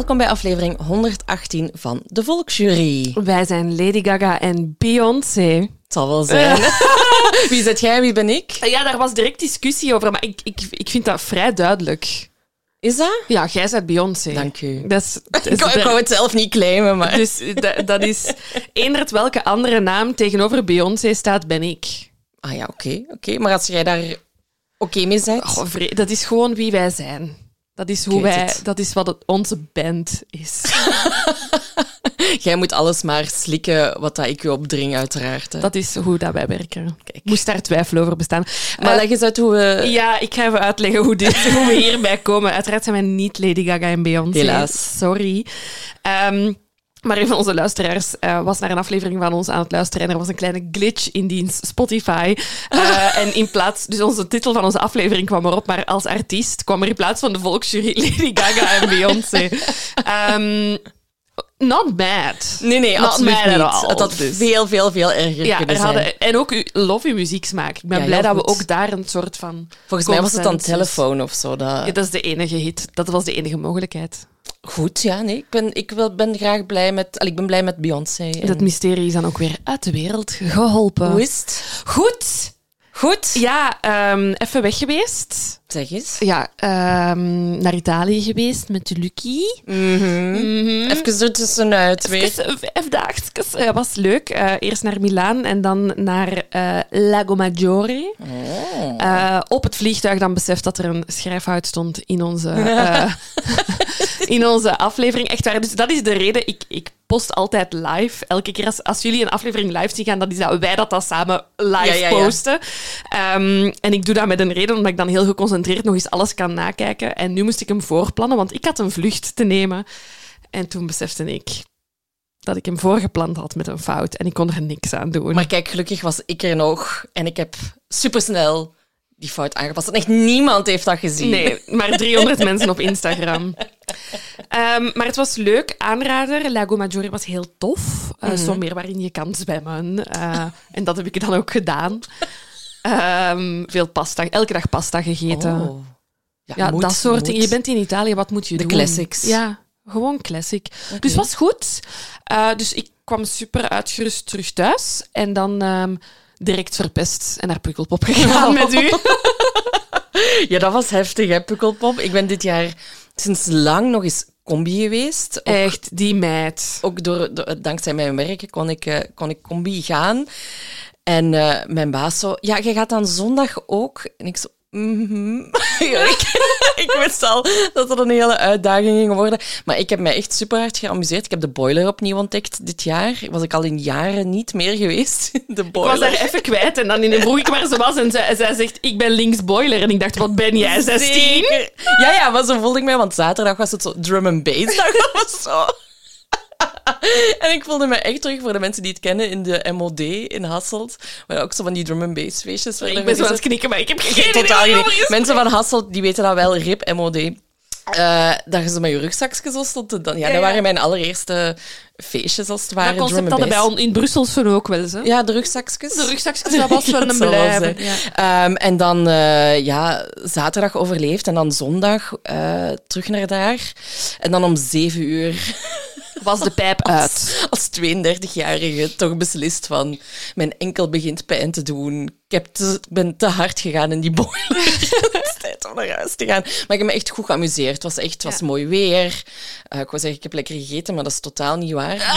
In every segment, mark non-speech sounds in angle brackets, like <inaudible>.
Welkom bij aflevering 118 van de Volksjury. Wij zijn Lady Gaga en Beyoncé. Het zal wel zijn. <laughs> wie zit jij, wie ben ik? Ja, daar was direct discussie over, maar ik, ik, ik vind dat vrij duidelijk. Is dat? Ja, jij bent Beyoncé. Dank u. Dat is, dat is Ik wou, ik wou het zelf niet claimen, maar... Dus dat, dat is... Eendert welke andere naam tegenover Beyoncé staat, ben ik. Ah ja, oké. oké. Maar als jij daar oké mee bent... Vre- dat is gewoon wie wij zijn. Dat is, hoe wij, het. dat is wat het, onze band is. <laughs> Jij moet alles maar slikken wat dat ik je opdring, uiteraard. hè. Dat is hoe dat wij werken. Kijk. Moest daar twijfel over bestaan. Maar Eh, leg eens uit hoe we... Ja, ik ga even uitleggen hoe, dit, hoe we hierbij komen. Uiteraard zijn wij niet Lady Gaga en Beyoncé. Helaas. Sorry. Ehm, maar een van onze luisteraars eh, was naar een aflevering van ons aan het luisteren en er was een kleine glitch in diens Spotify. <laughs> Eh, en in plaats, dus onze titel van onze aflevering kwam erop, maar als artiest kwam er in plaats van de volksjury <laughs> Lady Gaga en Beyoncé. <laughs> Ehm, not bad. Nee, nee, Not absoluut niet. all, Het had dus. veel, veel, veel erger Ja, kunnen er zijn. hadden, en ook uw, love uw muzieksmaak. Ik ben Ja, blij dat we ook daar een soort van. Volgens mij was het dan telefoon of zo. Dat... Ja, dat is de enige hit. Dat was de enige mogelijkheid. Goed, ja, nee. Ik ben, ik wel- ben graag blij met... ik ben blij met Beyoncé. En- Dat mysterie is dan ook weer uit de wereld geholpen. Hoe is het? Goed. Goed. Ja, ehm, even weg geweest. Zeg eens. Ja, ehm, naar Italië geweest met Lucky. Mhm. Even er tussenuit, weet Even vijf dagen. Dat was leuk. Eh, eerst naar Milaan en dan naar eh, Lago Maggiore. Oh. Eh, op het vliegtuig dan beseft dat er een schrijfhout stond in onze, <laughs> eh, <laughs> in onze aflevering. Echt waar. Dus dat is de reden. Ik, ik post altijd live. Elke keer als, als jullie een aflevering live zien gaan, dan is dat wij dat dan samen live Ja, ja, ja. posten. Ehm, en ik doe dat met een reden, omdat ik dan heel geconcentreerd nog eens alles kan nakijken. En nu moest ik hem voorplannen, want ik had een vlucht te nemen. En toen besefte ik dat ik hem voorgepland had met een fout. En ik kon er niks aan doen. Maar kijk, gelukkig was ik er nog en ik heb supersnel die fout aangepast. En echt niemand heeft dat gezien. Nee, maar 300 mensen op Instagram. Ehm, maar het was leuk, aanrader. Lago Maggiore was heel tof. Uh, Zo meer waarin je kan zwemmen. Eh, en dat heb ik dan ook gedaan. Ehm, veel pasta, elke dag pasta gegeten. Oh. Ja, ja, moet, dat soort dingen. Je bent in Italië, wat moet je De doen? classics. Ja, gewoon classic. Dus het was goed. Eh, dus ik kwam super uitgerust terug thuis. En dan ehm, direct verpest en naar Pukkelpop gegaan met u. Ja, dat was heftig, hè, Pukkelpop. Ik ben dit jaar sinds lang nog eens combi geweest. Ook, Echt, die meid. ook door, door- dankzij mijn werk kon ik, eh, kon ik combi gaan. En eh, mijn baas zo... Ja, je gaat dan zondag ook? En ik zo... mhm. <laughs> Ja, ik, <laughs> ik wist al dat dat een hele uitdaging ging worden. Maar ik heb mij echt super hard geamuseerd. Ik heb de boiler opnieuw ontdekt dit jaar. Was ik al in jaren niet meer geweest. <laughs> De Ik boiler. was daar even kwijt en dan in een vroeg ik waar ze was en zij, zij zegt, ik ben links boiler. En ik dacht, wat ben jij, 16? Zeker. Ja, ja, maar zo voelde ik mij, want zaterdag was het zo drum and bass dag of zo. <laughs> En ik voelde me echt terug voor de mensen die het kennen in de MOD in Hasselt, waar ook zo van die drum and bass feestjes Ik ben zo aan het knikken, maar ik heb geen idee totaal je Mensen van Hasselt die weten dat wel, RIP MOD. Eh, dat je zo met je rugzakje zo stond. te dan, ja, Ja, dat waren mijn allereerste feestjes, als het ware. Dat concept hadden ons in Brussel zo ook wel eens. Hè? Ja, de rugzakjes. De rugzakjes, dat was wel <laughs> een blijven. Ja. Ehm, en dan eh, ja, zaterdag overleefd en dan zondag eh, terug naar daar. En dan om zeven uur Was de pijp uit. als 32-jarige toch beslist van mijn enkel begint pijn te doen. Ik heb te, ben te hard gegaan in die boiler. <laughs> het is tijd om naar huis te gaan. Maar ik heb me echt goed geamuseerd. Het was echt het was Ja. mooi weer. Eh, ik wou zeggen, ik heb lekker gegeten, maar dat is totaal niet waar. <laughs>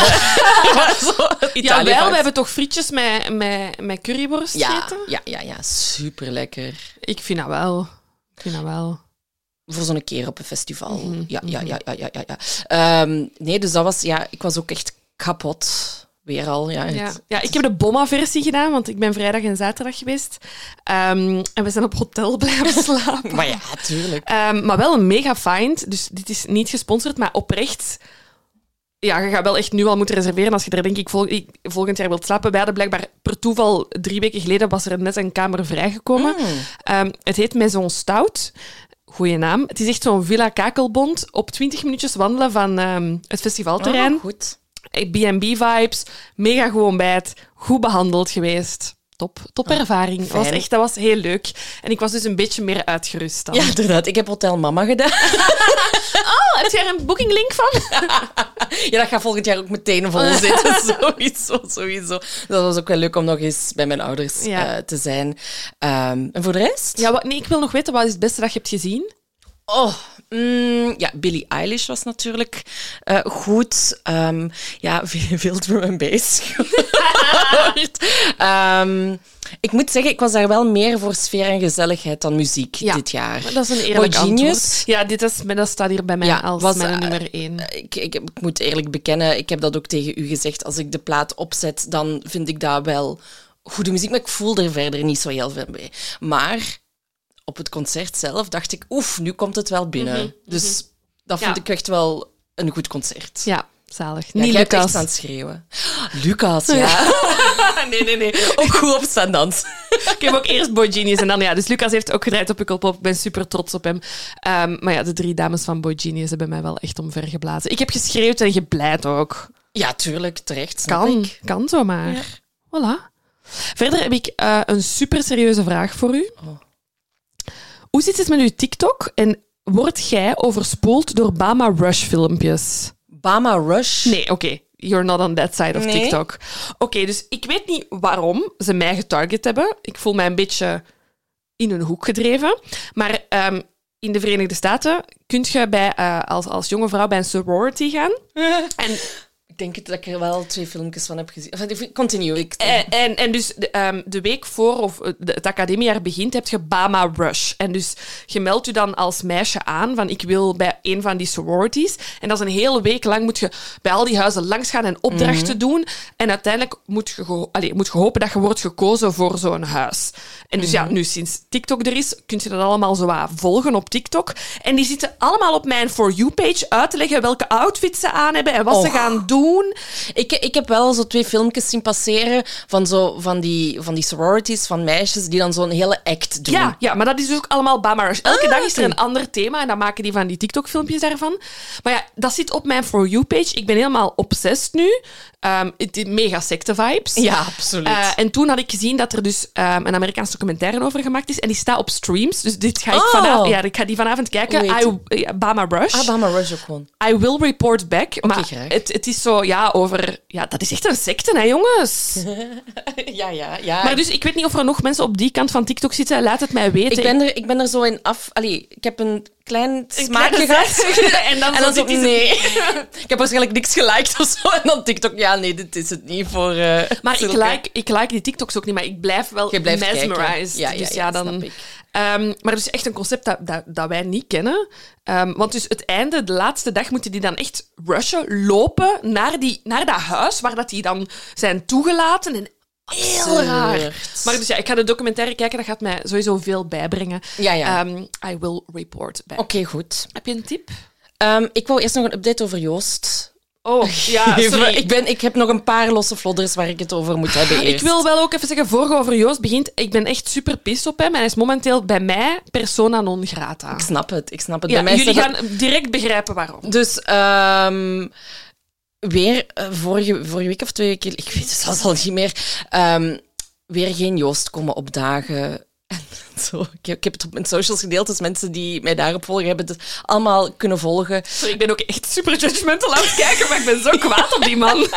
Ja, wel, we hebben toch frietjes met, met, met curryworst ja, gegeten? ja, ja, ja, super lekker. Ik vind dat wel. Ik vind dat wel. Voor zo'n keer op een festival. Mhm, ja, ja, ja, ja, ja, ja. ja. Ehm, nee, dus dat was, ja, ik was ook echt kapot. Weer al, ja. Ja. het- ja, ik heb de Bomma-versie gedaan, want ik ben vrijdag en zaterdag geweest. Ehm, en we zijn op hotel <laughs> blijven slapen. Maar ja, tuurlijk. Ehm, maar wel een mega find. Dus dit is niet gesponsord, maar oprecht. Ja, je gaat wel echt nu al moeten reserveren als je er denk ik, vol- ik volgend jaar wilt slapen. Wij hadden blijkbaar per toeval drie weken geleden was er net een kamer vrijgekomen. Mm. Het heet Maison Stout. Goeie naam. Het is echt zo'n villa kakelbond op 20 minuutjes wandelen van ehm, het festivalterrein. Oh, goed. B&B-vibes, mega gewoon bij het, goed behandeld geweest. Top. Topervaring. Dat was echt, dat was heel leuk. En ik was dus een beetje meer uitgerust dan. Ja, inderdaad. Ik heb Hotel Mama gedaan. <laughs> Oh, heb je er een bookinglink van? <laughs> Ja, dat gaat volgend jaar ook meteen vol zitten. <laughs> sowieso, sowieso. Dat was ook wel leuk om nog eens bij mijn ouders Ja. eh, te zijn. Ehm, en voor de rest? Ja, wat, nee, ik wil nog weten, wat is het beste dat je hebt gezien? Oh, mm, ja, Billie Eilish was natuurlijk eh, goed. Ehm, ja, veel, veel drum en bass <laughs> ik moet zeggen, ik was daar wel meer voor sfeer en gezelligheid dan muziek Ja, dit jaar. Dat is een eerlijk antwoord. Ja, dit is, dat staat hier bij mij Ja, als was, mijn eh, nummer één. Ik, ik, ik moet eerlijk bekennen, ik heb dat ook tegen u gezegd. Als ik de plaat opzet, dan vind ik dat wel goede muziek, maar ik voel er verder niet zo heel veel bij. Maar op het concert zelf dacht ik, oef, nu komt het wel binnen. Dus dat vond Ja. ik echt wel een goed concert. Ja, zalig. Ja, Niet jij hebt echt Lucas. aan het schreeuwen. <gasps> Lucas, ja. <laughs> nee, nee, nee. Ook goed op staan. Ik heb ook eerst Boy Genius en dan ja. Dus Lucas heeft ook gedraaid op Pukkelpop. Ik ben super trots op hem. Ehm, maar ja, de drie dames van Boy Genius hebben mij wel echt omvergeblazen. Ik heb geschreeuwd en gepleit ook. Ja, tuurlijk, terecht. Kan, ik. kan zomaar. Voilà. Verder heb ik eh, een super serieuze vraag voor u. Oh. Hoe zit het met uw TikTok en word jij overspoeld door Bama Rush filmpjes? Bama Rush. Nee, oké. You're not on that side of Nee. TikTok. Oké, dus ik weet niet waarom ze mij getarget hebben. Ik voel mij een beetje in een hoek gedreven. Maar ehm, in de Verenigde Staten kun je bij, eh, als, als jonge vrouw bij een sorority gaan. <laughs> En Ik denk het dat ik er wel twee filmpjes van heb gezien. Enfin, continue. Ik... En, en, en dus de, ehm, de week voor of eh, de- het academiejaar begint, heb je Bama Rush. En dus je meldt je dan als meisje aan van ik wil bij een van die sororities. En dat is een hele week lang moet je bij al die huizen langs gaan en opdrachten doen. En uiteindelijk moet je, allee, moet je hopen dat je wordt gekozen voor zo'n huis. En dus ja, nu sinds TikTok er is, kun je dat allemaal zo volgen op TikTok. En die zitten allemaal op mijn For You-page uit te leggen welke outfits ze aan hebben en wat ze gaan doen. Ik, ik heb wel zo twee filmpjes zien passeren van, zo, van, die, van die sororities van meisjes die dan zo'n hele act doen. Ja, ja, maar dat is dus ook allemaal Bama Rush. Elke Ah, dag is er een ander thema en dan maken die van die TikTok-filmpjes daarvan. Maar ja, dat zit op mijn For You-page. Ik ben helemaal obsessed nu. Ehm, het mega secte-vibes. Ja, absoluut. Eh, en toen had ik gezien dat er dus ehm, een Amerikaans documentaire over gemaakt is. En die staat op streams. Dus dit ga ik, Oh. vanavond, ja, ik ga die vanavond kijken. I, Bama Rush. ah, Bama Rush ook gewoon. I will report back. maar graag. het, het is zo, ja, over... Ja, dat is echt een secte, hè, jongens. <laughs> ja, ja, ja. Maar dus ik weet niet of er nog mensen op die kant van TikTok zitten. Laat het mij weten. ik, ben er, ik ben er zo in af... Allee, ik heb een klein smaakje gehad. <laughs> en dan, <laughs> En dan zo, nee. <laughs> ik heb waarschijnlijk niks geliked of zo. En dan TikTok, ja, nee, dit is het niet voor... eh, Maar ik like, ik like die TikToks ook niet, maar ik blijf wel mesmerized. Ja, ja, dus ja, dan, snap ik. Ehm, maar dus echt een concept dat, dat, dat wij niet kennen. Ehm, want dus het einde, de laatste dag, moeten die dan echt rushen, lopen naar, die, naar dat huis waar dat die dan zijn toegelaten. En heel raar. Maar dus ja, ik ga de documentaire kijken, dat gaat mij sowieso veel bijbrengen. Ja, ja. Ehm, I will report back. Oké, goed. Heb je een tip? Ehm, ik wou eerst nog een update over Joost. Oh, <laughs> ja, sorry. ik, ben, ik heb nog een paar losse vlodders waar ik het over moet hebben <laughs> Ik eerst. wil wel ook even zeggen, voor je over Joost begint, ik ben echt super pissed op hem. En hij is momenteel bij mij persona non grata. Ik snap het, ik snap het. Ja, Bij mij jullie gaan direct begrijpen waarom. Dus ehm, weer eh, vorige, vorige week of twee weken, ik weet het zelfs al niet meer, ehm, weer geen Joost komen opdagen. <laughs> En zo. Ik, heb, ik heb het op mijn socials gedeeld, dus mensen die mij daarop volgen hebben het allemaal kunnen volgen. Sorry, ik ben ook echt super judgmental aan het kijken, maar ik ben zo kwaad op die man.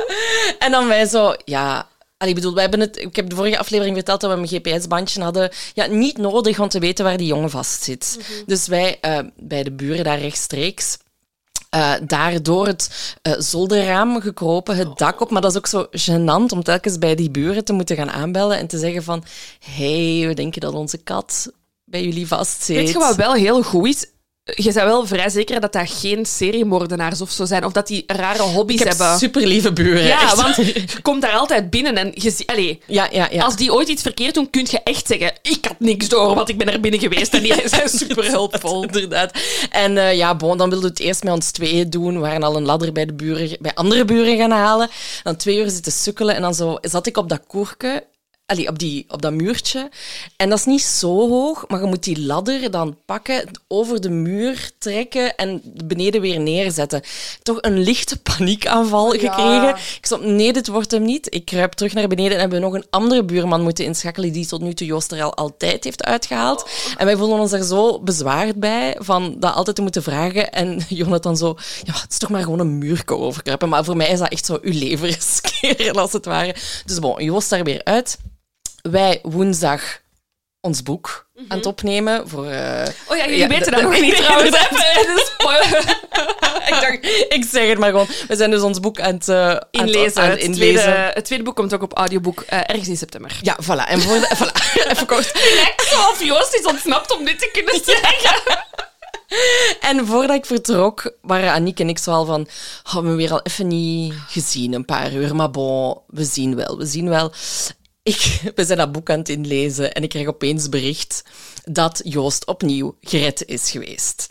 <laughs> En dan wij zo, ja. Allee, ik bedoel, wij hebben het, ik heb de vorige aflevering verteld dat we een GPS-bandje hadden. Ja, niet nodig om te weten waar die jongen vastzit. Dus wij eh, bij de buren daar rechtstreeks. Eh daar door het eh, zolderraam gekropen, het dak op. Maar dat is ook zo gênant om telkens bij die buren te moeten gaan aanbellen en te zeggen van hey, we denken dat onze kat bij jullie vastzit. Weet je wat wel heel goed is? Je bent wel vrij zeker dat dat geen seriemoordenaars of zo zijn. Of dat die rare hobby's ik heb hebben. super lieve buren. Ja, echt. want <laughs> je komt daar altijd binnen en je ziet... Allee, Ja, ja, ja. Als die ooit iets verkeerd doen, kun je echt zeggen... Ik had niks door, want ik ben er binnen geweest. En die <laughs> zijn super hulpvol. <laughs> Inderdaad. En eh, ja, bon, dan wilden we het eerst met ons tweeën doen. We waren al een ladder bij, de buren, bij andere buren gaan halen. Dan twee uur zitten sukkelen en dan zo zat ik op dat koerke. Allee, op, die, op dat muurtje. En dat is niet zo hoog, maar je moet die ladder dan pakken, over de muur trekken en beneden weer neerzetten. Toch een lichte paniekaanval gekregen. Ik stond, nee, dit wordt hem niet. Ik kruip terug naar beneden en hebben we nog een andere buurman moeten inschakelen die tot nu toe Joost er al altijd heeft uitgehaald. En wij voelden ons daar zo bezwaard bij, van dat altijd te moeten vragen. En <laughs> Jonathan zo, ja, het is toch maar gewoon een muurko overkruipen. Maar voor mij is dat echt zo uw leven riskeren, <laughs> als het ware. Dus bon, Joost daar weer uit. Wij woensdag ons boek aan het opnemen voor... eh, Oh ja, jullie Ja, weten dat- nog niet <laughs> trouwens. <laughs> ik dacht, ik zeg het maar gewoon. We zijn dus ons boek aan het, eh, aan het- Inlezen. aan het Het inlezen. tweede, het tweede boek komt ook op audioboek eh, ergens in september. Ja, voilà. En voor de, <laughs> voilà. Even kort. Lijkt zo of Joost is ontsnapt om dit te kunnen zeggen. En voordat ik vertrok, waren Aniek en ik zo al van... Oh, we weer al even niet gezien, een paar uur. Maar bon, we zien wel, we zien wel. Ik, <laughs> we zijn dat boek aan het inlezen en ik krijg opeens bericht dat Joost opnieuw gered is geweest.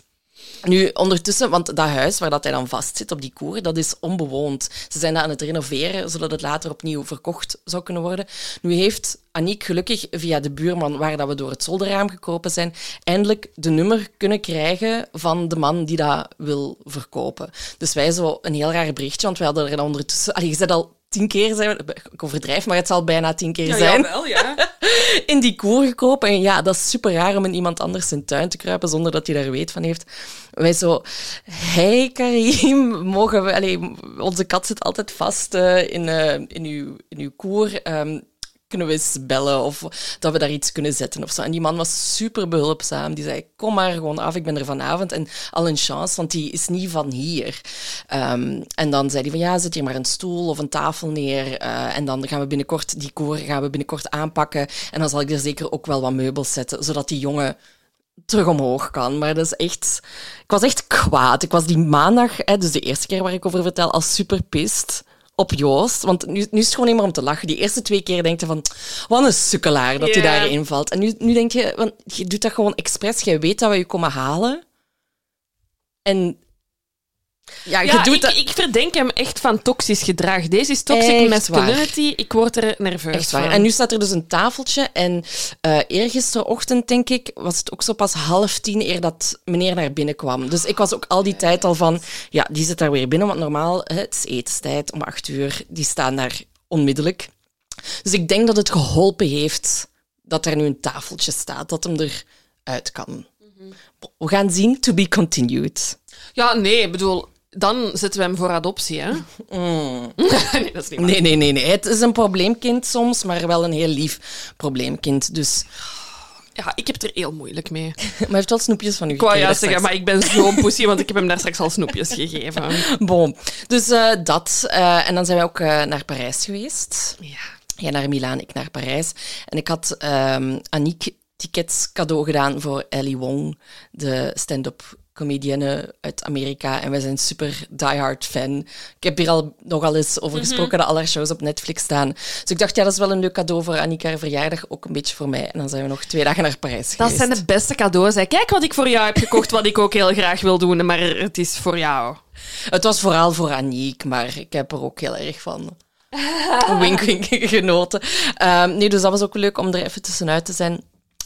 Nu, ondertussen, want dat huis waar dat hij dan vastzit op die koer, dat is onbewoond. Ze zijn dat aan het renoveren, zodat het later opnieuw verkocht zou kunnen worden. Nu heeft Aniek gelukkig via de buurman, waar dat we door het zolderraam gekropen zijn, eindelijk de nummer kunnen krijgen van de man die dat wil verkopen. Dus wij zo een heel raar berichtje, want wij hadden er ondertussen... Allee, je al tien keer, zijn we- ik overdrijf, maar het zal bijna tien keer zijn wel, ja. <laughs> in die koer gekropen. En ja, dat is super raar om in iemand anders zijn tuin te kruipen zonder dat hij daar weet van heeft. Wij zo, hey Karim, <laughs> mogen we... Allee, onze kat zit altijd vast eh, in, eh, in, uw, in uw koer. Ehm, kunnen we eens bellen of dat we daar iets kunnen zetten of zo. En die man was super behulpzaam. Die zei, kom maar gewoon af, ik ben er vanavond. En al een chance, want die is niet van hier. Ehm, en dan zei hij van, ja, zet hier maar een stoel of een tafel neer. eh, en dan gaan we binnenkort, die koor gaan we binnenkort aanpakken. En dan zal ik er zeker ook wel wat meubels zetten, zodat die jongen terug omhoog kan. Maar dat is echt... Ik was echt kwaad. Ik was die maandag, hè, dus de eerste keer waar ik over vertel, al super pist op Joost. Want nu, nu is het gewoon niet meer om te lachen. Die eerste twee keer denk je van, wat een sukkelaar dat hij daarin valt. En nu, nu denk je, want je doet dat gewoon expres. Jij weet dat we je komen halen. En ja, je Ja, doet ik, dat... ik verdenk hem echt van toxisch gedrag. Deze is toxic Echt masculinity. Ik word er nerveus Echt waar. van. En nu staat er dus een tafeltje. En eh eergisterochtend, denk ik, was het ook zo pas half tien eer dat meneer naar binnen kwam. Dus ik was ook al die tijd al van, ja, die zit daar weer binnen. Want normaal, het is etenstijd om acht uur. Die staan daar onmiddellijk. Dus ik denk dat het geholpen heeft dat er nu een tafeltje staat, dat hem eruit kan. We gaan zien, to be continued. Ja, nee, ik bedoel, dan zetten we hem voor adoptie, hè? <laughs> <laughs> nee, dat is niet waar. Nee, nee, nee, nee. Het is een probleemkind soms, maar wel een heel lief probleemkind. Dus, Ja, ik heb het er heel moeilijk mee. <laughs> maar hij heeft wel snoepjes van u gekregen juist zeggen, maar ik ben zo'n pussy, want ik heb hem daar straks al snoepjes gegeven. Bon, dus eh, dat. Eh, en dan zijn wij ook eh, naar Parijs geweest. Ja. Jij naar Milaan, ik naar Parijs. En ik had ehm Aniek tickets cadeau gedaan voor Ellie Wong, de stand-up comedienne uit Amerika. En wij zijn super diehard fan. Ik heb hier al nogal eens over gesproken dat al haar shows op Netflix staan. Dus ik dacht, ja, dat is wel een leuk cadeau voor Aniek haar verjaardag. Ook een beetje voor mij. En dan zijn we nog twee dagen naar Parijs Dat geweest. zijn de beste cadeaus. Hè. Kijk wat ik voor jou heb gekocht, wat ik ook heel graag wil doen, maar het is voor jou. Het was vooral voor Aniek, maar ik heb er ook heel erg van <laughs> wink, wink genoten. Ehm, nee, dus dat was ook leuk om er even tussenuit te zijn.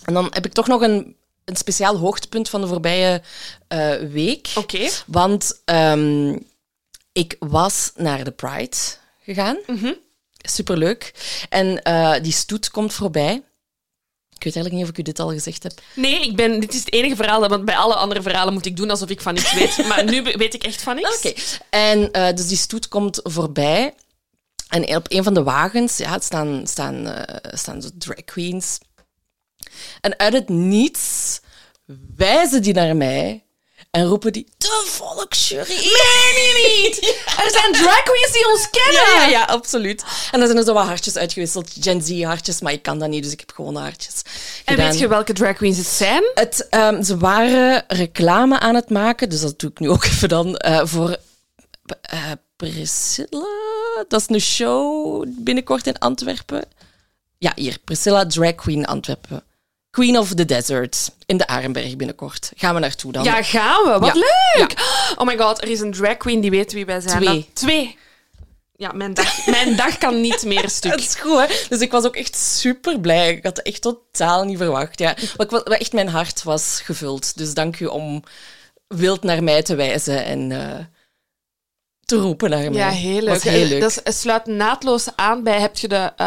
En dan heb ik toch nog een, een speciaal hoogtepunt van de voorbije eh, week. Oké. Want ehm, ik was naar de Pride gegaan. Superleuk. En eh, die stoet komt voorbij. Ik weet eigenlijk niet of ik u dit al gezegd heb. Nee, ik ben, dit is het enige verhaal, dat- want bij alle andere verhalen moet ik doen alsof ik van niks weet. <laughs> Maar nu weet ik echt van niks. Oké. En eh, dus die stoet komt voorbij. En op een van de wagens ja, staan, staan, staan zo drag queens. En uit het niets wijzen die naar mij en roepen die... De volksjury! Nee, niet! <laughs> Er zijn drag queens die ons kennen! Ja, ja, ja, absoluut. En dan zijn er zo wat hartjes uitgewisseld. Gen Z-hartjes, maar ik kan dat niet, dus ik heb gewoon hartjes En weet je welke drag queens het zijn? Het, ehm, ze waren reclame aan het maken, dus dat doe ik nu ook <laughs> even dan, eh, voor eh, Priscilla. Dat is een show binnenkort in Antwerpen. Ja, hier, Priscilla Drag Queen Antwerpen. Queen of the Desert, in de Arenberg binnenkort. Gaan we naartoe dan. Ja, gaan we. Wat Ja. leuk! Oh my god, er is een drag queen die weet wie wij zijn. Twee. Dat- twee. ja, mijn, dag, <laughs> mijn dag kan niet meer stuk. Dat is goed, hè? Dus ik was ook echt super blij. Ik had het echt totaal niet verwacht. Ja. Maar ik, echt mijn hart was gevuld. Dus dank u om wild naar mij te wijzen en eh, te roepen naar mij. Ja, heel leuk. Was heel leuk. Dat sluit naadloos aan bij... Heb je de eh,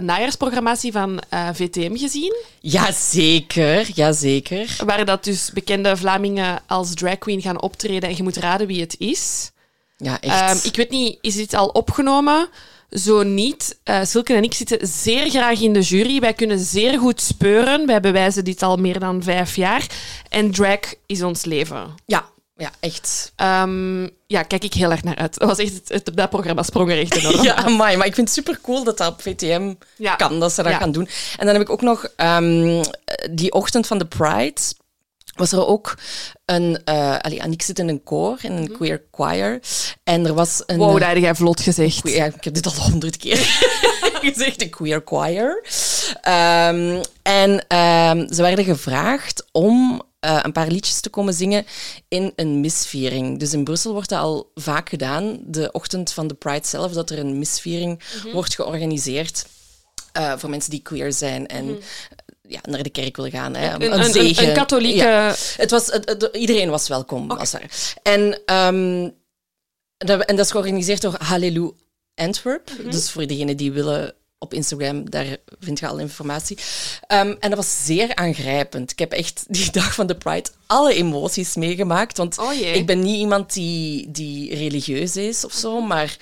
najaarsprogrammatie van eh, VTM gezien? Jazeker, jazeker. Waar dat dus bekende Vlamingen als drag queen gaan optreden en je moet raden wie het is. Ja, echt. Ehm, ik weet niet, is dit al opgenomen? Zo niet. Eh Silke en ik zitten zeer graag in de jury. Wij kunnen zeer goed speuren. Wij bewijzen dit al meer dan vijf jaar. En drag is ons leven. Ja, ja, echt. Ehm, ja, kijk ik heel erg naar uit. Dat, was echt, het, dat programma sprong er echt enorm <laughs> Ja, amai, maar ik vind het super cool dat dat op VTM Ja. kan, dat ze dat Ja. gaan doen. En dan heb ik ook nog ehm, die ochtend van de Pride. Was er ook een. eh allee, zit in een koor, in een queer choir. En er was een. Wow, dat heb jij vlot gezegd. Ja, ik heb dit al honderd keer <laughs> gezegd, een queer choir. Ehm, en ze werden gevraagd om eh, een paar liedjes te komen zingen in een misviering. Dus in Brussel wordt dat al vaak gedaan, de ochtend van de Pride zelf, dat er een misviering wordt georganiseerd eh, voor mensen die queer zijn en ja, naar de kerk willen gaan. Hè, Een, een, een, katholieke... Ja. Het was, het- het- iedereen was welkom. Was daar. En, ehm, dat, en dat is georganiseerd door Hallelujah Antwerp. Dus voor degenen die willen op Instagram, daar vind je al informatie. Ehm, en dat was zeer aangrijpend. Ik heb echt die <laughs> dag van de Pride alle emoties meegemaakt. Want Oh ik ben niet iemand die, die religieus is of zo, maar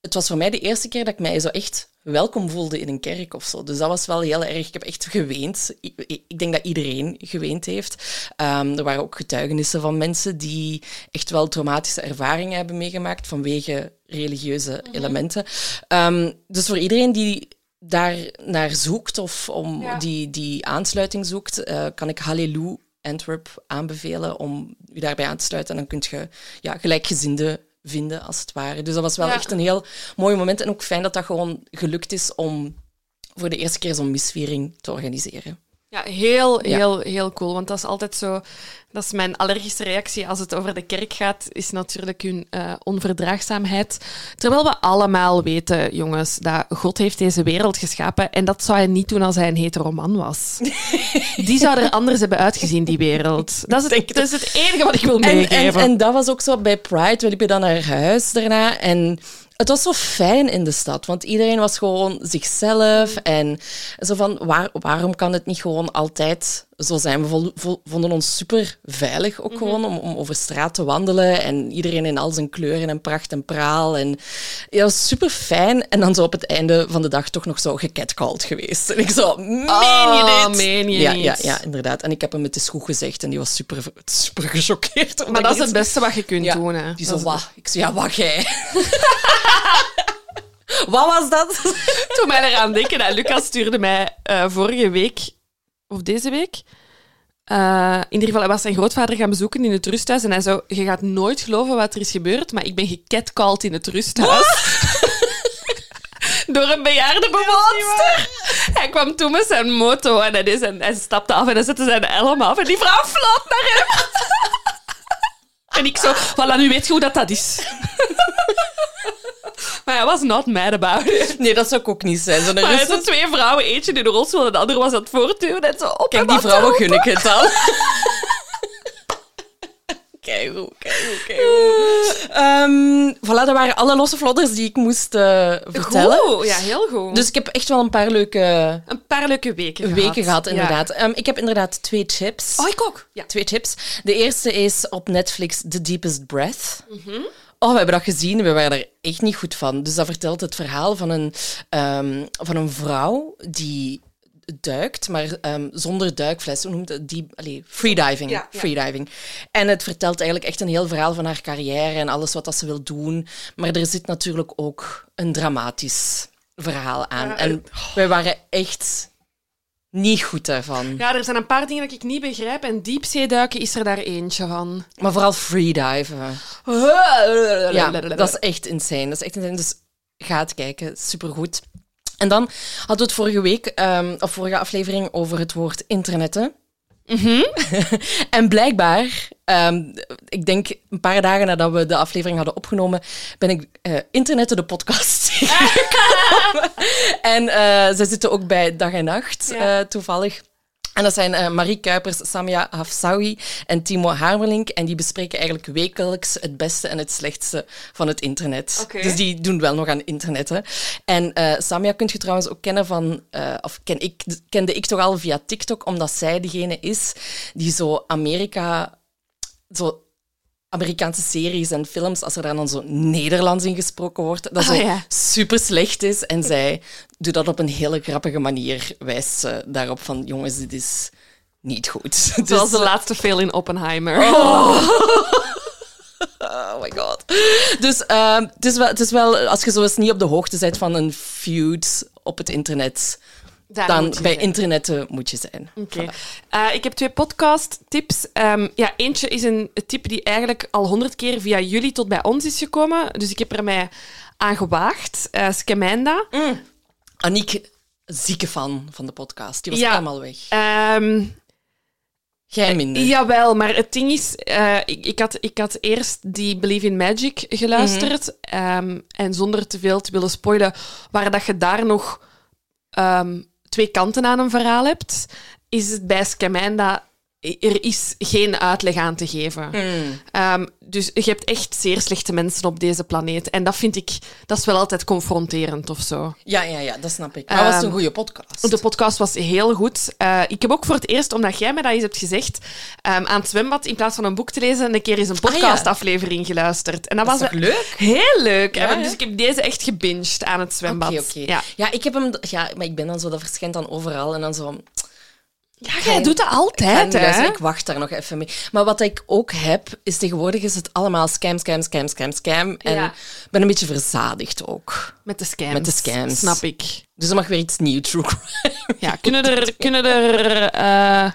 het was voor mij de eerste keer dat ik mij zo echt welkom voelde in een kerk of zo. Dus dat was wel heel erg. Ik heb echt geweend. Ik denk dat iedereen geweend heeft. Ehm, er waren ook getuigenissen van mensen die echt wel traumatische ervaringen hebben meegemaakt vanwege religieuze elementen. Ehm, dus voor iedereen die daar naar zoekt of om Ja. die, die aansluiting zoekt, eh, kan ik Hallelujah Antwerp aanbevelen om je daarbij aan te sluiten. En dan kun je ja, gelijkgezinden vinden, als het ware. Dus dat was wel Ja. echt een heel mooi moment. En ook fijn dat dat gewoon gelukt is om voor de eerste keer zo'n misviering te organiseren. Ja, heel, Ja. heel, heel cool. Want dat is altijd zo... Dat is mijn allergische reactie als het over de kerk gaat, is natuurlijk hun eh, onverdraagzaamheid. Terwijl we allemaal weten, jongens, dat God heeft deze wereld geschapen en dat zou hij niet doen als hij een hetero man was. <laughs> Die zou er anders hebben uitgezien, die wereld. Dat is het, dat is het enige wat ik wil En, en, meegeven. en dat was ook zo bij Pride. We liepen dan naar huis daarna. En het was zo fijn in de stad, want iedereen was gewoon zichzelf. En zo van, waar, waarom kan het niet gewoon altijd zo zijn? We vonden ons super veilig ook gewoon om, om over straat te wandelen. En iedereen in al zijn kleuren en pracht en praal. En ja, super fijn. En dan zo op het einde van de dag toch nog zo gecatcalled geweest. En ik zo, meen je Oh, dit? meen je ja, niet? Ja, ja, inderdaad. En ik heb hem het is goed gezegd en die was super, super gechoqueerd. maar dat is het beste wat je kunt ja, doen. Hè. Die zo, wat? Ik zei, ja, wat jij? <laughs> wat was dat? Toen mij eraan denken, dat Lucas stuurde mij eh, vorige week, of deze week, eh, in ieder geval, hij was zijn grootvader gaan bezoeken in het rusthuis en hij zo, je gaat nooit geloven wat er is gebeurd, maar ik ben gecatcalled in het rusthuis. <laughs> Door een bejaarde bewoonster. Hij kwam toen met zijn moto en hij, deed zijn, hij stapte af en hij zette zijn helm af en die vrouw floot naar hem. <laughs> En ik zo, voilà, nu weet je hoe dat, dat is. <laughs> Maar hij was not mad about it. Nee, dat zou ik ook niet zijn. Maar er rust- zijn twee vrouwen, eentje in de rolstoel en de andere was aan het voortduwen. En zo op Kijk, die vrouwen gun ik het dan. <laughs> Kijk hoe, kijk hoe, hoe. Ehm, voilà, dat waren alle losse vlodders die ik moest eh, vertellen. Goed, ja, heel goed. Dus ik heb echt wel een paar leuke een paar leuke weken weken gehad, Ja. inderdaad. Ehm, ik heb inderdaad twee tips. Oh, ik ook. Ja. Twee tips. De eerste is op Netflix The Deepest Breath. Mhm. Oh, we hebben dat gezien. We waren er echt niet goed van. Dus dat vertelt het verhaal van een, ehm, van een vrouw die duikt, maar ehm, zonder duikfles. Hoe noemt het? Deep, allee, freediving. Ja, ja. freediving. En het vertelt eigenlijk echt een heel verhaal van haar carrière en alles wat dat ze wil doen. Maar er zit natuurlijk ook een dramatisch verhaal aan. En wij waren echt niet goed daarvan. Ja, er zijn een paar dingen dat ik niet begrijp. En diepzeeduiken is er daar eentje van. Maar vooral freediven. <laughs> Ja, dat is echt insane. Dat is echt insane. Dus ga het kijken. Supergoed. En dan hadden we het vorige week, ehm, of vorige aflevering, over het woord internetten. <laughs> en blijkbaar, ehm, ik denk een paar dagen nadat we de aflevering hadden opgenomen, ben ik eh internetten de podcast <laughs> <laughs> en eh, ze zitten ook bij Dag en Nacht, Ja. eh, toevallig. En dat zijn eh, Marie Kuipers, Samia Hafsawi en Timo Hamerlink. En die bespreken eigenlijk wekelijks het beste en het slechtste van het internet. Dus die doen wel nog aan internetten. En eh, Samia kunt je trouwens ook kennen van... eh, of ken ik, kende ik toch al via TikTok, omdat zij degene is die zo Amerika... Zo Amerikaanse series en films, als er dan, dan zo Nederlands in gesproken wordt, dat Ah, zo ja. super slecht is. En zij doet dat op een hele grappige manier. Wijst ze daarop van, jongens, dit is niet goed. <laughs> Zoals Dus- de laatste fail in Oppenheimer. <laughs> Oh my god. Dus ehm, het, is wel, het is wel, als je zo eens niet op de hoogte bent van een feud op het internet, Daar dan bij zijn. internetten moet je zijn. Oké. Eh, ik heb twee podcast-tips. Ehm, ja, eentje is een tip die eigenlijk al honderd keer via jullie tot bij ons is gekomen. Dus ik heb er mij aan gewaagd. Eh Scamanda. Aniek, zieke fan van de podcast. Die was Ja. helemaal weg. Jij minder. jawel, maar het ding is, eh, ik, ik, had, ik had eerst die Believe in Magic geluisterd. Ehm, en zonder te veel te willen spoilen, waar dat je daar nog twee kanten aan een verhaal hebt, is het bij Scamanda, er is geen uitleg aan te geven. Hmm. Ehm, dus je hebt echt zeer slechte mensen op deze planeet. En dat vind ik, dat is wel altijd confronterend of zo. Ja, ja, ja, dat snap ik. Maar was het een Ehm, goede podcast? De podcast was heel goed. Eh, ik heb ook voor het eerst, omdat jij mij dat eens hebt gezegd, ehm, aan het zwembad in plaats van een boek te lezen, een keer eens een Ah, podcastaflevering geluisterd. En dat, was toch leuk? heel leuk. Ja, dus ik heb deze echt gebinged aan het zwembad. Oké, oké. Ja. Ja, ik heb hem... Ja, maar ik ben dan zo, dat verschijnt dan overal. En dan zo... ja, jij doet dat Ik, altijd, luisteren, hè? ik wacht daar nog even mee. Maar wat ik ook heb, is tegenwoordig is het allemaal scam, scam, scam, scam, scam. En Ja. ik ben een beetje verzadigd ook. Met de scams. Met de scams. Snap ik. Dus er mag weer iets nieuws, true crime. Ja, kunnen er... Kunnen er eh,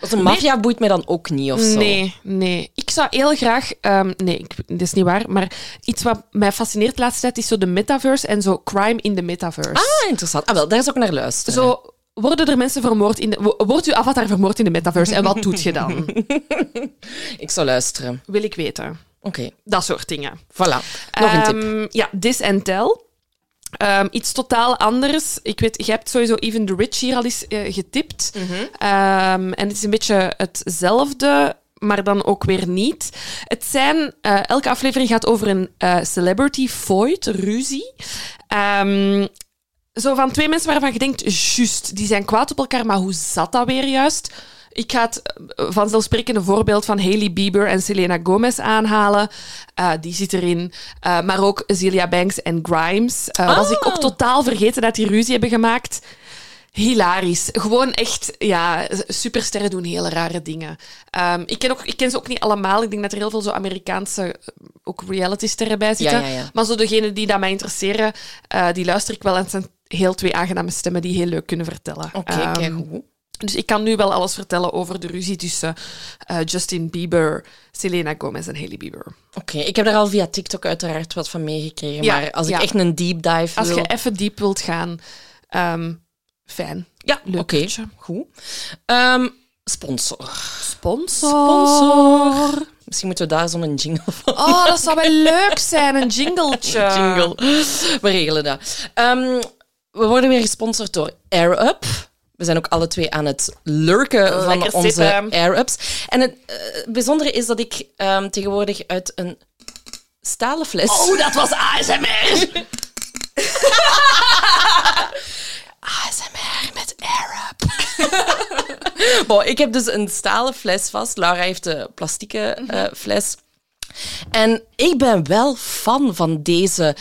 Want een maffia boeit mij dan ook niet, of zo. Nee, nee. Ik zou heel graag... ehm, nee, ik, dat is niet waar. Maar iets wat mij fascineert de laatste tijd is zo de metaverse en zo crime in de metaverse. Ah, interessant. Ah, wel, daar is ook naar luisteren. Zo, worden er mensen vermoord in de... wo- Wordt uw avatar vermoord in de metaverse en wat doet je dan? <laughs> Ik zal luisteren. Wil ik weten. Oké, Dat soort dingen. voilà. Nog een tip. Ehm, Ja, This and Tell. Ehm, iets totaal anders. Ik weet, je hebt sowieso Even the Rich hier al eens eh, getipt. Ehm, en het is een beetje hetzelfde, maar dan ook weer niet. Het zijn... eh, elke aflevering gaat over een eh, celebrity fight, ruzie. Ehm, zo van twee mensen waarvan je denkt, juist, die zijn kwaad op elkaar, maar hoe zat dat weer juist? Ik ga het eh, vanzelfsprekende voorbeeld van Hailey Bieber en Selena Gomez aanhalen. Eh, die zit erin. Eh, maar ook Azealia Banks en Grimes. Eh, Was ik ook totaal vergeten dat die ruzie hebben gemaakt. Hilarisch. Gewoon echt, ja, supersterren doen hele rare dingen. Ehm, ik, ken ook, ik ken ze ook niet allemaal. Ik denk dat er heel veel zo Amerikaanse, ook reality-sterren bij zitten. ja, ja. Maar zo degenen die dat mij interesseren, die luister ik wel. En het zijn heel twee aangename stemmen die heel leuk kunnen vertellen. Oké, Ehm, kijk goed. dus ik kan nu wel alles vertellen over de ruzie tussen eh, Justin Bieber, Selena Gomez en Hailey Bieber. Oké, ik heb er al via TikTok uiteraard wat van meegekregen. Ja, maar als ik echt een deep dive Als wil... je even diep wilt gaan, ehm, fijn. Ja, Leuk oké. Goed. Ehm, sponsor. Sponsor. Sponsor. Misschien moeten we daar zo'n jingle van Oh, dat zou wel leuk zijn, een jingletje. <laughs> jingle. We regelen dat. Ehm, we worden weer gesponsord door AirUp. We zijn ook alle twee aan het lurken van Lekker onze. AirUps. En het eh, bijzondere is dat ik ehm, tegenwoordig uit een stalen fles... Oh, dat was ASMR. ASMR <laughs> met AirUp. <laughs> bon, ik heb dus een stalen fles vast. Laura heeft de plastieke eh, fles. En ik ben wel fan van deze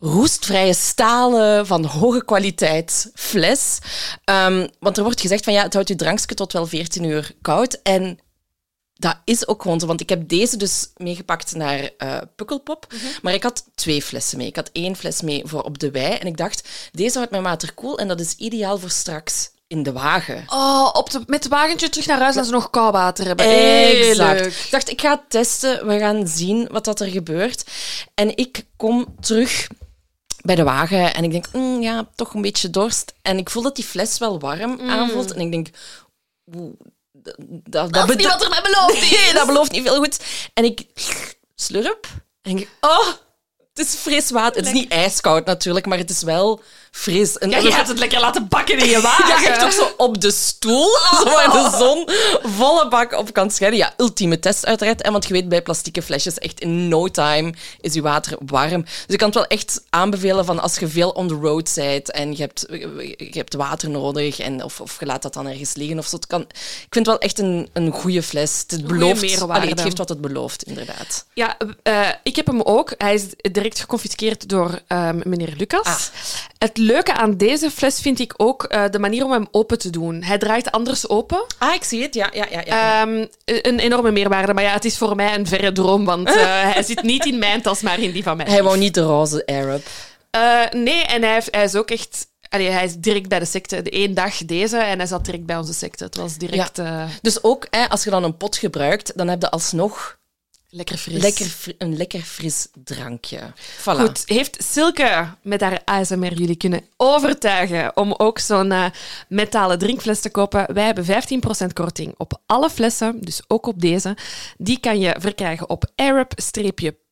roestvrije stalen van hoge kwaliteit fles. Ehm, want er wordt gezegd van ja, het houdt je drankje tot wel 14 uur koud. En dat is ook gewoon zo, want ik heb deze dus meegepakt naar eh Pukkelpop. Maar ik had twee flessen mee. Ik had één fles mee voor op de wei. En ik dacht, deze houdt mijn water koel en dat is ideaal voor straks in de wagen. Oh, op de, met het wagentje terug naar huis en ze nog koud water hebben. Exact. Ik dacht, ik ga het testen. We gaan zien wat dat er gebeurt. En ik kom terug bij de wagen en ik denk, mm, ja, toch een beetje dorst. En ik voel dat die fles wel warm aanvoelt. En ik denk, oeh, dat, Dat is niet wat er mij beloofd is. <laughs> Nee, dat belooft niet veel goed. En ik slurp en ik... Oh, het is fris water. Het is niet ijskoud natuurlijk, maar het is wel fris. En Ja, je gaat het lekker laten bakken in je <laughs> wagen. ja, echt ook zo op de stoel, <laughs> zo waar de zon volle bak op kan schijnen. Ja, ultieme test uiteraard. En want je weet, bij plastieke flesjes, echt in no time is je water warm. Dus ik kan het wel echt aanbevelen van als je veel on the road bent en je hebt, je hebt water nodig en, of, of je laat dat dan ergens liggen of zo. Het kan, ik vind het wel echt een, een goede fles. Het, belooft. Allee, het geeft wat het belooft, inderdaad. Ja, eh, ik heb hem ook. Hij is direct geconfiskeerd door ehm, meneer Lucas. Ah. Het leuke aan deze fles vind ik ook eh, de manier om hem open te doen. Hij draait anders open. Ah, ik zie het. Ja, ja, ja. ja. Ehm, een enorme meerwaarde. Maar ja, het is voor mij een verre droom, want <laughs> eh, hij zit niet in mijn tas, maar in die van mij. Hij wou niet de roze Arab. Eh, nee, en hij, heeft, hij is ook echt... Allee, hij is direct bij de secte. De één dag deze en hij zat direct bij onze secte. Het was direct Dus ook hè, als je dan een pot gebruikt, dan heb je alsnog lekker fris. lekker, een lekker fris drankje. Voilà. Goed, heeft Silke met haar ASMR jullie kunnen overtuigen om ook zo'n eh, metalen drinkfles te kopen? Wij hebben 15% korting op alle flessen, dus ook op deze. Die kan je verkrijgen op arab-up.com.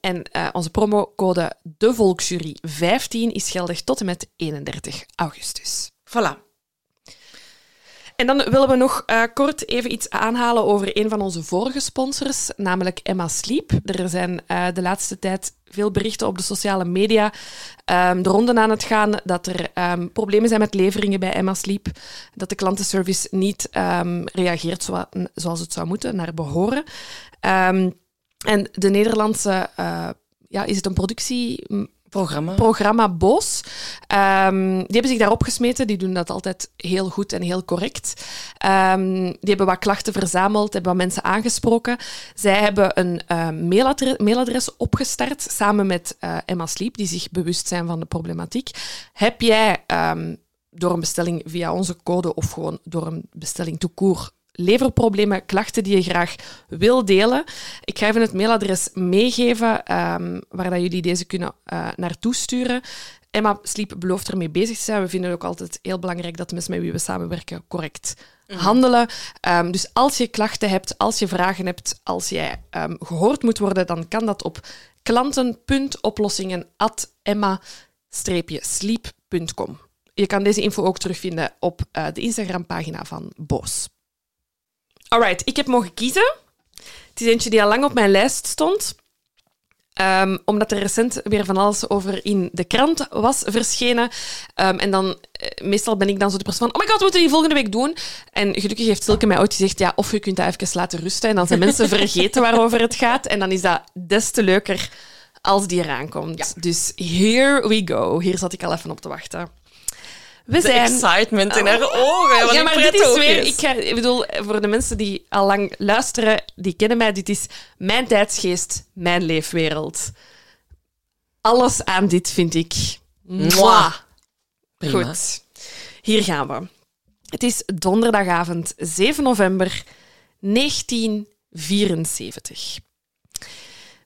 En eh, onze promocode DeVolksjury15 is geldig tot en met 31 augustus. Voilà. En dan willen we nog eh, kort even iets aanhalen over een van onze vorige sponsors, namelijk Emma Sleep. Er zijn eh, de laatste tijd veel berichten op de sociale media ehm, de ronde aan het gaan dat er ehm, problemen zijn met leveringen bij Emma Sleep, dat de klantenservice niet ehm, reageert zoa- zoals het zou moeten, naar behoren. En de Nederlandse, eh, ja, is het een productie Programma. programma Boos. Ehm, die hebben zich daarop gesmeten. Die doen dat altijd heel goed en heel correct. Ehm, die hebben wat klachten verzameld, hebben wat mensen aangesproken. Zij hebben een eh, mailadres, opgestart samen met eh, Emma Sleep, die zich bewust zijn van de problematiek. Heb jij ehm, door een bestelling via onze code of gewoon door een bestelling to court leverproblemen, klachten die je graag wil delen. Ik ga even het mailadres meegeven ehm, waar dat jullie deze kunnen eh, naartoe sturen. Emma Sleep belooft ermee bezig te zijn. We vinden het ook altijd heel belangrijk dat de mensen met wie we samenwerken correct handelen. Um, dus als je klachten hebt, als je vragen hebt, als jij um, gehoord moet worden, dan kan dat op klanten.oplossingen.emma-sleep.com. Je kan deze info ook terugvinden op uh, de Instagram-pagina van Boos. Alright, ik heb mogen kiezen. Het is eentje die al lang op mijn lijst stond. Um, omdat er recent weer van alles over in de krant was verschenen. Um, en dan, uh, meestal ben ik dan zo de persoon van, oh my god, we moeten die volgende week doen. En gelukkig heeft Silke mij ooit gezegd, ja, of je kunt dat even laten rusten. En dan zijn mensen <laughs> vergeten waarover het gaat. En dan is dat des te leuker als die eraan komt. Ja. Dus here we go. Hier zat ik al even op te wachten. We de zijn... excitement in haar ogen. Ja, maar dit is weer... Ik, ga, ik bedoel, voor de mensen die al lang luisteren, die kennen mij. Dit is mijn tijdsgeest, mijn leefwereld. Alles aan dit vind ik... Mwah. Goed. Hier gaan we. Het is donderdagavond 7 november 1974.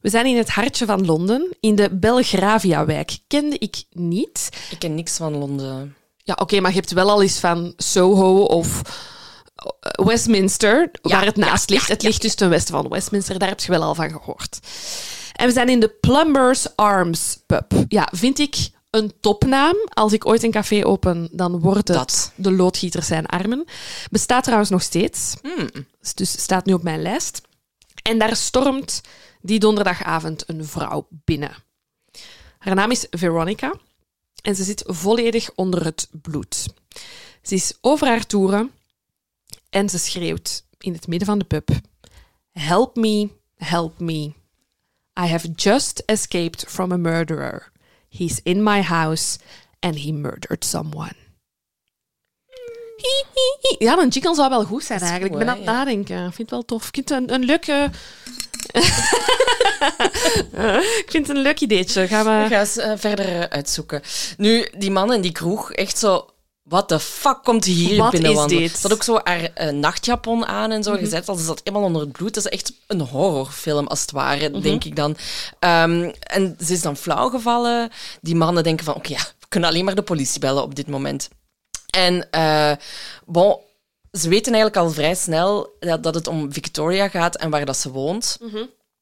We zijn in het hartje van Londen, in de Belgravia-wijk. Kende ik niet. Ik ken niks van Londen. Ja, oké, okay, maar je hebt wel al eens van Soho of Westminster, ja, waar het naast ja, ligt. Ja, het ligt dus ten westen van Westminster, daar heb je wel al van gehoord. En we zijn in de Plumbers Arms pub. Ja, vind ik een topnaam. Als ik ooit een café open, dan wordt het Dat. de loodgieter zijn armen. Bestaat trouwens nog steeds. Hmm. Dus staat nu op mijn lijst. En daar stormt die donderdagavond een vrouw binnen. Haar naam is Veronica. En ze zit volledig onder het bloed. Ze is over haar toeren en ze schreeuwt in het midden van de pub: Help me, help me. I have just escaped from a murderer. He's in my house and he murdered someone. <laughs> Ja, een jingle zou wel goed zijn eigenlijk. Ik ben aan het nadenken. Ik vind het wel tof. Ik vind het een, een leuke... <laughs> ik vind het een leuk ideetje. Gaan we... we gaan eens uh, verder uitzoeken. Nu, die man in die kroeg, echt zo... What the fuck komt hier Wat binnen? Ze had ook zo haar uh, nachtjapon aan en zo Mhm. gezet. Ze zat helemaal onder het bloed. Dat is echt een horrorfilm, als het ware, Mhm. denk ik dan. Um, en ze is dan flauw gevallen. Die mannen denken van, oké, ja, we kunnen alleen maar de politie bellen op dit moment. En uh, bon, ze weten eigenlijk al vrij snel dat, dat het om Victoria gaat en waar dat ze woont.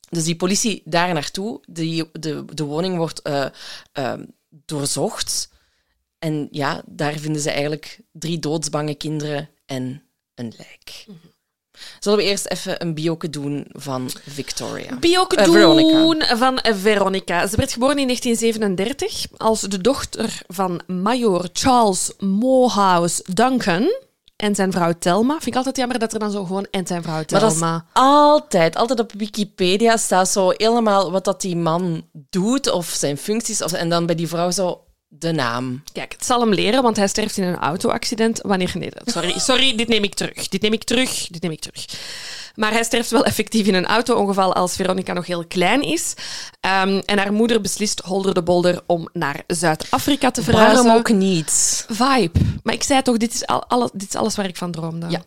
Dus die politie daar naartoe, die, de, de woning wordt eh, eh, doorzocht. En ja, daar vinden ze eigenlijk drie doodsbange kinderen en een lijk. Zullen we eerst even een bioke doen van Victoria? Bioke Eh, doen van Veronica. Ze werd geboren in 1937 als de dochter van major Charles Morehouse Duncan en zijn vrouw Thelma. Vind ik altijd jammer dat er dan zo gewoon en zijn vrouw Maar dat is altijd, altijd op Wikipedia staat zo helemaal wat dat die man doet of zijn functies. Of, en dan bij die vrouw zo de naam. Kijk, het zal hem leren, want hij sterft in een auto-accident. Wanneer... Nee, sorry, <laughs> sorry, dit neem ik terug. Dit neem ik terug, dit neem ik terug. Maar hij sterft wel effectief in een auto-ongeval als Veronica nog heel klein is. Ehm, en haar moeder beslist holder de bolder om naar Zuid-Afrika te verhuizen. Waarom ook niet? Vibe. Maar ik zei toch, dit is, al, alle- dit is alles waar ik van droomde. Ja.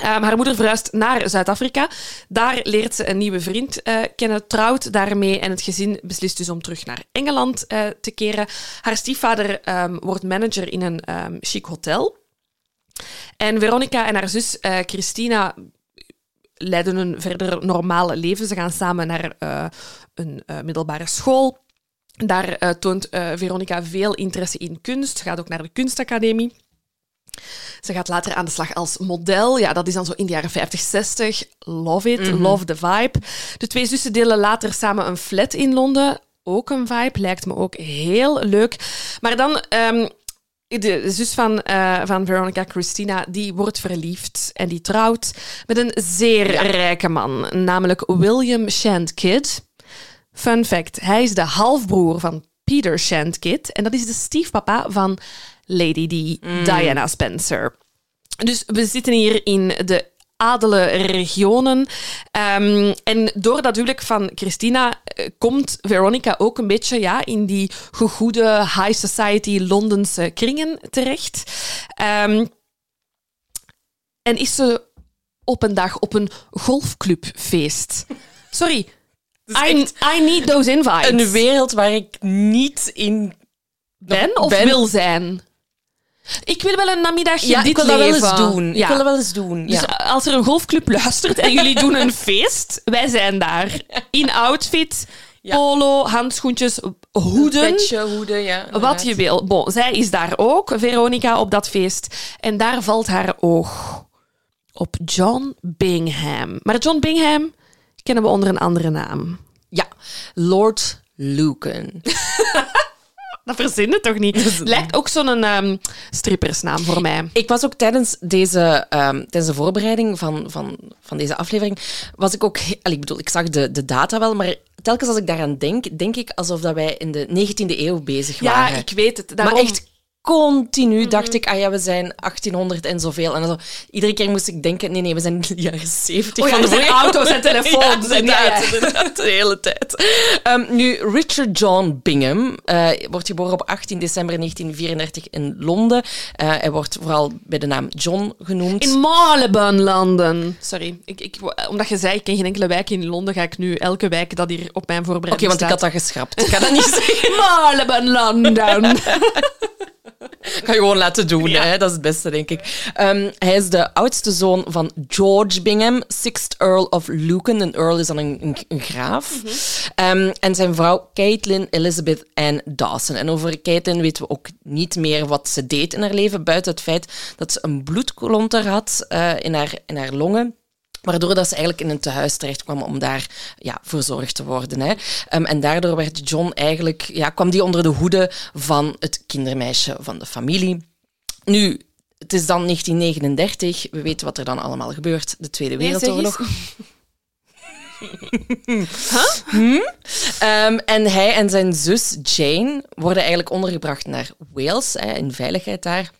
Ehm, haar moeder verhuist naar Zuid-Afrika. Daar leert ze een nieuwe vriend eh, kennen, trouwt daarmee en het gezin beslist dus om terug naar Engeland eh, te keren. Haar stiefvader ehm, wordt manager in een ehm, chic hotel. En Veronica en haar zus eh, Christina leiden een verder normale leven. Ze gaan samen naar een middelbare school. Daar toont Veronica veel interesse in kunst. Ze gaat ook naar de kunstacademie. Ze gaat later aan de slag als model. Ja, dat is dan zo in de jaren 50, 60. Love it, love the vibe. De twee zussen delen later samen een flat in Londen. Ook een vibe, lijkt me ook heel leuk. Maar dan, ehm, de zus van, eh, van Veronica, Christina, die wordt verliefd en die trouwt met een zeer rijke man, namelijk William Shandkid. Fun fact, hij is de halfbroer van Peter Shandkid en dat is de stiefpapa van Lady Di, Diana Spencer. Dus we zitten hier in de adele regionen. Ehm, en door dat huwelijk van Christina eh, komt Veronica ook een beetje ja, in die gegoede high society Londense kringen terecht. Ehm, en is ze op een dag op een golfclubfeest. Sorry, <laughs> I, I need those invites. Een wereld waar ik niet in ben of ben. wil zijn. Ik wil wel een namiddagje Ja, dit ik wil dat wel eens doen. Ja. Ik wil dat wel eens doen. Dus ja. als er een golfclub luistert en jullie doen een <laughs> feest, wij zijn daar. In outfit, polo, handschoentjes, hoeden. Petje, hoeden, ja. Wat je wil. Bon, zij is daar ook, Veronica, op dat feest. En daar valt haar oog op John Bingham. Maar John Bingham kennen we onder een andere naam. Ja, Lord Lucan. <laughs> Dat verzinnen toch niet? <laughs> Lijkt ook zo'n ehm, strippersnaam voor mij. Ik was ook tijdens deze, ehm, tijdens de voorbereiding van, van, van deze aflevering, was ik ook... ik bedoel, ik zag de, de data wel, maar telkens als ik daaraan denk, denk ik alsof dat wij in de 19e eeuw bezig Ja, waren. ik weet het. maar Daarom... echt continu dacht ik, ah ja, we zijn 1800 en zoveel. En zo, iedere keer moest ik denken, nee, nee, we zijn in de jaren 70 Oh ja, van de auto's en telefoons. <laughs> Ja, En ja, ja. inderdaad, inderdaad, de hele tijd. Ehm, nu, Richard John Bingham eh, wordt geboren op 18 december 1934 in Londen. Eh, hij wordt vooral bij de naam John genoemd. In Marylebone, London. Sorry, ik, ik, omdat je zei, ik ken geen enkele wijk in Londen, ga ik nu elke wijk dat hier op mijn Oké, voorbereiding want ik had dat geschrapt. Ik ga dat niet <laughs> zeggen. Marylebone, London. <laughs> <laughs> Ga je gewoon laten doen, hè? dat is het beste, denk ik. Ehm, hij is de oudste zoon van George Bingham, sixth Earl of Lucan. Een earl is dan een, een, een graaf. Ehm, en zijn vrouw Caitlin Elizabeth Ann Dawson. En over Caitlin weten we ook niet meer wat ze deed in haar leven, buiten het feit dat ze een bloedklonter had eh, in, haar, in haar longen. Waardoor dat ze eigenlijk in een tehuis terecht kwam om daar ja, verzorgd te worden. Hè. Ehm, en daardoor werd John eigenlijk, ja, kwam die onder de hoede van het kindermeisje van de familie. Nu, het is dan 1939. We weten wat er dan allemaal gebeurt. De Tweede Nee. Wereldoorlog. <laughs> Hm? Ehm, en hij en zijn zus Jane worden eigenlijk ondergebracht naar Wales, hè, in veiligheid daar.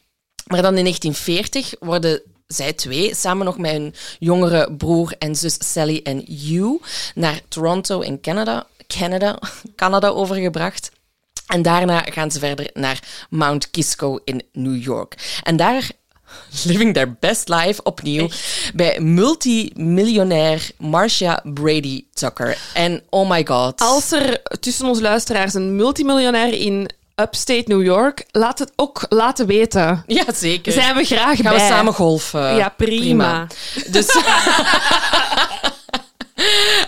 Maar dan in 1940 worden zij twee, samen nog met hun jongere broer en zus Sally en Hugh, naar Toronto in Canada, Canada, <laughs> Canada overgebracht. En daarna gaan ze verder naar Mount Kisco in New York. En daar <laughs> living their best life opnieuw bij multimiljonair Marcia Brady Tucker. En oh my god. Als er tussen onze luisteraars een multimiljonair in upstate New York, laat het ook laten weten. Ja, zeker. Zijn we graag Gaan bij. we samen golfen? Ja, prima. Dus, <laughs>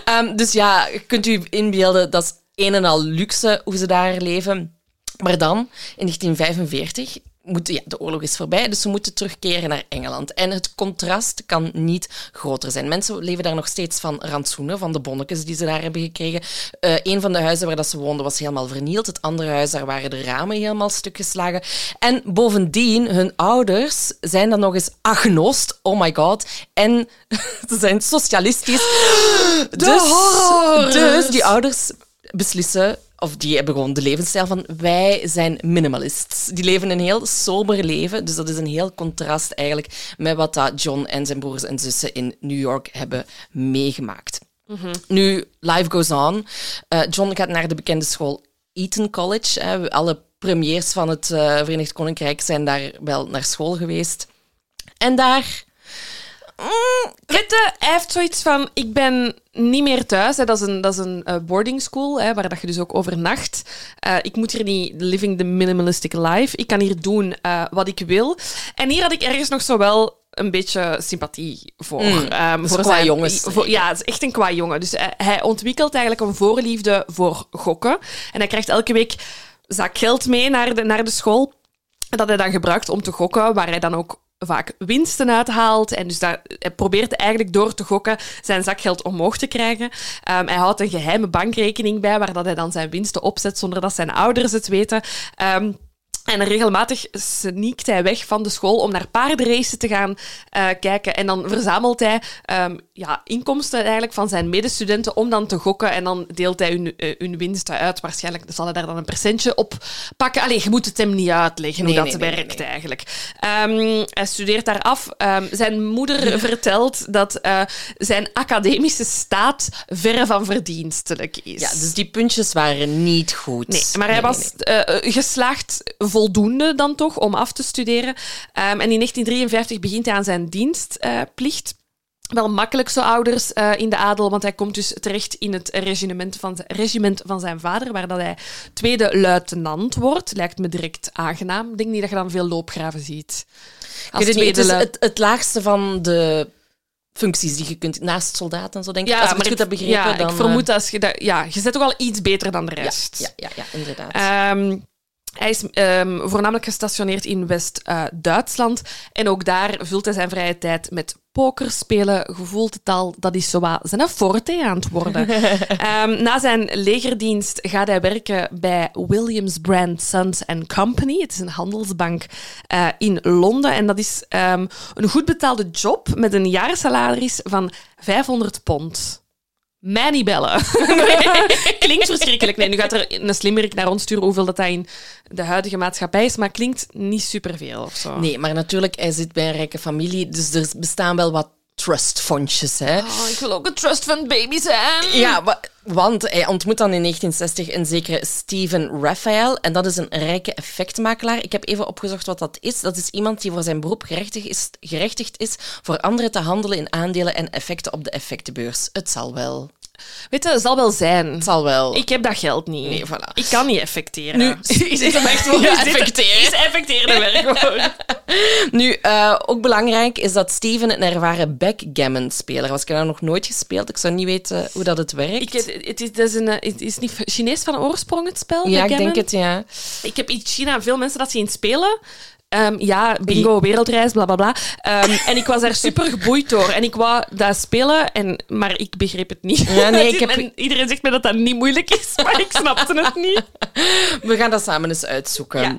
Ehm, dus ja, kunt u inbeelden, dat is een en al luxe hoe ze daar leven. Maar dan, in 1945, ja, de oorlog is voorbij, dus ze moeten terugkeren naar Engeland. En het contrast kan niet groter zijn. Mensen leven daar nog steeds van rantsoenen, van de bonnetjes die ze daar hebben gekregen. Eh een van de huizen waar dat ze woonden was helemaal vernield. Het andere huis, daar waren de ramen helemaal stuk geslagen. En bovendien, hun ouders zijn dan nog eens agnost. Oh my god. En <laughs> ze zijn socialistisch. <gasps> dus, horrors. dus die ouders beslissen, of die hebben gewoon de levensstijl van wij zijn minimalists. Die leven een heel sober leven, dus dat is een heel contrast eigenlijk met wat dat John en zijn broers en zussen in New York hebben meegemaakt. Nu, life goes on. Eh, John gaat naar de bekende school Eton College. Hè. Alle premiers van het eh, Verenigd Koninkrijk zijn daar wel naar school geweest. En daar... Mm, hij heeft zoiets van, ik ben niet meer thuis. Hè. Dat is een, dat is een eh, boarding school, hè, waar dat je dus ook overnacht. Eh, ik moet hier niet living the minimalistic life. Ik kan hier doen eh, wat ik wil. En hier had ik ergens nog zo wel een beetje sympathie voor. Ehm, is voor qua jongens. voor- ja, het is echt een qua jongen. Dus hij, hij ontwikkelt eigenlijk een voorliefde voor gokken. En hij krijgt elke week zakgeld mee naar de, naar de school. Dat hij dan gebruikt om te gokken, waar hij dan ook vaak winsten uithaalt. En dus dat, hij probeert eigenlijk door te gokken zijn zakgeld omhoog te krijgen. Ehm, hij houdt een geheime bankrekening bij, waar dat hij dan zijn winsten opzet zonder dat zijn ouders het weten. Ehm, en regelmatig sneakt hij weg van de school om naar paardenracen te gaan eh, kijken. En dan verzamelt hij ehm, ja, inkomsten eigenlijk van zijn medestudenten om dan te gokken. En dan deelt hij hun, eh, hun winsten uit. Waarschijnlijk zal hij daar dan een percentje op pakken. Allee, je moet het hem niet uitleggen Nee, hoe dat nee, nee, werkt eigenlijk. Ehm, hij studeert daar af. Ehm, zijn moeder <laughs> vertelt dat eh, zijn academische staat verre van verdienstelijk is. ja, dus die puntjes waren niet goed. Nee, maar hij was geslaagd voldoende dan toch om af te studeren. Ehm, en in 1953 begint hij aan zijn dienstplicht. wel makkelijk zo ouders eh, in de adel, want hij komt dus terecht in het regiment van, zijn- regiment van zijn vader, waar dat hij tweede luitenant wordt. Lijkt me direct aangenaam. Ik denk niet dat je dan veel loopgraven ziet. Weet het, niet, het is het, het laagste van de functies die je kunt... Naast soldaat en zo, denk ik. Als ik het goed heb begrepen, ja, dan... ik vermoed eh, als je dat... Ja, je zet toch al iets beter dan de ja, rest. ja, ja, ja, inderdaad. Ehm, hij is ehm, voornamelijk gestationeerd in West-Duitsland. en ook daar vult hij zijn vrije tijd met pokerspelen. Gevoeld het al, dat is zowat zijn forte aan het worden. <laughs> Ehm, na zijn legerdienst gaat hij werken bij Williams Brand Sons Company. Het is een handelsbank eh, in Londen. En dat is ehm, een goed betaalde job met een jaarsalaris van 500 pond. Mij bellen. <laughs> Klinkt verschrikkelijk. Nee, nu gaat er een slimmerik naar ons sturen hoeveel dat, dat in de huidige maatschappij is, maar klinkt niet superveel of zo. Nee, maar natuurlijk, hij zit bij een rijke familie, dus er bestaan wel wat trustfondjes, hè. Oh, ik wil ook een trust fund baby zijn. Ja, wa- want hij ontmoet dan in 1960 een zekere Steven Raphael. En dat is een rijke effectmakelaar. Ik heb even opgezocht wat dat is. Dat is iemand die voor zijn beroep gerechtigd is, gerechtigd is voor anderen te handelen in aandelen en effecten op de effectenbeurs. Het zal wel. Weet je, het zal wel zijn. Het zal wel. Ik heb dat geld niet. Nee, voilà. Ik kan niet effecteren. Nu- <laughs> is het hem echt wel Ja, effecteren. Is effecteren werk gewoon. <laughs> Nu, eh, ook belangrijk is dat Steven een ervaren backgammon-speler was. Ik heb dat nog nooit gespeeld. Ik zou niet weten hoe dat het werkt. Ik, het, is, dat is een, het is niet Chinees van oorsprong, het spel? ja, ik denk het, ja. Ik heb in China veel mensen dat zien spelen. Ehm, ja, bingo, wereldreis, bla bla bla. Ehm, en ik was daar <laughs> super geboeid door. En ik wou dat spelen, en, maar ik begreep het niet. Ja, nee, <laughs> ik heb- En iedereen zegt me dat dat niet moeilijk is, <laughs> maar ik snapte het niet. We gaan dat samen eens uitzoeken. Ja.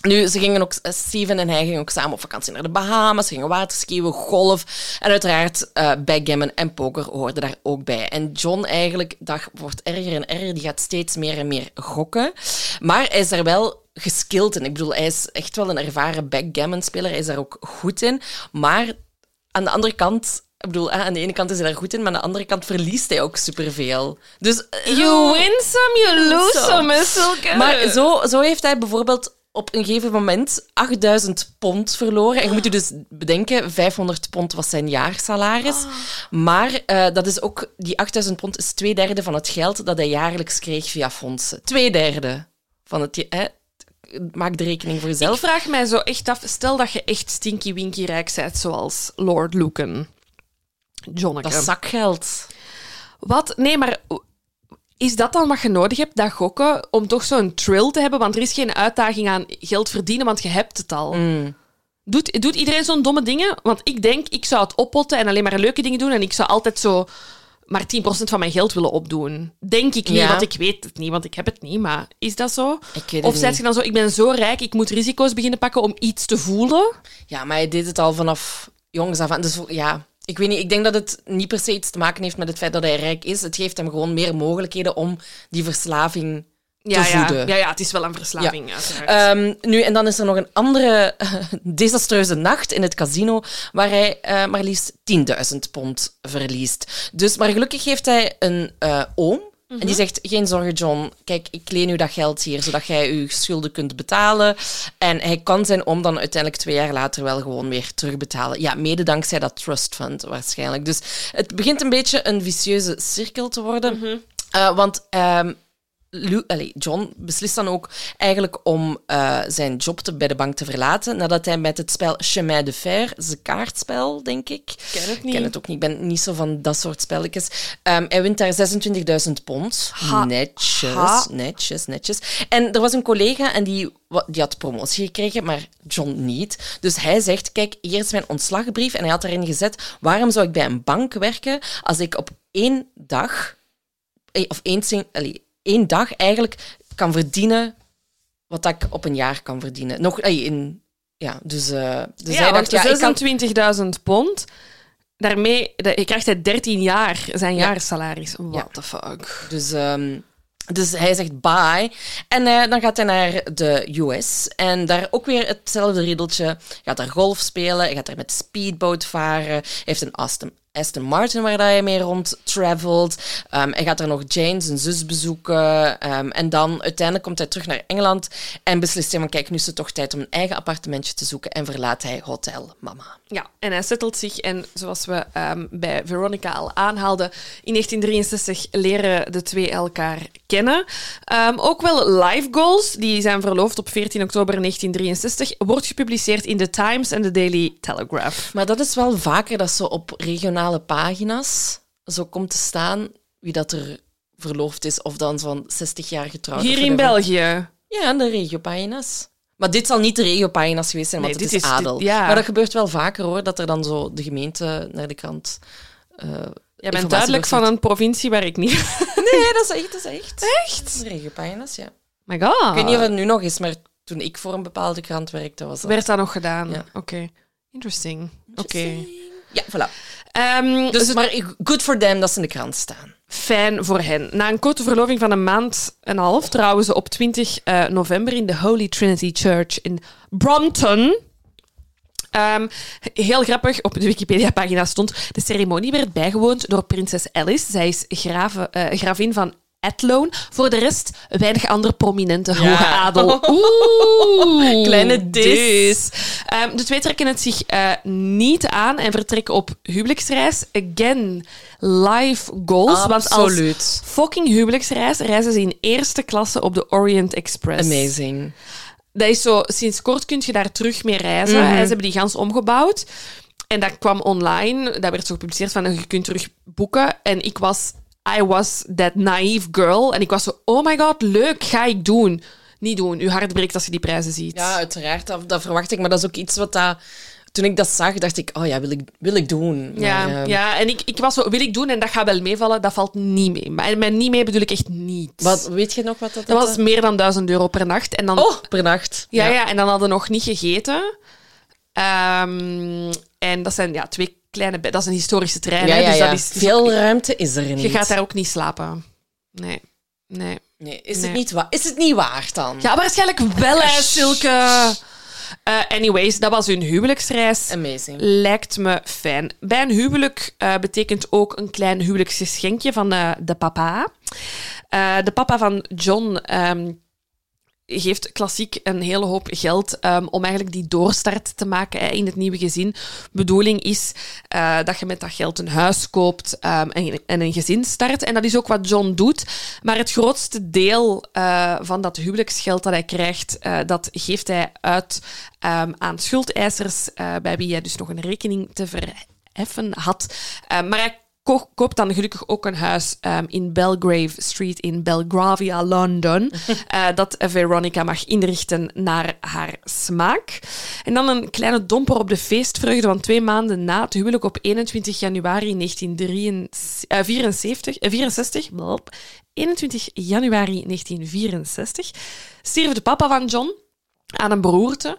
Nu, ze gingen ook, eh, Steven en hij gingen ook samen op vakantie naar de Bahamas, ze gingen waterskiën, golf. En uiteraard eh backgammon en poker hoorden daar ook bij. En John eigenlijk, dat wordt erger en erger, die gaat steeds meer en meer gokken. Maar hij is daar wel geskild in. Ik bedoel, hij is echt wel een ervaren backgammon-speler, hij is daar ook goed in. Maar aan de andere kant... Ik bedoel, aan de ene kant is hij daar goed in, maar aan de andere kant verliest hij ook superveel. Dus... eh, You win some, you lose Zo. some, Silke. Maar zo, zo heeft hij bijvoorbeeld op een gegeven moment 8000 pond verloren. En je moet je dus bedenken, 500 pond was zijn jaarsalaris. Maar eh, dat is ook, die 8000 pond is twee derde van het geld dat hij jaarlijks kreeg via fondsen. Twee derde van het... Hè? Maak de rekening voor Ik jezelf. vraag mij zo echt af, stel dat je echt stinky winky rijk bent, zoals Lord Lucan. Jonneke. Dat zakgeld. Wat? Nee, maar is dat dan wat je nodig hebt, dat gokken, om toch zo'n thrill te hebben? Want er is geen uitdaging aan geld verdienen, want je hebt het al. Mm. Doet, doet iedereen zo'n domme dingen? Want ik denk, ik zou het oppotten en alleen maar leuke dingen doen. En ik zou altijd zo maar 10% van mijn geld willen opdoen. Denk ik niet, Ja. want ik weet het niet, want ik heb het niet. Maar is dat zo? Of zeg niet. je dan zo, ik ben zo rijk, ik moet risico's beginnen pakken om iets te voelen? Ja, maar hij deed het al vanaf jongs af aan. Dus ja, ik weet niet. Ik denk dat het niet per se iets te maken heeft met het feit dat hij rijk is. Het geeft hem gewoon meer mogelijkheden om die verslaving Ja, ja. ja, ja, het is wel een verslaving, uiteraard. Ehm, nu, en dan is er nog een andere <laughs> desastreuze nacht in het casino, waar hij eh, maar liefst 10.000 pond verliest. Dus, maar gelukkig heeft hij een eh, oom. En die zegt, geen zorgen John, kijk, ik leen u dat geld hier, zodat jij uw schulden kunt betalen. En hij kan zijn oom dan uiteindelijk twee jaar later wel gewoon weer terugbetalen. Ja, mede dankzij dat trust fund waarschijnlijk. Dus het begint een beetje een vicieuze cirkel te worden. Eh, want ehm, allee, John beslist dan ook eigenlijk om eh, zijn job te, bij de bank te verlaten, nadat hij met het spel Chemin de Fer, zijn kaartspel, denk ik. ken het Ik niet. ken het ook niet, ik ben niet zo van dat soort spelletjes. Ehm, hij wint daar 26.000 pond. Ha. netjes, Ha. netjes, netjes. En er was een collega en die, die had promotie gekregen, maar John niet. Dus hij zegt, kijk, hier is mijn ontslagbrief. En hij had erin gezet, waarom zou ik bij een bank werken als ik op één dag eh, of één, allee, één dag eigenlijk kan verdienen wat dat ik op een jaar kan verdienen. Nog allee, in, ja, dus, eh dus ja, hij dacht, ja, ik kan, 26.000 pond, daarmee de- je krijgt hij 13 jaar zijn Ja. jaarsalaris. What Ja. the fuck? dus, ehm, dus hij zegt bye. En eh, dan gaat hij naar de US. En daar ook weer hetzelfde riedeltje. Hij gaat daar golf spelen, hij gaat daar met speedboot varen. Hij heeft een Aston, Aston Martin waar hij mee rond travelt. Ehm, hij gaat er nog Jane, zijn zus, bezoeken. Ehm, en dan uiteindelijk komt hij terug naar Engeland en beslist hij van kijk, nu is het toch tijd om een eigen appartementje te zoeken en verlaat hij Hotel Mama. Ja, en hij settelt zich. En zoals we ehm, bij Veronica al aanhaalden, in 1963 leren de twee elkaar kennen. Ook wel Live Goals, die zijn verloofd op 14 oktober 1963, wordt gepubliceerd in The Times en The Daily Telegraph. Maar dat is wel vaker dat zo op pagina's zo komt te staan wie dat er verloofd is of dan zo'n 60 jaar getrouwd. Hier in. België. Ja, de regiopagina's. Maar dit zal niet de regiopagina's geweest zijn, want het is, dit- adel. ja. Maar dat gebeurt wel vaker hoor, dat er dan zo de gemeente naar de krant. eh, Jij bent duidelijk van een provincie waar ik niet... <laughs> Nee, dat is echt. Dat is echt. Echt? Regiopagina's, ja. My god. Ik weet niet of het nu nog is, maar toen ik voor een bepaalde krant werkte, was dat. Werd dat nog gedaan? Ja. Oké. Interesting. Oké. Ja, voilà. Ehm, Dus, maar good for them dat ze in de krant staan. Fijn voor hen. Na een korte verloving van een maand en een half trouwen ze op 20 eh, november in de Holy Trinity Church in Brompton. Ehm, heel grappig, op de Wikipedia-pagina stond... De ceremonie werd bijgewoond door prinses Alice. Zij is grave, eh, gravin van Athlone. Voor de rest weinig andere prominente hoge adel. <laughs> Oeh, Kleine dis. dis. Ehm, de twee trekken het zich eh, niet aan en vertrekken op huwelijksreis. Again, life goals. Want als Absoluut. fucking huwelijksreis reizen ze in eerste klasse op de Orient Express. Amazing. Dat is zo, sinds kort kun je daar terug mee reizen. Mhm. Ze hebben die gans omgebouwd. En dat kwam online. Dat werd zo gepubliceerd van je kunt terug boeken. En ik was, I was that naive girl. En ik was zo, oh my god, leuk, ga ik doen. Niet doen. Je hart breekt als je die prijzen ziet. Ja, uiteraard. Dat, dat verwacht ik. Maar dat is ook iets wat dat... Toen ik dat zag, dacht ik, oh ja, wil ik, wil ik doen. Maar, Ja, eh, ja, en ik, ik was zo, wil ik doen en dat gaat wel meevallen. Dat valt niet mee. Maar met niet mee bedoel ik echt niet. Wat, weet je nog wat dat, Dat was meer dan 1000 euro per nacht. En dan Oh, per nacht. Ja, ja. en dan hadden we nog niet gegeten. Ehm, en dat zijn ja, twee kleine bedden. Dat is een historische trein. Ja, hè, ja, dus ja. dat is, Veel ruimte is er niet. je gaat daar ook niet slapen. Nee. Nee. Nee, is, Nee. Het niet wa- is het niet waard dan? Ja, waarschijnlijk wel, hè, Silke. Eh, anyways, dat was hun huwelijksreis. Amazing. Lijkt me fijn. Bij een huwelijk eh, betekent ook een klein huwelijksgeschenkje van eh, de papa. De papa van John ehm, geeft klassiek een hele hoop geld um, om eigenlijk die doorstart te maken hè, in het nieuwe gezin. Bedoeling is uh, dat je met dat geld een huis koopt um, en, en, een gezin start. En dat is ook wat John doet. Maar het grootste deel uh, van dat huwelijksgeld dat hij krijgt, uh, dat geeft hij uit um, aan schuldeisers bij wie hij dus nog een rekening te verheffen had. maar ko koopt dan gelukkig ook een huis um, in Belgrave Street in Belgravia, London. uh, <laughs> dat Veronica mag inrichten naar haar smaak. En dan een kleine domper op de feestvreugde, want twee maanden na het huwelijk op 21 januari 1964, uh, 64, 21 januari 1964 stierf de papa van John aan een beroerte.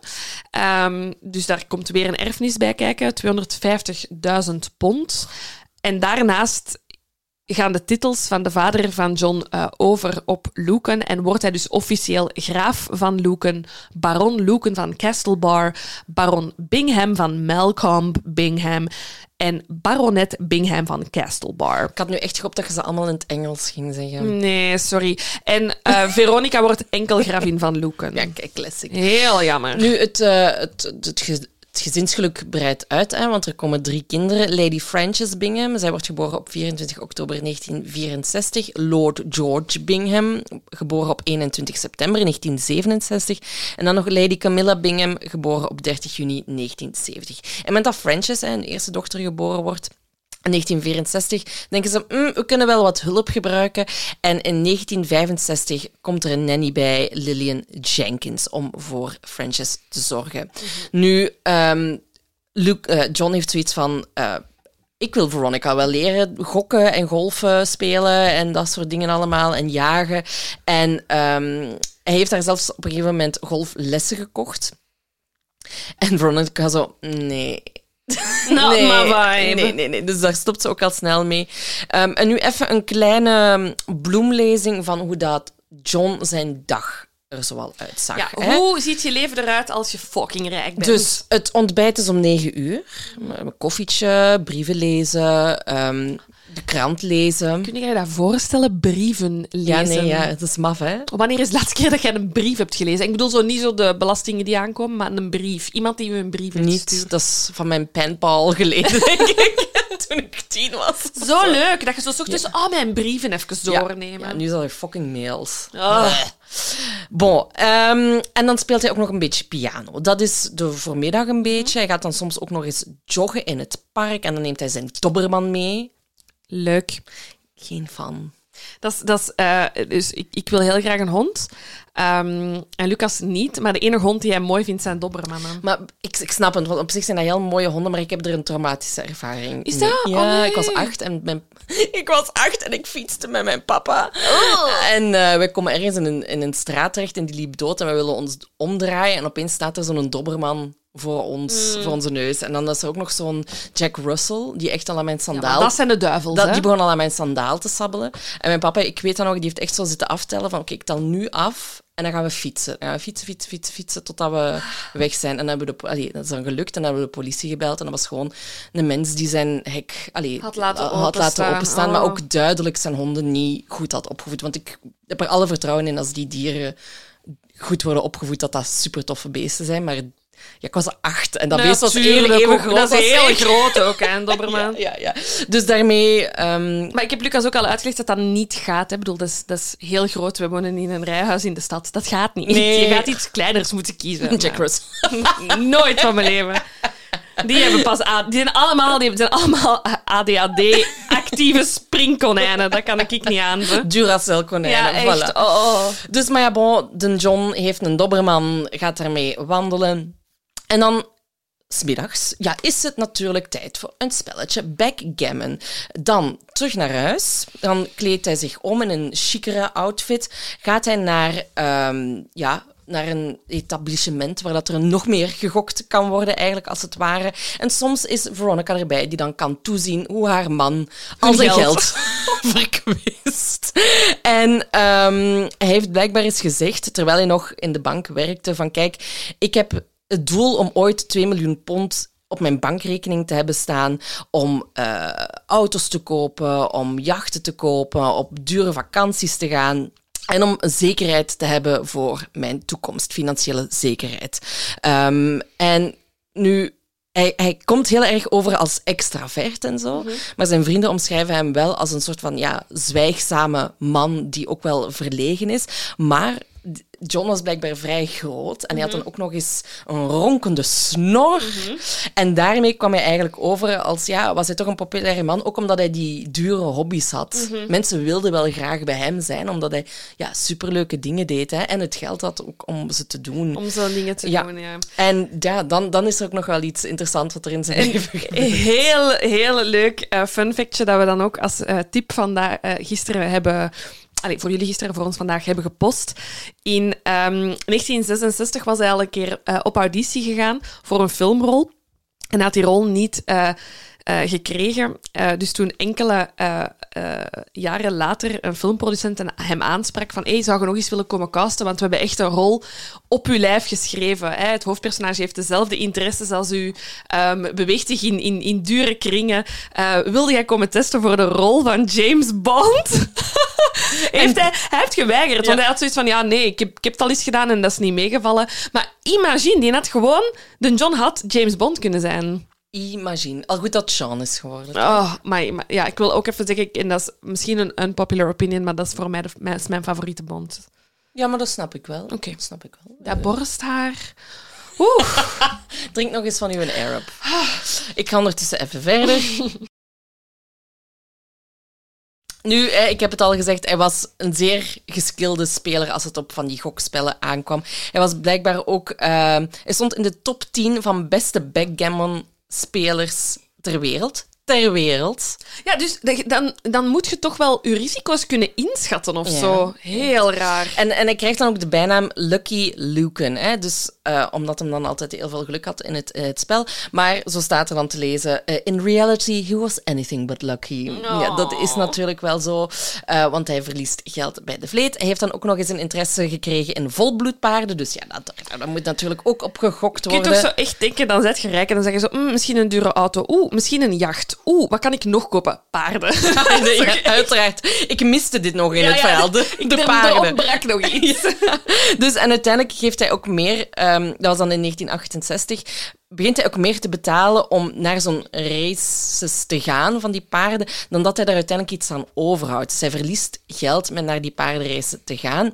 Um, dus daar komt weer een erfenis bij kijken, 250.000 pond. En daarnaast gaan de titels van de vader van John uh, over op Lucan en wordt hij dus officieel graaf van Lucan, baron Lucan van Castlebar, baron Bingham van Malcolm Bingham en baronet Bingham van Castlebar. Ik had nu echt gehoopt dat je ze allemaal in het Engels ging zeggen. Nee, sorry. En uh, <laughs> Veronica wordt enkel gravin van Lucan. Ja, kijk, classic. Heel jammer. Nu, het, uh, het, het, het het gezinsgeluk breidt uit, hè, want er komen drie kinderen. Lady Frances Bingham, zij wordt geboren op 24 oktober 1964. Lord George Bingham, geboren op 21 september 1967. En dan nog Lady Camilla Bingham, geboren op 30 juni 1970. En met dat Frances, een eerste dochter, geboren wordt, in 1964 denken ze, mm, we kunnen wel wat hulp gebruiken. En in 1965 komt er een nanny bij, Lillian Jenkins, om voor Frances te zorgen. Nu, um, Luke, uh, John heeft zoiets van... Uh, ik wil Veronica wel leren gokken en golfen spelen en dat soort dingen allemaal en jagen. En um, hij heeft daar zelfs op een gegeven moment golflessen gekocht. En Veronica zo, nee, <laughs> Not nee, my vibe. Nee, nee, nee. Dus daar stopt ze ook al snel mee. Um, en nu even een kleine bloemlezing van hoe dat John zijn dag er zoal uitzag. Ja, hoe ziet je leven eruit als je fucking rijk bent? Dus het ontbijt is om negen uur. Een koffietje, brieven lezen, um, de krant lezen. Kun je je dat voorstellen? Brieven lezen? Ja, nee, ja, het is maf, hè? Wanneer is de laatste keer dat jij een brief hebt gelezen? Ik bedoel zo niet zo de belastingen die aankomen, maar een brief. Iemand die je een brief heeft Niet, dat is van mijn penpal geleden, <laughs> denk ik. Toen ik tien was. Zo leuk, dat je zo ochtends ja. oh, mijn brieven even doornemen. Ja, ja nu is er fucking mails. Oh. Bon, um, en dan speelt hij ook nog een beetje piano. Dat is de voormiddag een beetje. Hij gaat dan soms ook nog eens joggen in het park en dan neemt hij zijn dobberman mee. Leuk. Geen fan. Dat is, dat is, uh, dus ik, ik wil heel graag een hond. Um, en Lucas niet, maar de enige hond die hij mooi vindt zijn dobbermannen. Maar ik, ik snap het, want op zich zijn dat heel mooie honden, maar ik heb er een traumatische ervaring Is dat? Ja, oh, nee. ik was acht en mijn, <laughs> ik was acht en ik fietste met mijn papa. Oh. En uh, we komen ergens in een, in een straat terecht en die liep dood en we willen ons omdraaien en opeens staat er zo'n dobberman voor ons, mm. voor onze neus. En dan is er ook nog zo'n Jack Russell, die echt al aan mijn sandaal... Ja, dat zijn de duivels, dat, hè? Die begon al aan mijn sandaal te sabbelen. En mijn papa, ik weet dat nog, die heeft echt zo zitten aftellen van, oké, ik tel nu af en dan gaan we fietsen. Dan gaan we fietsen, fietsen, fietsen, fietsen, totdat we weg zijn. En dan hebben we de, allee, dat is dan gelukt. En dan hebben we de politie gebeld. En dat was gewoon een mens die zijn hek allee, had laten had openstaan, laten openstaan oh. maar ook duidelijk zijn honden niet goed had opgevoed. Want ik heb er alle vertrouwen in als die dieren goed worden opgevoed, dat dat super toffe beesten zijn. Maar ja, ik was acht en dat beest was even, even groot. Dat is heel groot ook, hè, een dobberman. <laughs> ja, ja, ja, Dus daarmee... Um... Maar ik heb Lucas ook al uitgelegd dat dat niet gaat. Hè. Ik bedoel, dat is, dat is heel groot. We wonen in een rijhuis in de stad. Dat gaat niet. Nee. Je gaat iets kleiners moeten kiezen. Jack Russell. <laughs> Nooit van mijn leven. Die hebben pas die zijn allemaal, die zijn allemaal ADHD-actieve springkonijnen. Dat kan ik niet aan. Duracell-konijnen. Ja, echt. Voilà. Oh, oh. Dus, maar ja, bon, de John heeft een dobberman, gaat daarmee wandelen. En dan Smiddags ja, is het natuurlijk tijd voor een spelletje backgammon. Dan terug naar huis. Dan kleedt hij zich om in een chicere outfit. Gaat hij naar, um, ja, naar een etablissement waar dat er nog meer gegokt kan worden, eigenlijk als het ware. En soms is Veronica erbij die dan kan toezien hoe haar man al zijn geld, <laughs> verkwist. En um, hij heeft blijkbaar eens gezegd, terwijl hij nog in de bank werkte, van kijk, ik heb het doel om ooit 2 miljoen pond op mijn bankrekening te hebben staan om uh, auto's te kopen, om jachten te kopen, op dure vakanties te gaan. En om zekerheid te hebben voor mijn toekomst, financiële zekerheid. Ehm, en nu, hij, hij komt heel erg over als extravert en zo. Maar zijn vrienden omschrijven hem wel als een soort van ja, zwijgzame man die ook wel verlegen is. Maar John was blijkbaar vrij groot en hij had dan ook nog eens een ronkende snor. En daarmee kwam hij eigenlijk over als, ja, was hij toch een populaire man, ook omdat hij die dure hobby's had. Mensen wilden wel graag bij hem zijn, omdat hij ja, superleuke dingen deed hè, en het geld had ook om ze te doen. Om zo'n dingen te Ja. doen, ja. En ja, dan, dan is er ook nog wel iets interessants wat er in zijn leven gebeurt. Heel, heel leuk eh, fun factje dat we dan ook als eh, tip vandaag eh, gisteren hebben... Voor jullie gisteren, voor ons vandaag hebben gepost. In ehm, 1966 was hij al een keer eh, op auditie gegaan voor een filmrol. En had die rol niet eh, eh, gekregen. Dus toen enkele eh, jaren later een filmproducent hem aansprak van hey, zou je nog eens willen komen casten? Want we hebben echt een rol op uw lijf geschreven. Hè? Het hoofdpersonage heeft dezelfde interesses als u, ehm, beweegt zich in, in, in dure kringen. Eh, wilde jij komen testen voor de rol van James Bond? <laughs> heeft hij, hij heeft geweigerd, want hij had zoiets van ja, nee, ik heb, ik heb het al eens gedaan en dat is niet meegevallen. Maar imagine, die had gewoon... De John had James Bond kunnen zijn. Imagine. Al goed dat Sean is geworden. Oh, maar, maar ja, ik wil ook even zeggen, en dat is misschien een unpopular opinion, maar dat is voor mij de, mijn, is mijn favoriete Bond. Ja, maar dat snap ik wel. Oké. Dat snap ik wel. Dat borsthaar. Oeh. <laughs> Drink nog eens van uw Arab. Ik ga ondertussen even verder. <laughs> Nu, eh, ik heb het al gezegd, hij was een zeer geskilde speler als het op van die gokspellen aankwam. Hij was blijkbaar ook... eh, hij stond in de top 10 van beste backgammon-spelers ter wereld. Ter wereld. Ja, dus dat- dan, dan moet je toch wel je risico's kunnen inschatten of Ja. zo. Heel raar. En, en hij krijgt dan ook de bijnaam Lucky Lucan. Hè? Dus, eh, omdat hem dan altijd heel veel geluk had in het, eh, het spel. Maar zo staat er dan te lezen: eh, In reality, he was anything but lucky. Ja, dat is natuurlijk wel zo, want hij verliest geld bij de vleet. Hij heeft dan ook nog eens een interesse gekregen in volbloedpaarden. Dus ja, dat, daar moet natuurlijk ook op gegokt Je kunt worden. toch zo echt denken, dan zet je rijk en dan zeg je zo, "Mm, misschien een dure auto. Oeh, misschien een jacht. Oeh, wat kan ik nog kopen? Paarden. <laughs> <laughs> Ja, uiteraard. Ik miste dit nog in Ja, het verhaal. De, Ik de paarden. Ontbrak nog <laughs> iets. Dus en uiteindelijk geeft hij ook meer, ehm, dat was dan in 1968, begint hij ook meer te betalen om naar zo'n races te gaan van die paarden, dan dat hij daar uiteindelijk iets aan overhoudt. Dus hij verliest geld met naar die paardenracen te gaan.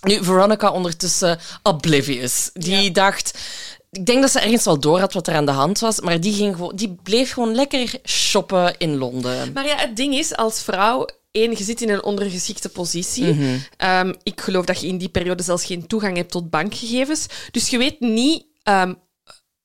Nu, Veronica ondertussen oblivious. Die dacht... Ik denk dat ze ergens wel door had wat er aan de hand was, maar die, ging gewoon, die bleef gewoon lekker shoppen in Londen. Maar ja, het ding is, als vrouw, één, je zit in een ondergeschikte positie. Mhm. Ehm, ik geloof dat je in die periode zelfs geen toegang hebt tot bankgegevens. Dus je weet niet ehm,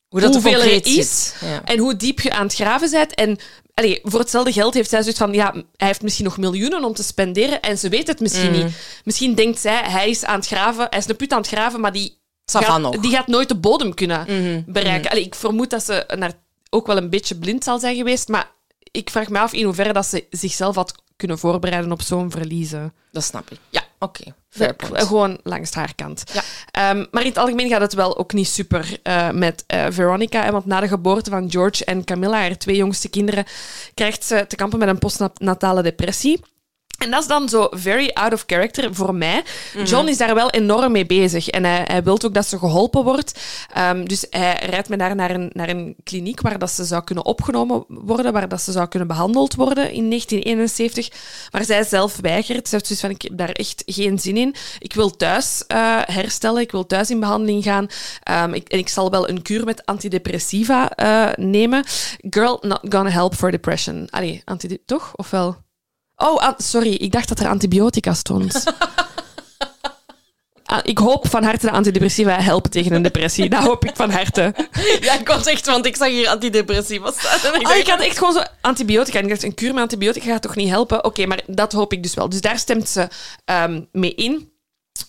Hoe dat hoeveel er is. Ja. en hoe diep je aan het graven bent. En allee, voor hetzelfde geld heeft zij zoiets van, ja, hij heeft misschien nog miljoenen om te spenderen en ze weet het misschien Mhm. niet. Misschien denkt zij, hij is aan het graven, hij is een put aan het graven, maar die, gaat. Mhm. die gaat nooit de bodem kunnen bereiken. Allee, ik vermoed dat ze naar, ook wel een beetje blind zal zijn geweest, maar ik vraag me af in hoeverre dat ze zichzelf had kunnen voorbereiden op zo'n verliezen. Dat snap ik. Ja, oké. Point. Gewoon langs de haarkant. Ja. Ehm, maar in het algemeen gaat het wel ook niet super eh, met eh, Veronica. hè, Want na de geboorte van George en Camilla, haar twee jongste kinderen, krijgt ze te kampen met een postnatale depressie. En dat is dan zo very out of character voor mij. John is daar wel enorm mee bezig. En hij, hij wil ook dat ze geholpen wordt. Ehm, dus hij rijdt met haar naar een, naar een kliniek waar dat ze zou kunnen opgenomen worden, waar dat ze zou kunnen behandeld worden in 1971. Maar zij zelf weigert. Ze heeft zoiets van, ik heb daar echt geen zin in. Ik wil thuis eh, herstellen, ik wil thuis in behandeling gaan. Ehm, ik, en ik zal wel een kuur met antidepressiva eh, nemen. Girl, not gonna help for depression. Allee, antide toch? Of wel? Oh, an- sorry. Ik dacht dat er antibiotica stond. <laughs> Ah, ik hoop van harte dat antidepressiva helpen tegen een depressie. Dat hoop ik van harte. Ja, ik was echt, want ik zag hier antidepressiva staan. Ik Oh, ik had echt gewoon zo antibiotica. En ik dacht, een kuur met antibiotica gaat toch niet helpen? Oké, maar dat hoop ik dus wel. Dus daar stemt ze ehm, mee in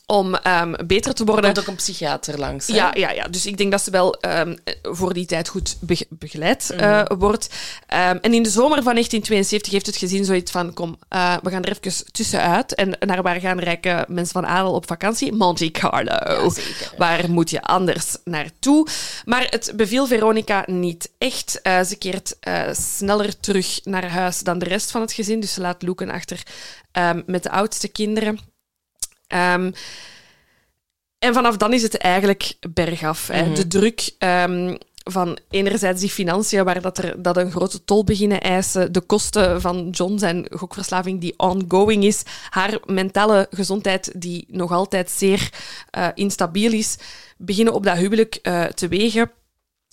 om ehm, beter te worden. komt ook een psychiater langs. hè? Ja, ja, ja, dus ik denk dat ze wel ehm, voor die tijd goed bege- begeleid eh, wordt. Ehm, en in de zomer van 1972 heeft het gezin zoiets van: kom, eh, we gaan er even tussenuit. En naar waar gaan rijke mensen van adel op vakantie? Monte Carlo. zeker. Waar moet je anders naartoe? Maar het beviel Veronica niet echt. Eh, ze keert sneller terug naar huis dan de rest van het gezin. Dus ze laat Lucan achter met de oudste kinderen. Ehm, en vanaf dan is het eigenlijk bergaf. Hè. Mhm. De druk ehm, van enerzijds die financiën, waar dat, er, dat een grote tol beginnen eisen, de kosten van John zijn gokverslaving die ongoing is, haar mentale gezondheid die nog altijd zeer eh, instabiel is, beginnen op dat huwelijk eh, te wegen.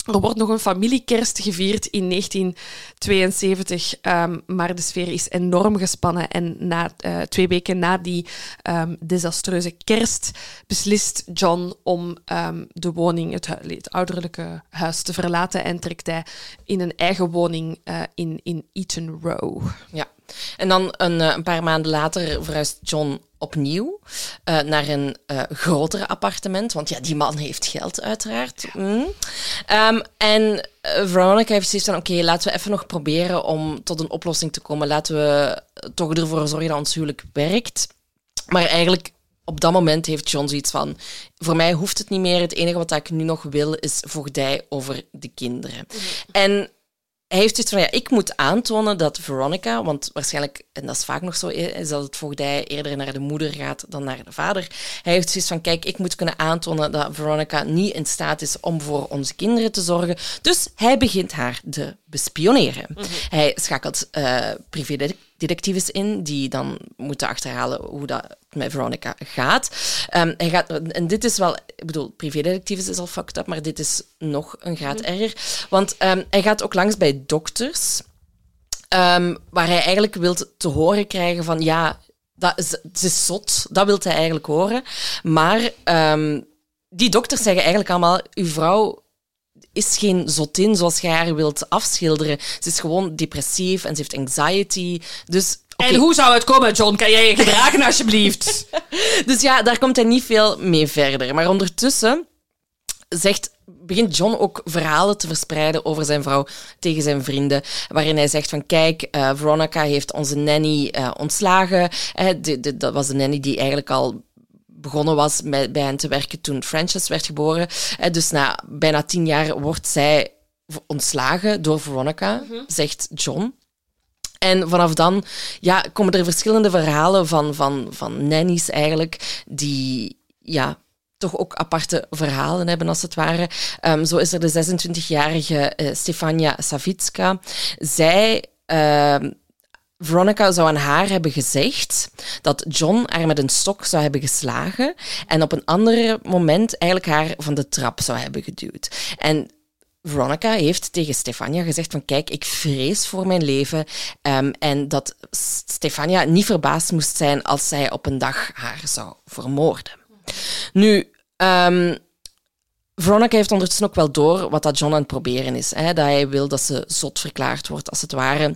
Er wordt nog een familiekerst gevierd in 1972, ehm, maar de sfeer is enorm gespannen. En na, eh, twee weken na die ehm, desastreuze kerst beslist John om ehm, de woning, het, het ouderlijke huis, te verlaten en trekt hij in een eigen woning eh, in, in Eaton Row. Ja. En dan een, eh, een paar maanden later verhuist John opnieuw eh, naar een eh groter appartement. Want ja, die man heeft geld, uiteraard. Mm. Ehm, en Veronica heeft zoiets van: oké, laten we even nog proberen om tot een oplossing te komen. Laten we toch ervoor zorgen dat ons huwelijk werkt. Maar eigenlijk. Op dat moment heeft John zoiets van: voor mij hoeft het niet meer. Het enige wat ik nu nog wil is voogdij over de kinderen. En hij heeft zoiets van, ja, ik moet aantonen dat Veronica, want waarschijnlijk, en dat is vaak nog zo, is dat het voogdij eerder naar de moeder gaat dan naar de vader. Hij heeft zoiets van, kijk, ik moet kunnen aantonen dat Veronica niet in staat is om voor onze kinderen te zorgen. Dus hij begint haar te bespioneren. Hij schakelt privédetectives in, die dan moeten achterhalen hoe dat met Veronica gaat. Ehm, hij gaat. En dit is wel, ik bedoel, privédetectives is al fucked up, maar dit is nog een graad erger. Want ehm, hij gaat ook langs bij dokters, ehm, waar hij eigenlijk wil te horen krijgen van ja, dat is, het is zot, dat wil hij eigenlijk horen. Maar die dokters zeggen eigenlijk allemaal, uw vrouw is geen zotin zoals jij haar wilt afschilderen. Ze is gewoon depressief en ze heeft anxiety. Dus. En hoe zou het komen, John? Kan jij je gedragen, alsjeblieft? <laughs> dus ja, daar komt hij niet veel mee verder. Maar ondertussen zegt, begint John ook verhalen te verspreiden over zijn vrouw tegen zijn vrienden, waarin hij zegt van kijk, eh, Veronica heeft onze nanny eh, ontslagen. De- de- dat was de nanny die eigenlijk al begonnen was met, bij hen te werken toen Frances werd geboren. Dus na bijna tien jaar wordt zij ontslagen door Veronica, zegt John. En vanaf dan ja, komen er verschillende verhalen van, van, van nannies eigenlijk, die ja, toch ook aparte verhalen hebben, als het ware. Ehm, zo is er de 26-jarige eh, Stefania Savitska. Zij... ehm, Veronica zou aan haar hebben gezegd dat John haar met een stok zou hebben geslagen en op een ander moment eigenlijk haar van de trap zou hebben geduwd. En Veronica heeft tegen Stefania gezegd van kijk, ik vrees voor mijn leven ehm, en dat Stefania niet verbaasd moest zijn als zij op een dag haar zou vermoorden. Nu, ehm, Veronica heeft ondertussen ook wel door wat dat John aan het proberen is. Hè? Dat hij wil dat ze zot verklaard wordt, als het ware.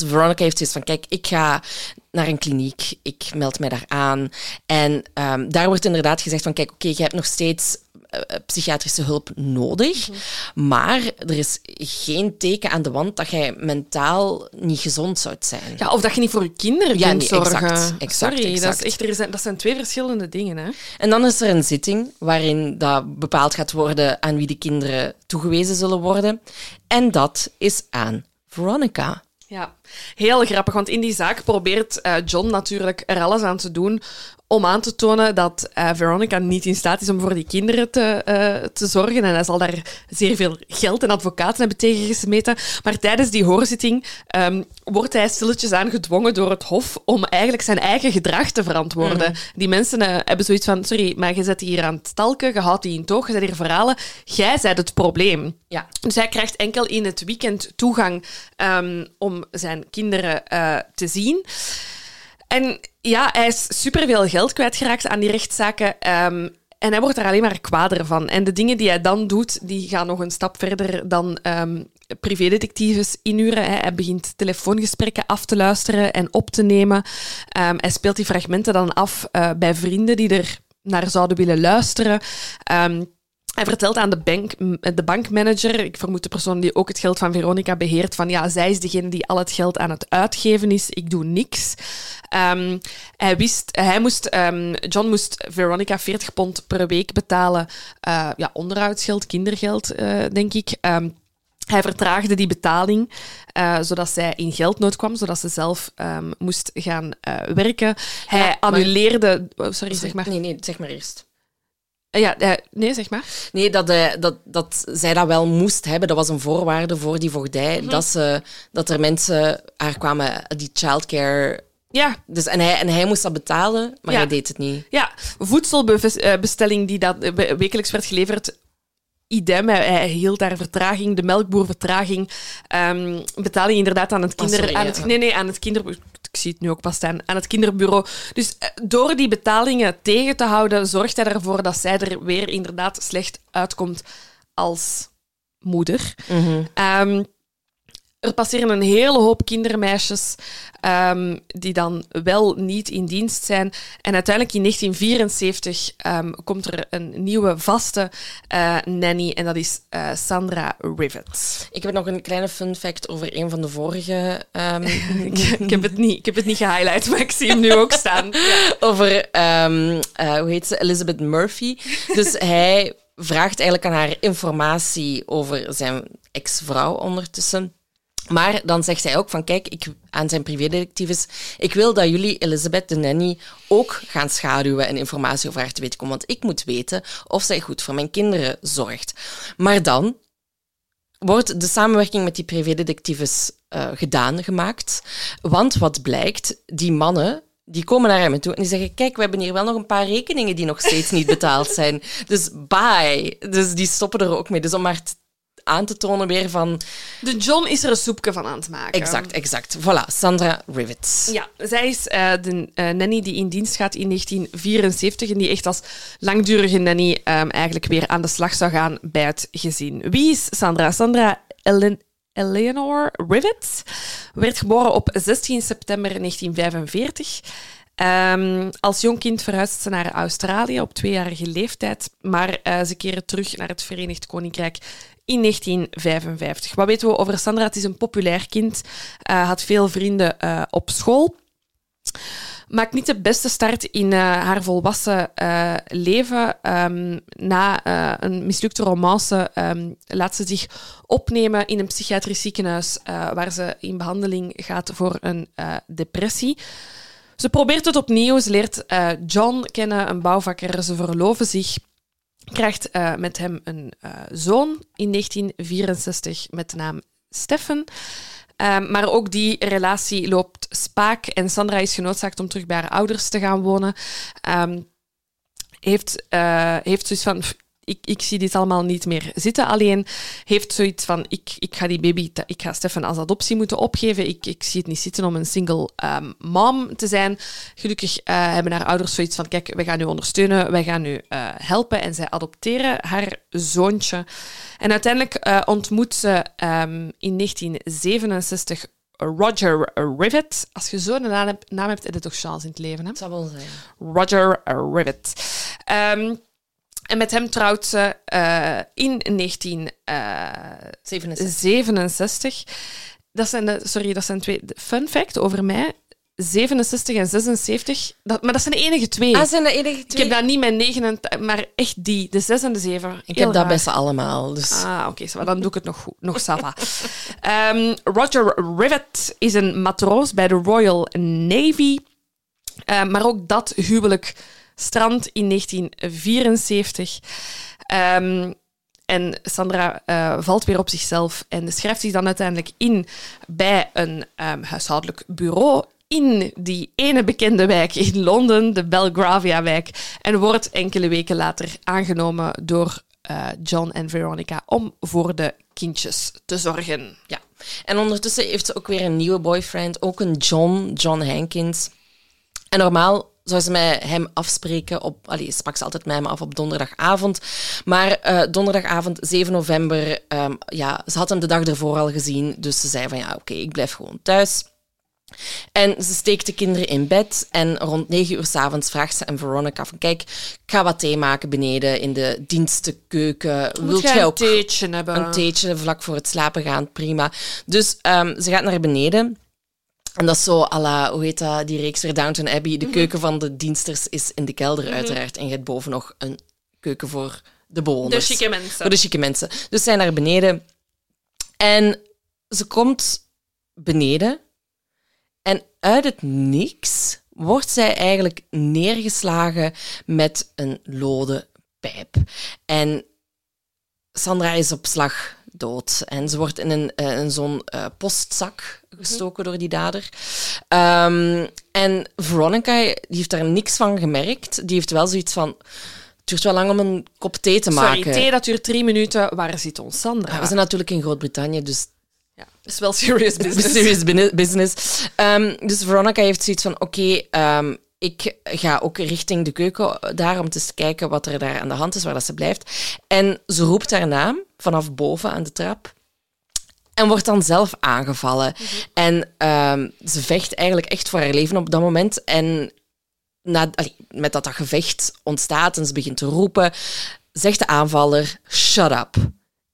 Dus Veronica heeft zoiets van, kijk, ik ga naar een kliniek, ik meld mij daar aan. En ehm, daar wordt inderdaad gezegd van, kijk, oké, je hebt nog steeds eh, eh, psychiatrische hulp nodig, maar er is geen teken aan de wand dat jij mentaal niet gezond zou zijn. Ja, of dat je niet voor je kinderen Ja, kunt nee, zorgen. exact, exact, Sorry, exact. Dat, is echt, er zijn, dat zijn twee verschillende dingen. Hè? En dan is er een zitting waarin dat bepaald gaat worden aan wie de kinderen toegewezen zullen worden. En dat is aan Veronica. Ja, heel grappig, want in die zaak probeert eh, John natuurlijk er alles aan te doen om aan te tonen dat eh, Veronica niet in staat is om voor die kinderen te, eh, te zorgen. En hij zal daar zeer veel geld en advocaten hebben tegengesmeten. Maar tijdens die hoorzitting ehm, wordt hij stilletjes aan gedwongen door het hof om eigenlijk zijn eigen gedrag te verantwoorden. Die mensen eh, hebben zoiets van, sorry, maar je zet die hier aan het stalken, je houdt die in toog, je zet hier verhalen. Jij zijt het probleem. Ja. Dus hij krijgt enkel in het weekend toegang ehm, om zijn kinderen te zien. En ja, hij is superveel geld kwijtgeraakt aan die rechtszaken. ehm, en hij wordt er alleen maar kwader van. En de dingen die hij dan doet, die gaan nog een stap verder dan ehm privédetectives inhuren. Hij begint telefoongesprekken af te luisteren en op te nemen. Ehm, hij speelt die fragmenten dan af eh, bij vrienden die er naar zouden willen luisteren. Hij vertelt aan de, bank, de bankmanager, ik vermoed de persoon die ook het geld van Veronica beheert, van ja, zij is degene die al het geld aan het uitgeven is, ik doe niks. Ehm, hij, wist, hij moest, ehm, John moest Veronica 40 pond per week betalen, eh, ja, onderhoudsgeld, kindergeld, eh, denk ik. Ehm, Hij vertraagde die betaling, eh, zodat zij in geldnood kwam, zodat ze zelf moest gaan werken. Hij Ja, maar- annuleerde... oh, sorry, zeg maar. Nee, nee, zeg maar eerst. Eh, Ja, eh, nee, zeg maar. Nee, dat, eh, dat, dat zij dat wel moest hebben, dat was een voorwaarde voor die voogdij. Mhm. dat, ze, dat er mensen haar kwamen, die childcare... Ja, Dus, en, hij, en hij moest dat betalen, maar Ja. hij deed het niet. Ja, voedselbestelling die dat we- wekelijks werd geleverd. Idem, hij, hij hield daar vertraging, de melkboer vertraging, ehm, betaling inderdaad aan het Ah, kinder... aan het, nee, nee, aan het kinder... Ik zie het nu ook pas staan. Aan het kinderbureau. Dus eh, door die betalingen tegen te houden, zorgt hij ervoor dat zij er weer inderdaad slecht uitkomt als moeder. Ehm, er passeren een hele hoop kindermeisjes ehm, die dan wel niet in dienst zijn. En uiteindelijk in 1974 ehm, komt er een nieuwe vaste eh, nanny en dat is eh, Sandra Rivet. Ik heb nog een kleine fun fact over een van de vorige... ehm, <laughs> ik, ik, heb het niet, ik heb het niet gehighlight, maar ik zie hem nu ook staan. <laughs> over, eh, hoe heet ze, Elizabeth Murphy. Dus <laughs> hij vraagt eigenlijk aan haar informatie over zijn ex-vrouw ondertussen. Maar dan zegt hij ook van, kijk, ik, aan zijn privédetectives, ik wil dat jullie Elizabeth, de nanny, ook gaan schaduwen en informatie over haar te weten komen. Want ik moet weten of zij goed voor mijn kinderen zorgt. Maar dan wordt de samenwerking met die privédetectives eh gedaan gemaakt. Want wat blijkt, die mannen die komen naar hem toe en die zeggen: Kijk, we hebben hier wel nog een paar rekeningen die nog steeds niet betaald zijn. Dus bye. Dus die stoppen er ook mee. Dus om maar aan te tonen weer van. De John is er een soepje van aan het maken. Exact, exact. Voilà, Sandra Rivets. Ja, zij is eh, de eh, nanny die in dienst gaat in 1974 en die echt als langdurige nanny ehm, eigenlijk weer aan de slag zou gaan bij het gezin. Wie is Sandra? Sandra Ellen Eleanor Rivets werd geboren op 16 september 1945. Ehm, als jong kind verhuisde ze naar Australië op tweejarige leeftijd, maar eh, ze keren terug naar het Verenigd Koninkrijk in 1955. Wat weten we over Sandra? Het is een populair kind, eh, had veel vrienden eh, op school. Maakt niet de beste start in eh, haar volwassen leven. Ehm, na een mislukte romance ehm, laat ze zich opnemen in een psychiatrisch ziekenhuis waar ze in behandeling gaat voor een depressie. Ze probeert het opnieuw. Ze leert John kennen, een bouwvakker. Ze verloven zich. Krijgt eh, met hem een eh, zoon in 1964 met de naam Steffen. Um, maar ook die relatie loopt spaak en Sandra is genoodzaakt om terug bij haar ouders te gaan wonen. Um, heeft, uh, heeft zoiets van, ik, ik zie dit allemaal niet meer zitten. Alleen heeft zoiets van, ik, ik ga die baby, ik ga Stefan als adoptie moeten opgeven. Ik, ik zie het niet zitten om een single um, mom te zijn. Gelukkig uh, hebben haar ouders zoiets van, kijk, wij gaan u ondersteunen, wij gaan u uh, helpen. En zij adopteren haar zoontje. En uiteindelijk uh, ontmoet ze um, in 1967 Roger Rivet. Als je zo'n naam hebt, naam hebt, heb je toch chance in het leven. Hè? Dat zou wel zijn. Roger Rivet. Um, en met hem trouwt ze uh, in 1967. Dat zijn de, sorry, dat zijn twee. Fun fact over mij. 67 en 76. Dat, maar dat zijn de enige twee. Ah, zijn de enige twee? Ik heb dat niet mijn 9, maar echt die. De 6 en de 7. Ik heb dat best allemaal. Dus. Ah, oké. Okay, dan doe ik het nog goed. Nog sava. um, <laughs> Roger Rivet is een matroos bij de Royal Navy. Uh, maar ook dat huwelijk strandt in 1974. Um, en Sandra uh, valt weer op zichzelf en schrijft zich dan uiteindelijk in bij een um, huishoudelijk bureau in die ene bekende wijk in Londen, de Belgravia-wijk, en wordt enkele weken later aangenomen door uh, John en Veronica om voor de kindjes te zorgen. Ja, en ondertussen heeft ze ook weer een nieuwe boyfriend, ook een John, John Hankins. En normaal zou ze met hem afspreken op... Allee, sprak ze altijd met hem af op donderdagavond. Maar uh, donderdagavond, 7 november, um, ja, ze had hem de dag ervoor al gezien. Dus ze zei van, ja, oké, okay, ik blijf gewoon thuis. En ze steekt de kinderen in bed en rond negen uur s'avonds vraagt ze aan Veronica van kijk, ik ga wat thee maken beneden in de dienstenkeuken. Wilt jij ook een theetje hebben? Een theetje vlak voor het slapen gaan, prima. Dus um, ze gaat naar beneden en dat is zo à la, hoe heet dat, die reeks weer Downton Abbey. De -hmm. keuken van de diensters is in de kelder -hmm. uiteraard. En je hebt boven nog een keuken voor de bewoners. De chique mensen. Voor de chique mensen. Dus zij naar beneden. En ze komt beneden en uit het niks wordt zij eigenlijk neergeslagen met een lode pijp. En Sandra is op slag dood. En ze wordt in een, uh, in zo'n uh, postzak gestoken door die dader. Um, en Veronica die heeft daar niks van gemerkt. Die heeft wel zoiets van... Het duurt wel lang om een kop thee te maken. Sorry, thee dat duurt drie minuten. Waar zit ons Sandra? Ja, we zijn natuurlijk in Groot-Brittannië, dus ja, het is wel serious <laughs> business. serious business. Um, dus Veronica heeft zoiets van, oké, okay, um, ik ga ook richting de keuken daar om te kijken wat er daar aan de hand is, waar dat ze blijft. En ze roept haar naam vanaf boven aan de trap. En wordt dan zelf aangevallen. En um, ze vecht eigenlijk echt voor haar leven op dat moment. En na, allee, met dat dat gevecht ontstaat en ze begint te roepen, zegt de aanvaller: Shut up.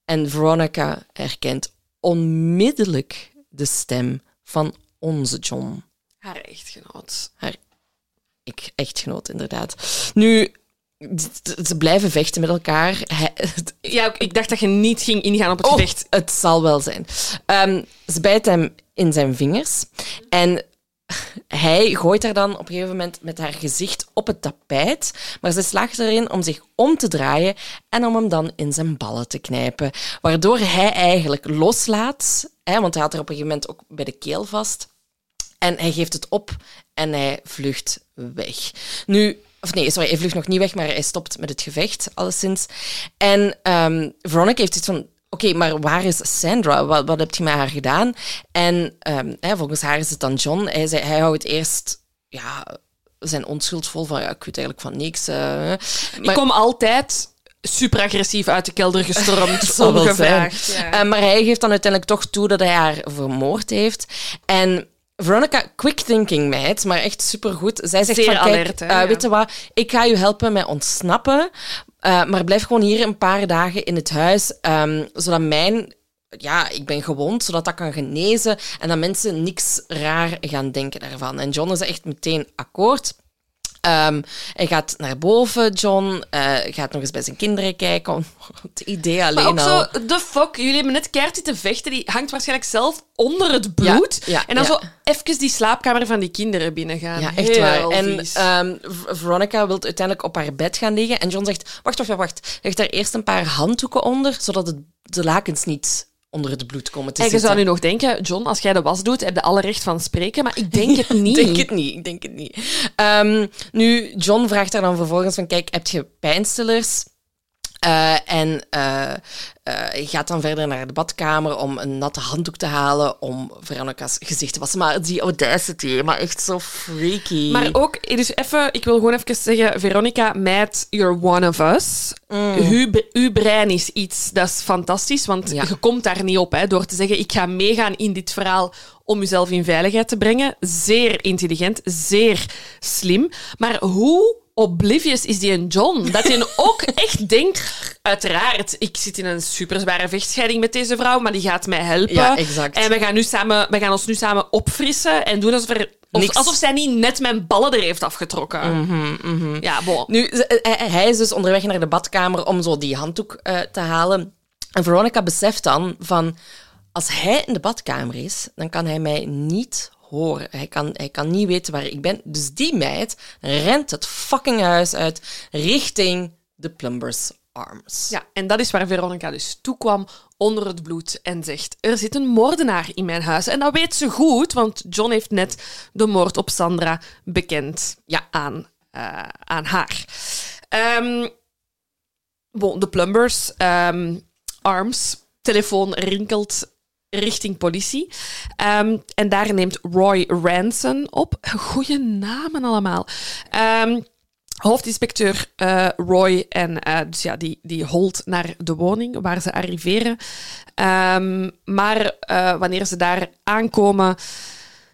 En Veronica herkent onmiddellijk de stem van onze John. Haar echtgenoot. Haar ik echtgenoot, inderdaad. Nu, ze blijven vechten met elkaar. Hij, ja, ik dacht dat je niet ging ingaan op het oh, gevecht. Het zal wel zijn. Um, ze bijt hem in zijn vingers en hij gooit haar dan op een gegeven moment met haar gezicht op het tapijt, maar ze slaagt erin om zich om te draaien en om hem dan in zijn ballen te knijpen, waardoor hij eigenlijk loslaat, hè, want hij had er op een gegeven moment ook bij de keel vast. En hij geeft het op en hij vlucht weg. Nu, of nee, sorry, hij vlucht nog niet weg, maar hij stopt met het gevecht, alleszins. En um, Veronica heeft iets van... Oké, maar waar is Sandra? Wat, wat heb je met haar gedaan? En um, hè, volgens haar is het dan John. Hij, zei, hij houdt eerst ja, zijn onschuld vol van... Ja, ik weet eigenlijk van niks. Uh, maar, ik kom altijd super agressief uit de kelder gestormd, <laughs> ongevraagd. Ja. Uh, maar hij geeft dan uiteindelijk toch toe dat hij haar vermoord heeft. En Veronica, quick thinking meid, maar echt supergoed. Zij zegt Zeer van, alert, kijk, uh, weet je wat, ik ga je helpen met ontsnappen, uh, maar blijf gewoon hier een paar dagen in het huis, um, zodat mijn... Ja, ik ben gewond, zodat dat kan genezen en dat mensen niks raar gaan denken daarvan. En John is echt meteen akkoord. Um, hij gaat naar boven, John. Uh, gaat nog eens bij zijn kinderen kijken. <laughs> Het idee alleen maar ook al. zo, the fuck, jullie hebben net keert te vechten. Die hangt waarschijnlijk zelf onder het bloed. Ja, ja, en dan ja. zo even die slaapkamer van die kinderen binnengaan. Ja, echt Heel waar. En um, Veronica wil uiteindelijk op haar bed gaan liggen. En John zegt, wacht, wacht, wacht. Leg daar eerst een paar handdoeken onder, zodat het, de lakens niet onder het bloed komen te en je zitten. zou nu nog denken, John, als jij de was doet, heb je alle recht van spreken. Maar ik denk het <laughs> niet. Ik denk het niet, ik denk het niet. Um, nu, John vraagt haar dan vervolgens van, kijk, heb je pijnstillers? Uh, en uh, uh, gaat dan verder naar de badkamer om een natte handdoek te halen om Veronica's gezicht te wassen. Maar die audacity, maar echt zo freaky. Maar ook, dus even, ik wil gewoon even zeggen, Veronica, meid, you're one of us. Mm. Uw, uw brein is iets, dat is fantastisch, want ja. je komt daar niet op hè, door te zeggen, ik ga meegaan in dit verhaal om jezelf in veiligheid te brengen. Zeer intelligent, zeer slim. Maar hoe oblivious is die een John. Dat hij ook echt denkt, uiteraard, ik zit in een superzware vechtscheiding met deze vrouw, maar die gaat mij helpen. Ja, exact. En we gaan, nu samen, we gaan ons nu samen opfrissen en doen alsof, er, of, alsof zij niet net mijn ballen er heeft afgetrokken. Mm -hmm, mm -hmm. Ja, bon. Nu, hij is dus onderweg naar de badkamer om zo die handdoek uh, te halen. En Veronica beseft dan van... Als hij in de badkamer is, dan kan hij mij niet horen. Hij kan, hij kan niet weten waar ik ben. Dus die meid rent het fucking huis uit richting de Plumbers Arms. Ja, en dat is waar Veronica dus toekwam onder het bloed en zegt: Er zit een moordenaar in mijn huis. En dat weet ze goed, want John heeft net de moord op Sandra bekend ja, aan, uh, aan haar. Bon, de Plumbers um, Arms. Telefoon rinkelt richting politie. Um, en daar neemt Roy Ranson op. Goeie namen allemaal. Um, hoofdinspecteur uh, Roy en uh, dus ja, die, die holt naar de woning waar ze arriveren. Um, maar uh, wanneer ze daar aankomen,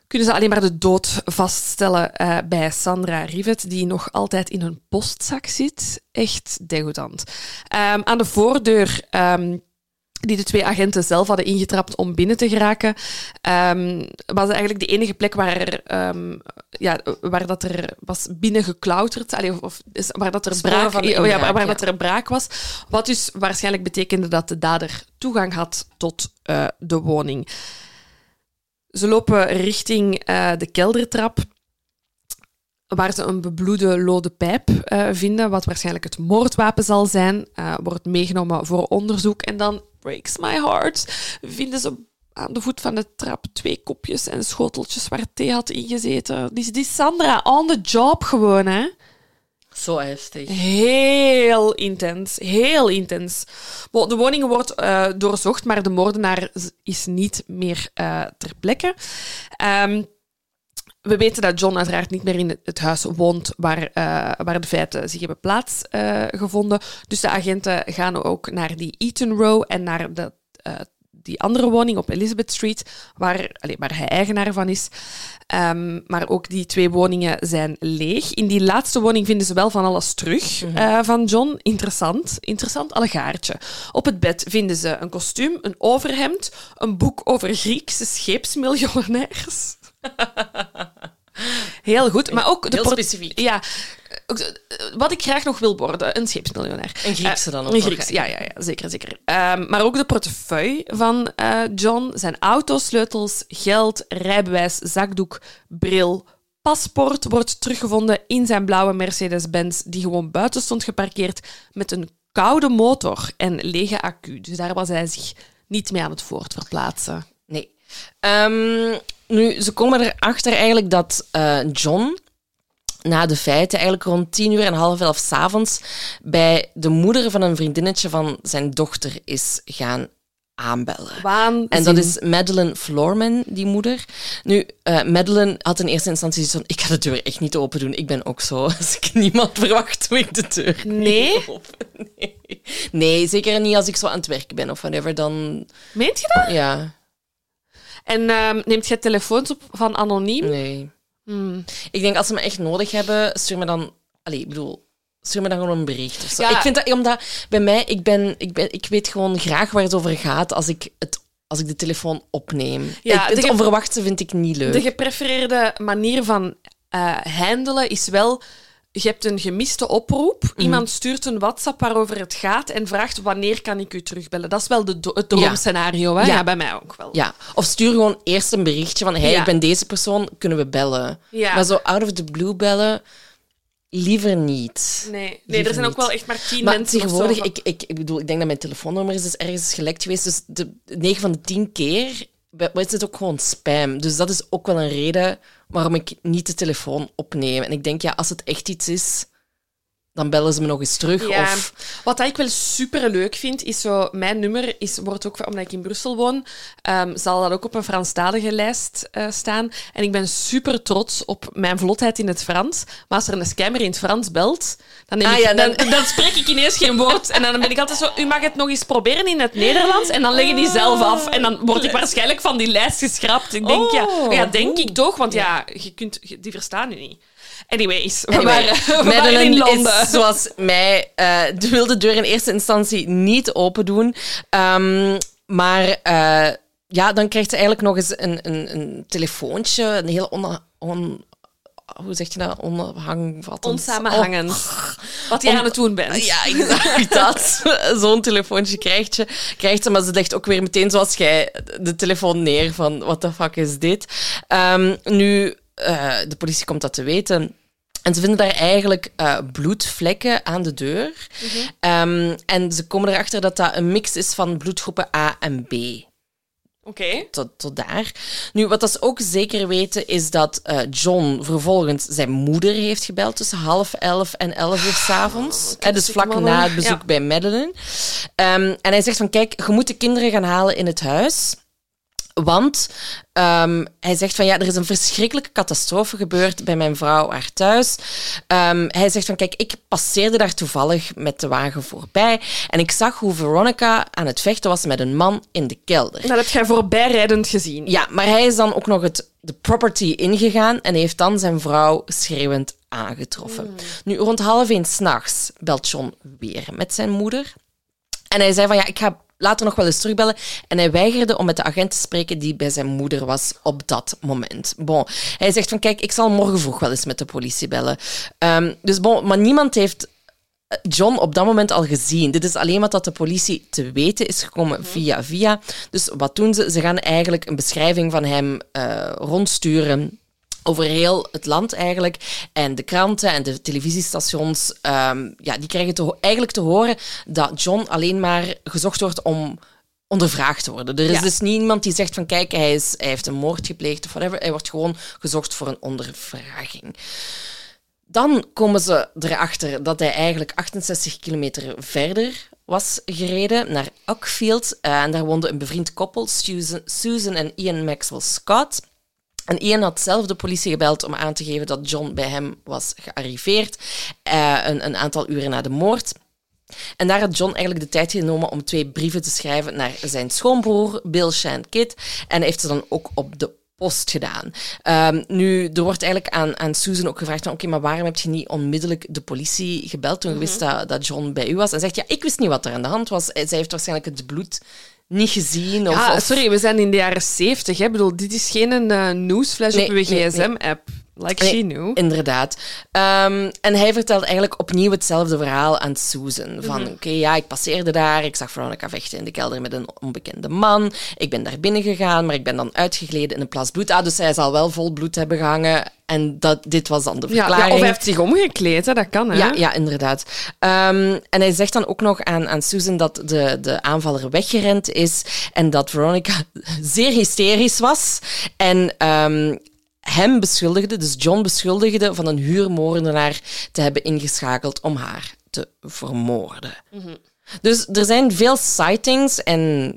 kunnen ze alleen maar de dood vaststellen bij Sandra Rivet, die nog altijd in een postzak zit. Echt degoutant. Aan de voordeur die de twee agenten zelf hadden ingetrapt om binnen te geraken, ehm, was eigenlijk de enige plek waar, er, ehm, ja, waar dat er was binnengeklauterd, allee, of, of waar dat er braak, van ja, waar, waar ja. dat er braak was. Wat dus waarschijnlijk betekende dat de dader toegang had tot eh, de woning. Ze lopen richting eh, de keldertrap, waar ze een bebloede lode pijp eh, vinden, wat waarschijnlijk het moordwapen zal zijn. eh, wordt meegenomen voor onderzoek. En dan, breaks my heart, vinden ze aan de voet van de trap twee kopjes en schoteltjes waar thee had ingezeten. Die, die Sandra, on the job gewoon, hè. Zo heftig. Heel intens, heel intens. De woning wordt eh, doorzocht, maar de moordenaar is niet meer ter plekke. Ehm, we weten dat John uiteraard niet meer in het- huis woont waar, eh, waar de feiten zich hebben plaatsgevonden. dus de agenten gaan ook naar die Eaton Row en naar de, eh, die andere woning op Elizabeth Street, waar, allee, waar hij eigenaar van is. Ehm, maar ook die twee woningen zijn leeg. In die laatste woning vinden ze wel van alles terug eh, van John. Interessant. Interessant allegaartje. Op het bed vinden ze een kostuum, een overhemd, een boek over Griekse scheepsmiljonairs. <laughs> Heel goed. Maar ook de Heel specifiek. Ja. ook, eh, Wat ik graag nog wil worden, een scheepsmiljonair. Een Griekse dan ook Een nog, Griekse, ja, ja, ja, zeker, zeker. Ehm, maar ook de portefeuille van eh, John, zijn autosleutels, geld, rijbewijs, zakdoek, bril, paspoort wordt teruggevonden in zijn blauwe Mercedes-Benz, die gewoon buiten stond geparkeerd met een koude motor en lege accu. Dus daar was hij zich niet mee aan het voortverplaatsen. Ehm, nu, ze komen erachter eigenlijk dat eh, John na de feiten eigenlijk rond tien uur en half elf s'avonds bij de moeder van een vriendinnetje van zijn dochter is gaan aanbellen. Waanzin. En dat is Madeleine Floorman, die moeder. Nu, eh Madeleine had in eerste instantie zoiets van... Ik ga de deur echt niet open doen. Ik ben ook zo. <laughs> Als ik niemand verwacht, doe ik de deur Nee? niet open. Nee. nee, zeker niet als ik zo aan het werk ben of whatever. Dan, Meent je dat? ja, En ehm, neemt jij telefoons op van anoniem? nee. Hmm. Ik denk, als ze me echt nodig hebben, stuur me dan... Allee, ik bedoel, stuur me dan gewoon een bericht of zo. Ja. Ik vind dat, omdat bij mij, ik, ben, ik, ben, ik weet gewoon graag waar het over gaat als ik, het, als ik de telefoon opneem. Ja, het onverwachte vind ik niet leuk. De geprefereerde manier van eh, handelen is wel... Je hebt een gemiste oproep. Mhm. Iemand stuurt een WhatsApp waarover het gaat en vraagt wanneer kan ik u terugbellen. Dat is wel de, het droomscenario. Hè? Ja. Ja. bij mij ook wel. Ja, of stuur gewoon eerst een berichtje van hey, Ja. ik ben deze persoon, kunnen we bellen? Ja. Maar zo out of the blue bellen, liever niet. Nee, nee Liever er zijn ook wel echt maar tien Maar mensen tegenwoordig, van- ik, ik, ik bedoel, ik denk dat mijn telefoonnummer is dus ergens gelekt geweest, dus de 9 van de 10 keer is het ook gewoon spam. Dus dat is ook wel een reden waarom ik niet de telefoon opneem. En ik denk, ja, als het echt iets is, dan bellen ze me nog eens terug. Ja, Of, wat ik wel super leuk vind, is zo... Mijn nummer is, wordt ook, omdat ik in Brussel woon, ehm, zal dat ook op een Franstalige lijst eh, staan. En ik ben super trots op mijn vlotheid in het Frans. Maar als er een scammer in het Frans belt, dan, neem Ah ik, ja, dan, dan- dan spreek ik ineens geen woord. En dan ben ik altijd zo... U mag het nog eens proberen in het Nederlands. En dan leggen die zelf af. En dan word ik waarschijnlijk van die lijst geschrapt. Ik denk, ja, Oh, ja, denk ik toch. Want ja, je kunt, je- die verstaan u niet. Anyways, we Anyway, waren, <laughs> we waren Madeleine in Londen. is zoals mij eh, de wilde deur in eerste instantie niet open doen. Ehm, maar eh, ja, dan krijgt ze eigenlijk nog eens een, een, een telefoontje, een heel on, on- hoe zeg je dat? Onhangvattend. Onsamenhangend. Wat je aan het doen bent. Oh, Ja, exact <laughs> dat. Zo'n telefoontje krijgt, je, krijgt ze, maar ze legt ook weer meteen zoals jij de telefoon neer van what the fuck is dit? Ehm, nu, eh, de politie komt dat te weten. En ze vinden daar eigenlijk eh, bloedvlekken aan de deur. Ehm, en ze komen erachter dat dat een mix is van bloedgroepen A en B Oké. tot, tot daar. Nu, wat dat ze ook zeker weten, is dat eh, John vervolgens zijn moeder heeft gebeld tussen half elf en elf uur s'avonds. avonds. dus vlak mannen. na het bezoek Ja. bij Madeleine. Ehm, en hij zegt van, kijk, je moet de kinderen gaan halen in het huis. Want ehm, hij zegt van ja, er is een verschrikkelijke catastrofe gebeurd bij mijn vrouw haar thuis. Ehm, hij zegt van kijk, ik passeerde daar toevallig met de wagen voorbij en ik zag hoe Veronica aan het vechten was met een man in de kelder. Dat heb jij voorbijrijdend gezien. Ja, maar hij is dan ook nog het, de property ingegaan en heeft dan zijn vrouw schreeuwend aangetroffen. Nu, rond half één s'nachts belt John weer met zijn moeder. En hij zei van, ja, ik ga later nog wel eens terugbellen. En hij weigerde om met de agent te spreken die bij zijn moeder was op dat moment. Bon, hij zegt van, kijk, ik zal morgen vroeg wel eens met de politie bellen. Ehm, dus bon, maar niemand heeft John op dat moment al gezien. Dit is alleen wat dat de politie te weten is gekomen via via. Dus wat doen ze? Ze gaan eigenlijk een beschrijving van hem uh, rondsturen over heel het land eigenlijk. En de kranten en de televisiestations, um, ja, die krijgen te, eigenlijk te horen dat John alleen maar gezocht wordt om ondervraagd te worden. Er is dus niet iemand die zegt van kijk, hij, is, hij heeft een moord gepleegd of whatever. Hij wordt gewoon gezocht voor een ondervraging. Dan komen ze erachter dat hij eigenlijk 68 kilometer verder was gereden naar Oakfield. Uh, en daar woonde een bevriend koppel, Susan, Susan en Ian Maxwell Scott. En Ian had zelf de politie gebeld om aan te geven dat John bij hem was gearriveerd, uh, een, een aantal uren na de moord. En daar had John eigenlijk de tijd genomen om twee brieven te schrijven naar zijn schoonbroer, Bill Shan Kid. En hij heeft ze dan ook op de post gedaan. Um, nu, er wordt eigenlijk aan, aan Susan ook gevraagd oké, maar waarom heb je niet onmiddellijk de politie gebeld toen je wist mhm. dat, dat John bij u was? En zegt ja, ik wist niet wat er aan de hand was. Zij heeft waarschijnlijk het bloed niet gezien. Of, ja, sorry, we zijn in de jaren zeventig. Ik bedoel, dit is geen uh, nieuwsflash op uw gsm-app. Like she knew. Inderdaad. Um, en hij vertelt eigenlijk opnieuw hetzelfde verhaal aan Susan. Van, mhm. oké, ja, ik passeerde daar. Ik zag Veronica vechten in de kelder met een onbekende man. Ik ben daar binnen gegaan, maar ik ben dan uitgegleden in een plas bloed. Ah, dus hij zal wel vol bloed hebben gehangen. En dat, dit was dan de verklaring. Ja, of hij heeft zich omgekleed, hè? dat kan. Hè? Ja, ja inderdaad. Um, en hij zegt dan ook nog aan, aan Susan dat de, de aanvaller weggerend is en dat Veronica <laughs> zeer hysterisch was. En um, hem beschuldigde, dus John beschuldigde, van een huurmoordenaar te hebben ingeschakeld om haar te vermoorden. Mhm. Dus er zijn veel sightings en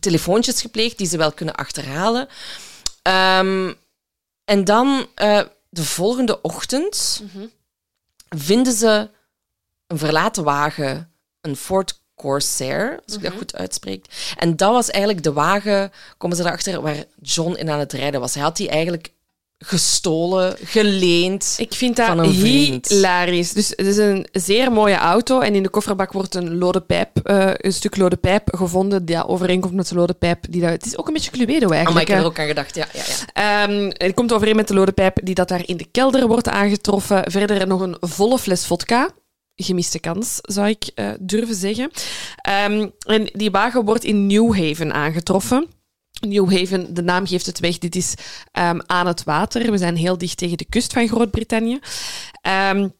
telefoontjes gepleegd die ze wel kunnen achterhalen. Um, en dan uh, de volgende ochtend mhm. vinden ze een verlaten wagen, een Ford Corsair, als ik dat mhm. goed uitspreek. En dat was eigenlijk de wagen, komen ze erachter, waar John in aan het rijden was. Hij had die eigenlijk gestolen, geleend. Ik vind dat hilarisch. Dus het is een zeer mooie auto en in de kofferbak wordt een lode pijp, uh, een stuk lode pijp gevonden die overeenkomt met de lode pijp. Die dat, het is ook een beetje Cluedo eigenlijk. Oh, ik heb er ook aan gedacht, ja. ja, ja. Um, het komt overeen met de lode pijp die dat daar in de kelder wordt aangetroffen. Verder nog een volle fles vodka gemiste kans, zou ik uh, durven zeggen. Um, en die wagen wordt in New Haven aangetroffen. New Haven, de naam geeft het weg, dit is um, aan het water. We zijn heel dicht tegen de kust van Groot-Brittannië. Um,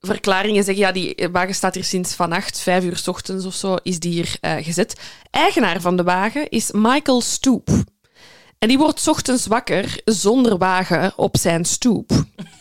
verklaringen zeggen, ja, die wagen staat hier sinds vannacht, vijf uur s ochtends of zo, is die hier uh, gezet. Eigenaar van de wagen is Michael Stoop. En die wordt ochtends wakker zonder wagen op zijn stoep.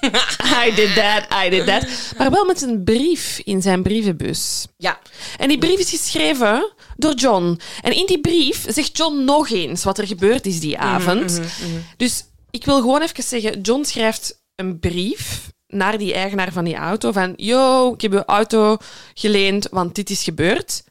<laughs> I did that, I did that. Maar wel met een brief in zijn brievenbus. Ja. En die brief is geschreven door John. En in die brief zegt John nog eens wat er gebeurd is die mhm, avond. Mhm, mhm. Dus ik wil gewoon even zeggen, John schrijft een brief naar die eigenaar van die auto van yo, ik heb uw auto geleend, want dit is gebeurd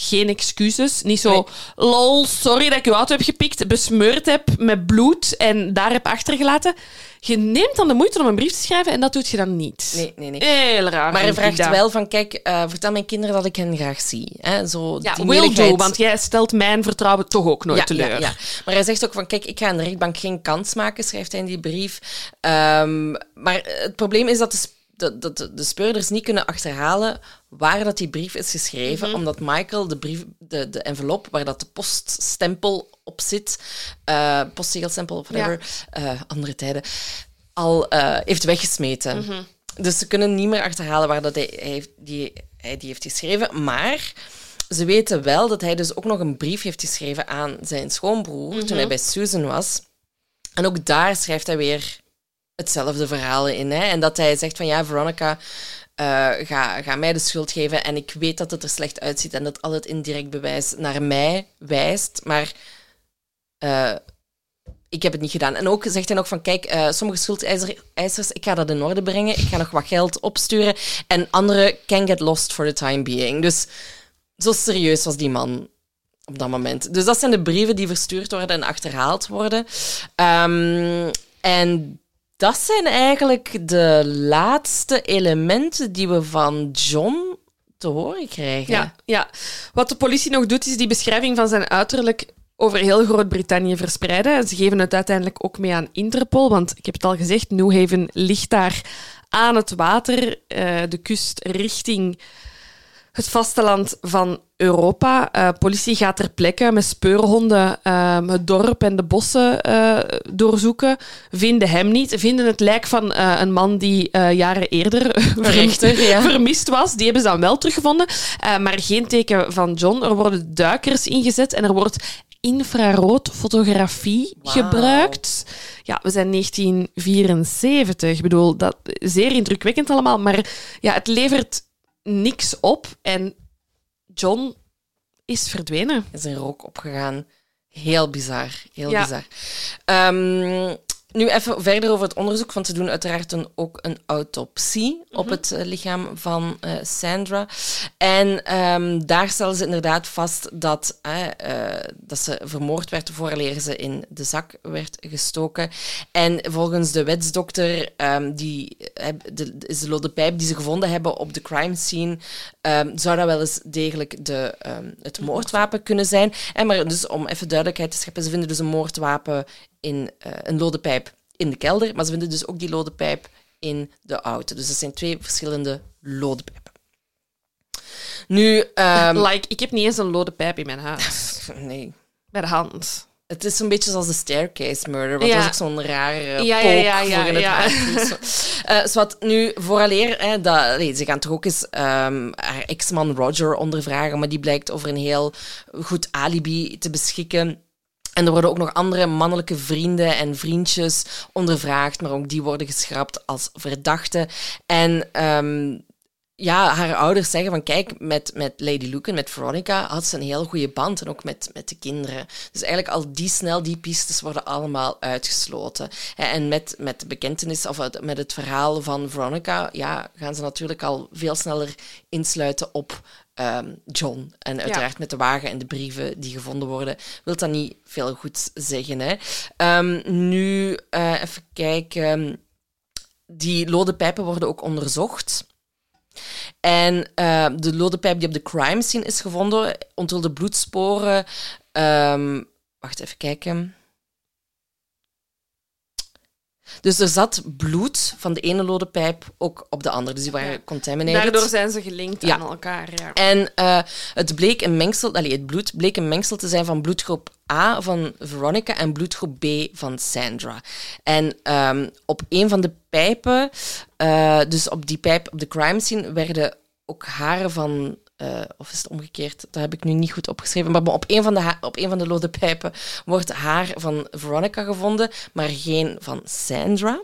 geen excuses. Niet zo, lol, sorry dat ik je auto heb gepikt, besmeurd heb met bloed en daar heb achtergelaten. Je neemt dan de moeite om een brief te schrijven en dat doet je dan niet. Nee, nee, nee. Heel raar. Maar je vraagt wel van, kijk, uh, vertel mijn kinderen dat ik hen graag zie. Hè? Zo, ja, will do, want jij stelt mijn vertrouwen toch ook nooit teleur. Ja, ja. Maar hij zegt ook van, kijk, ik ga aan de rechtbank geen kans maken, schrijft hij in die brief. Um, maar het probleem is dat de dat, dat de speurders niet kunnen achterhalen waar dat die brief is geschreven, mhm. omdat Michael de, brief, de, de envelop waar dat de poststempel op zit, uh, postzegelstempel of whatever, uh, andere tijden, al uh, heeft weggesmeten. Mhm. Dus ze kunnen niet meer achterhalen waar dat hij, hij, die, hij die heeft geschreven, maar ze weten wel dat hij dus ook nog een brief heeft geschreven aan zijn schoonbroer toen hij mhm. bij Susan was. En ook daar schrijft hij weer hetzelfde verhaal in. Hè? En dat hij zegt van ja, Veronica, uh, ga, ga mij de schuld geven. En ik weet dat het er slecht uitziet en dat al het indirect bewijs naar mij wijst. Maar uh, ik heb het niet gedaan. En ook zegt hij nog van, kijk, uh, sommige schuldeisers, ik ga dat in orde brengen. Ik ga nog wat geld opsturen. En andere can get lost for the time being. Dus zo serieus was die man op dat moment. Dus dat zijn de brieven die verstuurd worden en achterhaald worden. Um, en dat zijn eigenlijk de laatste elementen die we van John te horen krijgen. Ja. Wat de politie nog doet, is die beschrijving van zijn uiterlijk over heel Groot-Brittannië verspreiden. En ze geven het uiteindelijk ook mee aan Interpol, want ik heb het al gezegd, Newhaven ligt daar aan het water, uh, de kust richting het vasteland van Europa. Uh, politie gaat ter plekke met speurhonden uh, het dorp en de bossen uh, doorzoeken. Vinden hem niet. Vinden het lijk van een man die jaren eerder <laughs> Rechter, ja. vermist was. Die hebben ze dan wel teruggevonden. maar geen teken van John. Er worden duikers ingezet en er wordt infraroodfotografie wow. gebruikt. Ja, we zijn 1974. Ik bedoel, dat zeer indrukwekkend allemaal. Maar ja, het levert niks op en John is verdwenen. Is een rook opgegaan. Heel bizar. Heel ja. bizar. Um, nu even verder over het onderzoek, want ze doen uiteraard een, ook een autopsie op mhm. het uh, lichaam van uh, Sandra. En um, daar stellen ze inderdaad vast dat, uh, dat ze vermoord werd vooraleer ze in de zak werd gestoken. En volgens de wetsdokter um, die, de, is de lode pijp die ze gevonden hebben op de crime scene, um, zou dat wel eens degelijk de, het moordwapen kunnen zijn. En maar dus om even duidelijkheid te scheppen, ze vinden dus een moordwapen in uh, een lode pijp in de kelder, maar ze vinden dus ook die lode pijp in de auto. Dus dat zijn twee verschillende lode pijpen. Nu, um, <laughs> like, ik heb niet eens een lode pijp in mijn huis. <laughs> nee. Bij de hand. Het is een beetje zoals de staircase murder, wat ja. was ook zo'n rare ja, pook ja, ja, voor in het ja. uh, <laughs> wat nu, vooraleer, hè, dat, nee, ze gaan toch ook eens um, haar ex-man Roger ondervragen, maar die blijkt over een heel goed alibi te beschikken. En er worden ook nog andere mannelijke vrienden en vriendjes ondervraagd, maar ook die worden geschrapt als verdachten. En um, ja, haar ouders zeggen van kijk, met, met Lady en met Veronica had ze een heel goede band en ook met, met de kinderen. Dus eigenlijk al die snel, die pistes worden allemaal uitgesloten. En met, met de bekentenis of met het verhaal van Veronica, ja, gaan ze natuurlijk al veel sneller insluiten op um, John. En uiteraard met de wagen en de brieven die gevonden worden, wil dat niet veel goed zeggen. Hè. Um, nu, uh, even kijken. Die lode pijpen worden ook onderzocht. En uh, de lode pijp die op de crime scene is gevonden, onthulde bloedsporen. Um, wacht even kijken. Dus er zat bloed van de ene lode pijp ook op de andere. Dus die waren ja. contaminated. Daardoor zijn ze gelinkt ja. aan elkaar. Ja. En uh, het bleek een mengsel, allee, het bloed bleek een mengsel te zijn van bloedgroep A van Veronica en bloedgroep B van Sandra. En um, op een van de pijpen, uh, dus op die pijp op de crime scene, werden ook haren van uh, of is het omgekeerd? Dat heb ik nu niet goed opgeschreven. Maar op een van de, op een van de lode pijpen wordt haar van Veronica gevonden, maar geen van Sandra.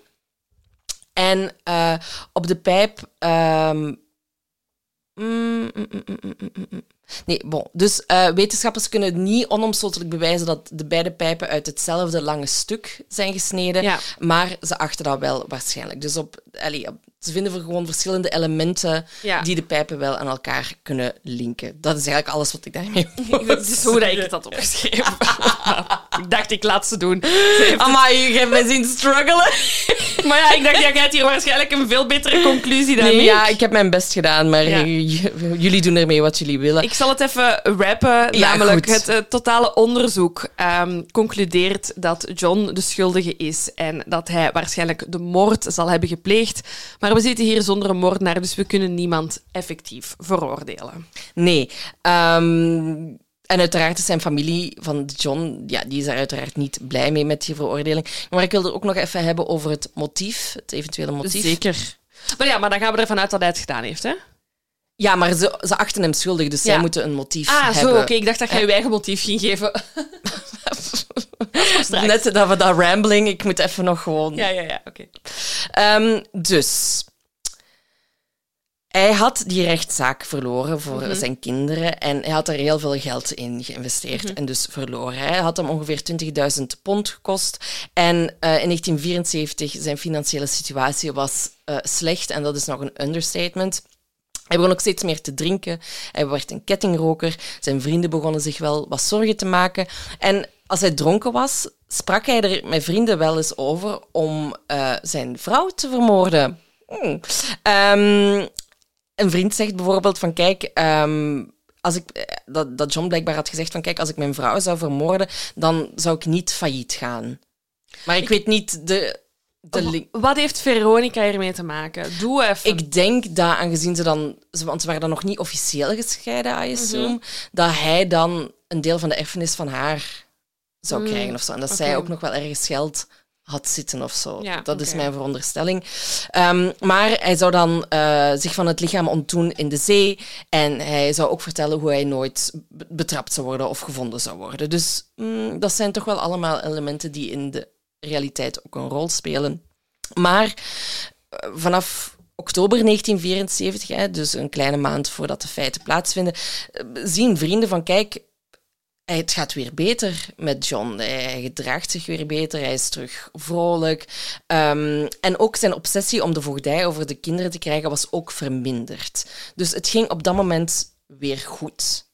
En uh, op de pijp. Um, mm, mm, mm, Nee, bon. Dus uh, wetenschappers kunnen niet onomstotelijk bewijzen dat de beide pijpen uit hetzelfde lange stuk zijn gesneden, ja. maar ze achten dat wel waarschijnlijk. Dus op, allee, ze vinden er gewoon verschillende elementen ja. die de pijpen wel aan elkaar kunnen linken. Dat is eigenlijk alles wat ik daarmee <laughs> Dat is hoe dat ik het had opgeschreven. <laughs> ik dacht, ik laat ze doen. Amai, je hebt mij zien struggelen. maar ja, ik dacht, jij hebt hier waarschijnlijk een veel betere conclusie dan nee, Ja, ik heb mijn best gedaan, maar ja. jullie doen ermee wat jullie willen. Ik zal het even rappen. namelijk, het uh, totale onderzoek um, concludeert dat John de schuldige is en dat hij waarschijnlijk de moord zal hebben gepleegd. Maar we zitten hier zonder een moordenaar, dus we kunnen niemand effectief veroordelen. Nee. Um, en uiteraard is zijn familie van John, ja, die is er uiteraard niet blij mee met die veroordeling. Maar ik wil er ook nog even hebben over het motief, het eventuele motief. Zeker. Maar ja, maar dan gaan we ervan uit dat hij het gedaan heeft, hè? Ja, maar ze, ze achten hem schuldig, dus ja. zij moeten een motief ah, hebben. Ah, zo, oké. Ik dacht dat jij je eigen motief ging geven. <laughs> Net dat we dat rambling, ik moet even nog gewoon... Ja, ja, ja, oké. Okay. Um, dus... Hij had die rechtszaak verloren voor mm -hmm. zijn kinderen en hij had er heel veel geld in geïnvesteerd mm -hmm. en dus verloren. Hij had hem ongeveer 20.000 pond gekost en uh, in 1974 zijn financiële situatie was uh, slecht en dat is nog een understatement. Hij begon ook steeds meer te drinken. Hij werd een kettingroker. Zijn vrienden begonnen zich wel wat zorgen te maken. En als hij dronken was, sprak hij er met vrienden wel eens over om uh, zijn vrouw te vermoorden. Hmm. Um, een vriend zegt bijvoorbeeld van kijk, ehm, als ik, eh, dat, dat John blijkbaar had gezegd van kijk, als ik mijn vrouw zou vermoorden, dan zou ik niet failliet gaan. Maar ik, weet niet de, de link. Wat heeft Veronica hiermee te maken? Doe even. Ik denk dat aangezien ze dan, ze- want ze waren dan nog niet officieel gescheiden, I assume, Mhm. dat hij dan een deel van de erfenis van haar zou krijgen of zo. En dat zij Mm, ook nog wel ergens geld had zitten of zo. Ja, dat is mijn veronderstelling. Ehm, maar hij zou dan eh, zich van het lichaam ontdoen in de zee. En hij zou ook vertellen hoe hij nooit be- betrapt zou worden of gevonden zou worden. Dus mm, dat zijn toch wel allemaal elementen die in de realiteit ook een rol spelen. Maar eh, vanaf oktober 1974, hè, dus een kleine maand voordat de feiten plaatsvinden, eh, zien vrienden van kijk, het gaat weer beter met John. Hij gedraagt zich weer beter, hij is terug vrolijk. Ehm, en ook zijn obsessie om de voogdij over de kinderen te krijgen was ook verminderd. Dus het ging op dat moment weer goed.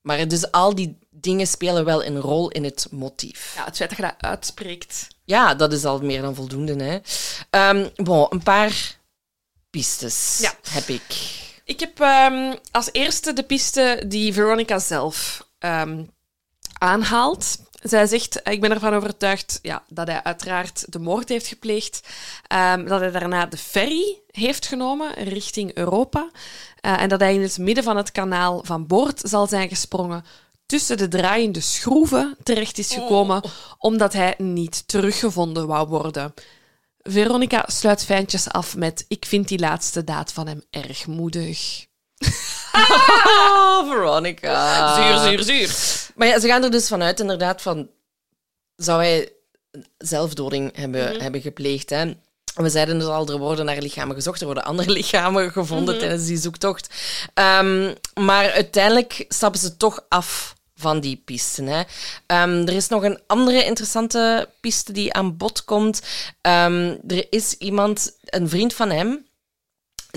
Maar dus al die dingen spelen wel een rol in het motief. Ja, het feit dat je dat uitspreekt. Ja, dat is al meer dan voldoende. Hè. Ehm, bon, een paar pistes Ja. heb ik. Ik heb ehm, als eerste de piste die Veronica zelf aanhaalt. Zij zegt, ik ben ervan overtuigd ja, dat hij uiteraard de moord heeft gepleegd. ehm, dat hij daarna de ferry heeft genomen richting Europa. eh, en dat hij in het midden van het kanaal van boord zal zijn gesprongen. Tussen de draaiende schroeven terecht is gekomen, omdat hij niet teruggevonden wou worden. Veronica sluit fijntjes af met: Ik vind die laatste daad van hem erg moedig. Oh, <laughs> Veronica. Zuur, zuur, zuur. Maar ja, ze gaan er dus vanuit inderdaad van... Zou hij zelfdoding hebben, hebben gepleegd, hè? We zeiden dus al, er worden naar lichamen gezocht. Er worden andere <laughs> lichamen gevonden tijdens die zoektocht. Ehm, maar uiteindelijk stappen ze toch af van die pisten. Hè. Ehm, er is nog een andere interessante piste die aan bod komt. Ehm, er is iemand, een vriend van hem,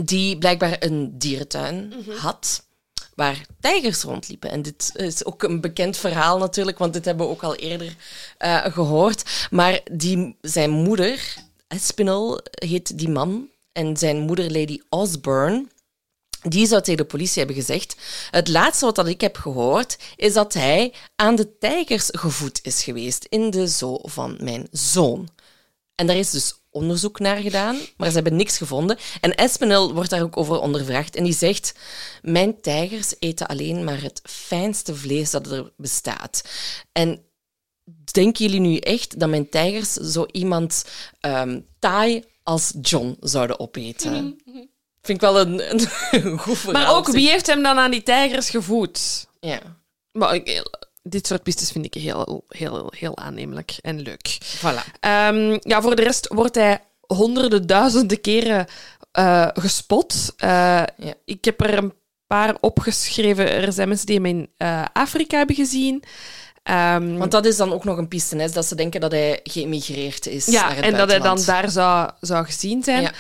die blijkbaar een dierentuin had waar tijgers rondliepen. En dit is ook een bekend verhaal natuurlijk, want dit hebben we ook al eerder eh, gehoord. Maar die, zijn moeder, Espinel heet die man, en zijn moeder Lady Osborne, die zou tegen de politie hebben gezegd: Het laatste wat ik heb gehoord is dat hij aan de tijgers gevoed is geweest in de zoo van mijn zoon. En daar is dus onderzoek naar gedaan, maar ze hebben niks gevonden. En Espinel wordt daar ook over ondervraagd en die zegt: Mijn tijgers eten alleen maar het fijnste vlees dat er bestaat. En denken jullie nu echt dat mijn tijgers zo iemand ehm taai als John zouden opeten? Vind ik wel een, een <laughs> goed verhaal. Maar ook, wie heeft hem dan aan die tijgers gevoed? Ja, Maar ik- dit soort pistes vind ik heel, heel, heel aannemelijk en leuk. voilà. Ehm, ja, voor de rest wordt hij honderden, duizenden keren eh, gespot. Eh, Ja. Ik heb er een paar opgeschreven. Er zijn mensen die hem in eh, Afrika hebben gezien. Ehm, Want dat is dan ook nog een piste, hè, dat ze denken dat hij geëmigreerd is ja, en dat hij dan daar zou, zou gezien zijn. Ja.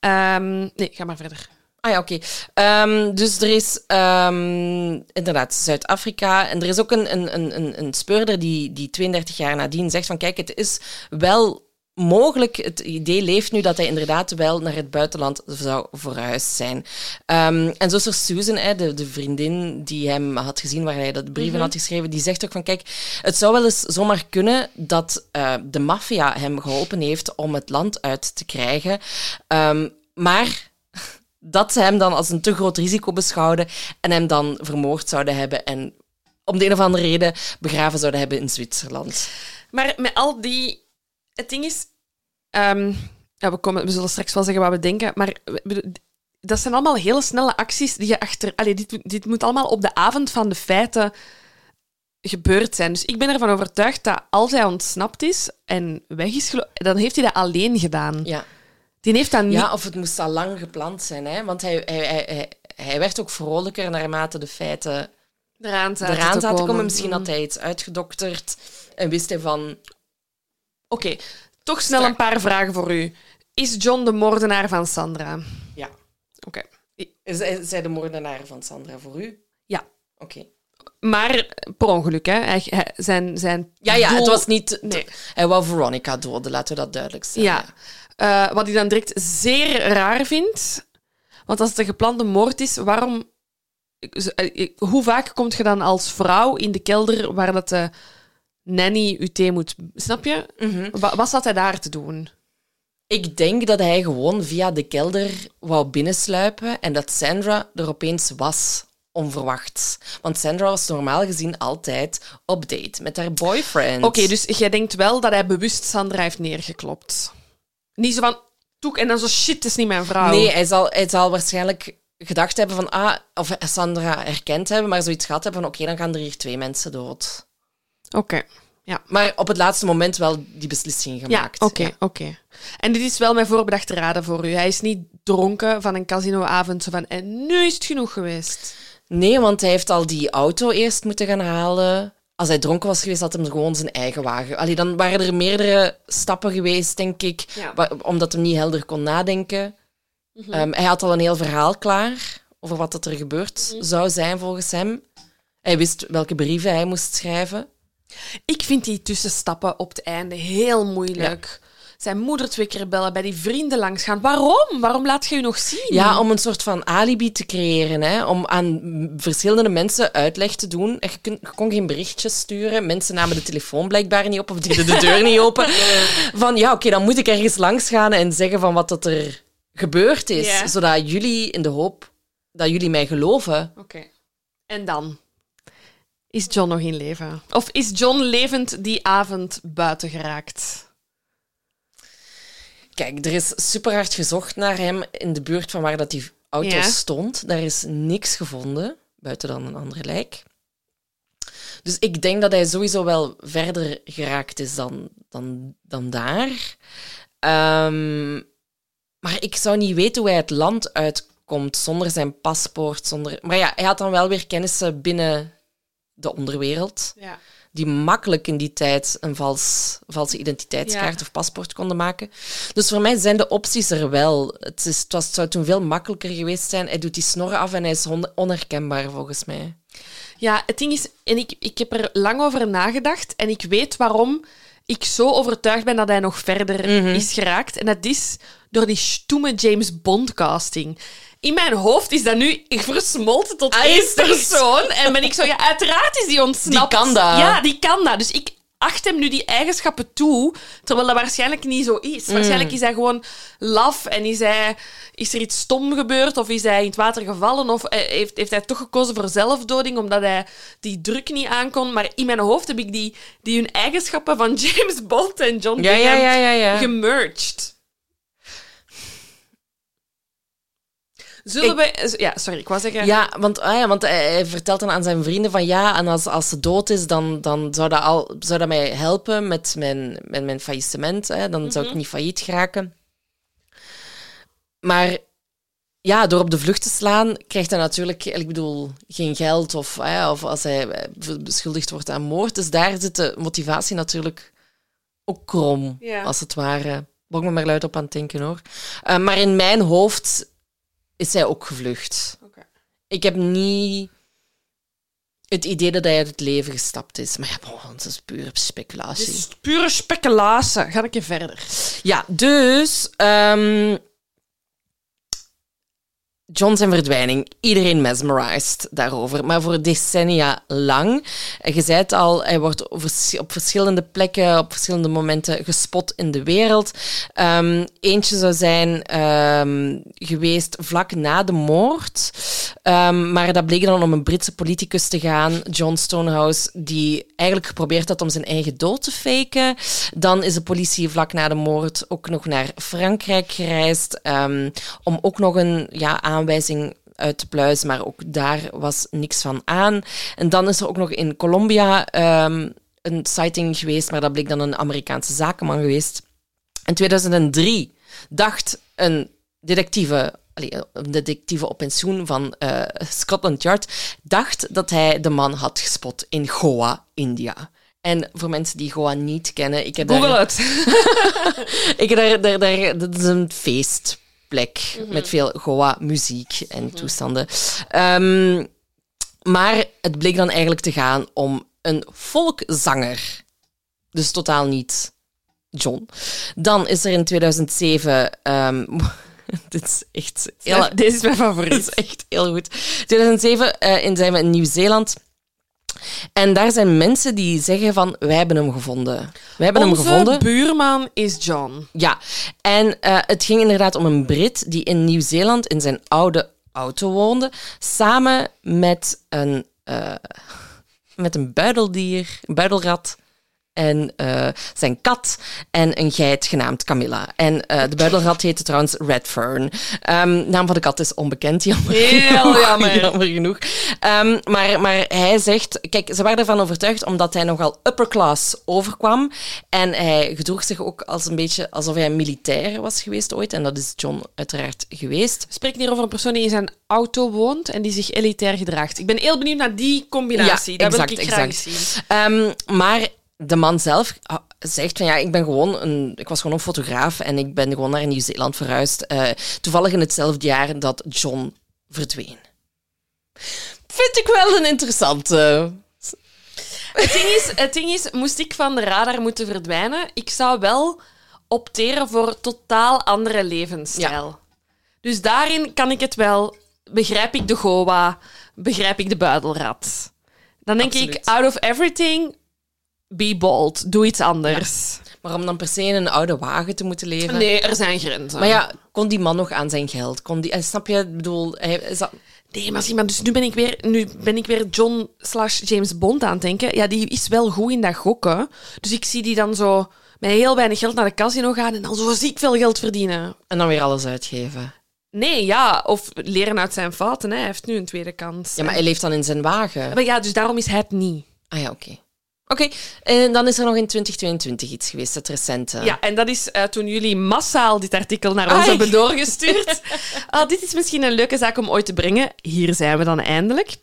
Ehm, nee, ga maar verder. Ah ja, oké. Ehm, dus er is ehm, inderdaad Zuid-Afrika. En er is ook een, een, een- een, een speurder die, die 32 jaar nadien zegt van kijk, het is wel mogelijk, het idee leeft nu dat hij inderdaad wel naar het buitenland zou verhuisd zijn. Ehm, en zo is er Susan, hè, de, de vriendin die hem had gezien, waar hij dat brieven had geschreven, die zegt ook van kijk, het zou wel eens zomaar kunnen dat eh, de maffia hem geholpen heeft om het land uit te krijgen. Maar dat ze hem dan als een te groot risico beschouwden en hem dan vermoord zouden hebben en om de een of andere reden begraven zouden hebben in Zwitserland. Maar met al die... Het ding is... ehm, ja, we, komen, we zullen straks wel zeggen wat we denken, maar dat zijn allemaal hele snelle acties die je achter... Allee, dit, dit moet allemaal op de avond van de feiten gebeurd zijn. Dus ik ben ervan overtuigd dat als hij ontsnapt is en weg is dan heeft hij dat alleen gedaan. Ja. Die heeft niet... ja, of het moest al lang gepland zijn, hè? want hij, hij, hij, hij, werd ook vrolijker naarmate de feiten eraan zaten, eraan te komen. komen. Misschien had hij iets uitgedokterd en wist hij van... Oké, toch snel een paar vragen voor u. Is John de moordenaar van Sandra? Ja, Oké. is, is hij de moordenaar van Sandra voor u? Ja. Oké. Maar per ongeluk, hè. Hij, hij- zijn, zijn Ja, ja, het was niet... Nee. Hij wou Veronica doden, laten we dat duidelijk stellen. Ja. Eh, wat ik dan direct zeer raar vind. Want als het een geplande moord is, waarom... eh, Hoe vaak komt je dan als vrouw in de kelder waar dat de nanny thee moet... Snap je? Wa- Wat zat hij daar te doen? Ik denk dat hij gewoon via de kelder wou binnensluipen en dat Sandra er opeens was, onverwachts. Want Sandra was normaal gezien altijd op date met haar boyfriend. Oké, dus jij denkt wel dat hij bewust Sandra heeft neergeklopt. Niet zo van... Toek, en dan zo, shit, het is niet mijn vrouw. Nee, hij zal, hij zal waarschijnlijk gedacht hebben van... Ah, of Sandra herkend hebben, maar zoiets gehad hebben van... Oké, dan gaan er hier twee mensen dood. Oké. Ja. Maar op het laatste moment wel die beslissing Ja, gemaakt. oké, oké. En dit is wel mijn voorbedachte raden voor u. Hij is niet dronken van een casinoavond, zo van, en nu is het genoeg geweest. Nee, want hij heeft al die auto eerst moeten gaan halen. Als hij dronken was geweest, had hij gewoon zijn eigen wagen. Allee, dan waren er meerdere stappen geweest, denk ik, Ja. omdat hij niet helder kon nadenken. Ehm, hij had al een heel verhaal klaar over wat er gebeurd zou zijn volgens hem. Hij wist welke brieven hij moest schrijven. Ik vind die tussenstappen op het einde heel moeilijk. Zijn moeder twee keer bellen, bij die vrienden langs gaan. Waarom? Waarom laat je je nog zien? Ja, om een soort van alibi te creëren. Hè? Om aan verschillende mensen uitleg te doen. En je, kun- je kon geen berichtjes sturen. Mensen namen de telefoon blijkbaar niet op of deden de deur niet open. <laughs> Van ja, oké, dan moet ik ergens langs gaan en zeggen van wat dat er gebeurd is. Zodat jullie, in de hoop dat jullie mij geloven. Oké. En dan? Is John nog in leven? Of is John levend die avond buiten geraakt? Kijk, er is super hard gezocht naar hem in de buurt van waar dat die auto Ja. stond. Daar is niks gevonden, buiten dan een ander lijk. Dus ik denk dat hij sowieso wel verder geraakt is dan, dan, dan daar. Ehm, maar ik zou niet weten hoe hij het land uitkomt zonder zijn paspoort. Zonder... Maar ja, hij had dan wel weer kennissen binnen de onderwereld Ja. Die makkelijk in die tijd een vals, valse identiteitskaart Ja. of paspoort konden maken. Dus voor mij zijn de opties er wel. Het, is, het, was, het zou toen veel makkelijker geweest zijn. Hij doet die snor af en hij is on- onherkenbaar volgens mij. Ja, het ding is, en ik, ik heb er lang over nagedacht en ik weet waarom ik zo overtuigd ben dat hij nog verder is geraakt. En dat is door die stoeme James Bond casting. In mijn hoofd is dat nu versmolten tot Ah, één persoon. En ben ik zo, ja, uiteraard is die ontsnapt. Die kan dat. Ja, die kan dat. Dus ik acht hem nu die eigenschappen toe, terwijl dat waarschijnlijk niet zo is. Waarschijnlijk is hij gewoon laf en is, hij, is er iets stom gebeurd of is hij in het water gevallen of eh, heeft, heeft hij toch gekozen voor zelfdoding omdat hij die druk niet aankon. Maar in mijn hoofd heb ik die, die hun eigenschappen van <laughs> James Bond en John Ja, ja, Bingham ja, ja, ja. gemerged. Zullen we... Ja, sorry, ik wou zeggen... Ja, want, ah ja, want hij, vertelt dan aan zijn vrienden van ja, en als, als ze dood is, dan, dan zou, dat al, zou dat mij helpen met mijn, met mijn faillissement. Hè? Dan zou ik niet failliet geraken. Maar ja, door op de vlucht te slaan, krijgt hij natuurlijk, ik bedoel, geen geld of, hè, of als hij eh, beschuldigd wordt aan moord. Dus daar zit de motivatie natuurlijk ook krom, Ja. als het ware. Ik me maar luid op aan het denken hoor. Eh, maar in mijn hoofd is hij ook gevlucht. Oké. Ik heb niet het idee dat hij uit het leven gestapt is. Maar ja, bon, dat is pure speculatie. Dit is pure speculatie. Ga ik je verder. Ja, dus... ehm, John zijn verdwijning. Iedereen mesmerized daarover. Maar voor decennia lang. En Je zei het al, hij wordt op vers- op verschillende plekken, op verschillende momenten gespot in de wereld. Ehm, eentje zou zijn ehm, geweest vlak na de moord. Ehm, maar dat bleek dan om een Britse politicus te gaan, John Stonehouse, die eigenlijk geprobeerd had om zijn eigen dood te faken. Dan is de politie vlak na de moord ook nog naar Frankrijk gereisd om ook nog een ja, aanwijzing uit te pluizen, maar ook daar was niks van aan. En dan is er ook nog in Colombia ehm, een sighting geweest, maar dat bleek dan een Amerikaanse zakenman geweest. In 2003 dacht een detectieve, een detectieve op pensioen van eh, Scotland Yard, dacht dat hij de man had gespot in Goa, India. En voor mensen die Goa niet kennen, ik heb Google daar, het. <laughs> ik heb daar, daar, daar, dat is een feestplek met veel Goa-muziek en toestanden. Ehm, maar het bleek dan eigenlijk te gaan om een volkzanger. Dus totaal niet John. Dan is er in 2007... ehm, <laughs> <laughs> dit is echt heel, Ja, deze is mijn dit favoriet. is echt heel goed. 2007 eh, in, zijn we in Nieuw-Zeeland. En daar zijn mensen die zeggen van, wij hebben hem gevonden. Wij hebben hem Onze gevonden. buurman is John. Ja, en eh, het ging inderdaad om een Brit die in Nieuw-Zeeland in zijn oude auto woonde, samen met een, eh, met een buideldier, een buidelrat. En eh, zijn kat en een geit genaamd Camilla. En eh, de buidelrat heette trouwens Redfern. Ehm naam van de kat is onbekend, jammer Heel genoeg. jammer. <laughs> jammer genoeg. Ehm, maar, maar hij zegt... Kijk, ze waren ervan overtuigd omdat hij nogal upper class overkwam. En hij gedroeg zich ook als een beetje alsof hij een militair was geweest ooit. En dat is John uiteraard geweest. We spreken hier over een persoon die in zijn auto woont en die zich elitair gedraagt. Ik ben heel benieuwd naar die combinatie. Ja, dat exact, wil ik graag exact. zien. Ehm, maar de man zelf ah, zegt van ja, ik ben gewoon een, ik was gewoon een fotograaf en ik ben gewoon naar Nieuw-Zeeland verhuisd. eh, toevallig in hetzelfde jaar dat John verdween. Vind ik wel een interessante. Het ding, is, het ding is, moest ik van de radar moeten verdwijnen, ik zou wel opteren voor totaal andere levensstijl. Dus daarin kan ik het wel... Begrijp ik de Goa, begrijp ik de buidelrat. Dan denk ik, out of everything, be bold. Doe iets anders. Maar om dan per se in een oude wagen te moeten leven. Nee, er zijn grenzen. Maar ja, kon die man nog aan zijn geld? Kon die, en snap je? Ik bedoel, hij, is dat, Nee, maar zie maar, dus nu ben ik weer, nu ben ik weer John slash James Bond aan het denken. Ja, die is wel goed in dat gokken. Dus ik zie die dan zo met heel weinig geld naar de casino gaan en dan zo ziek veel geld verdienen. en dan weer alles uitgeven. Nee, ja, of leren uit zijn fouten. Hè. Hij heeft nu een tweede kans. Ja, maar hij leeft dan in zijn wagen. Maar ja, dus daarom is hij het niet. Ah ja, oké. Oké, en dan is er nog in 2022 iets geweest, het recente. Ja, en dat is eh, toen jullie massaal dit artikel naar ons hebben doorgestuurd. <laughs> Ah, dit is misschien een leuke zaak om ooit te brengen. Hier zijn we dan eindelijk.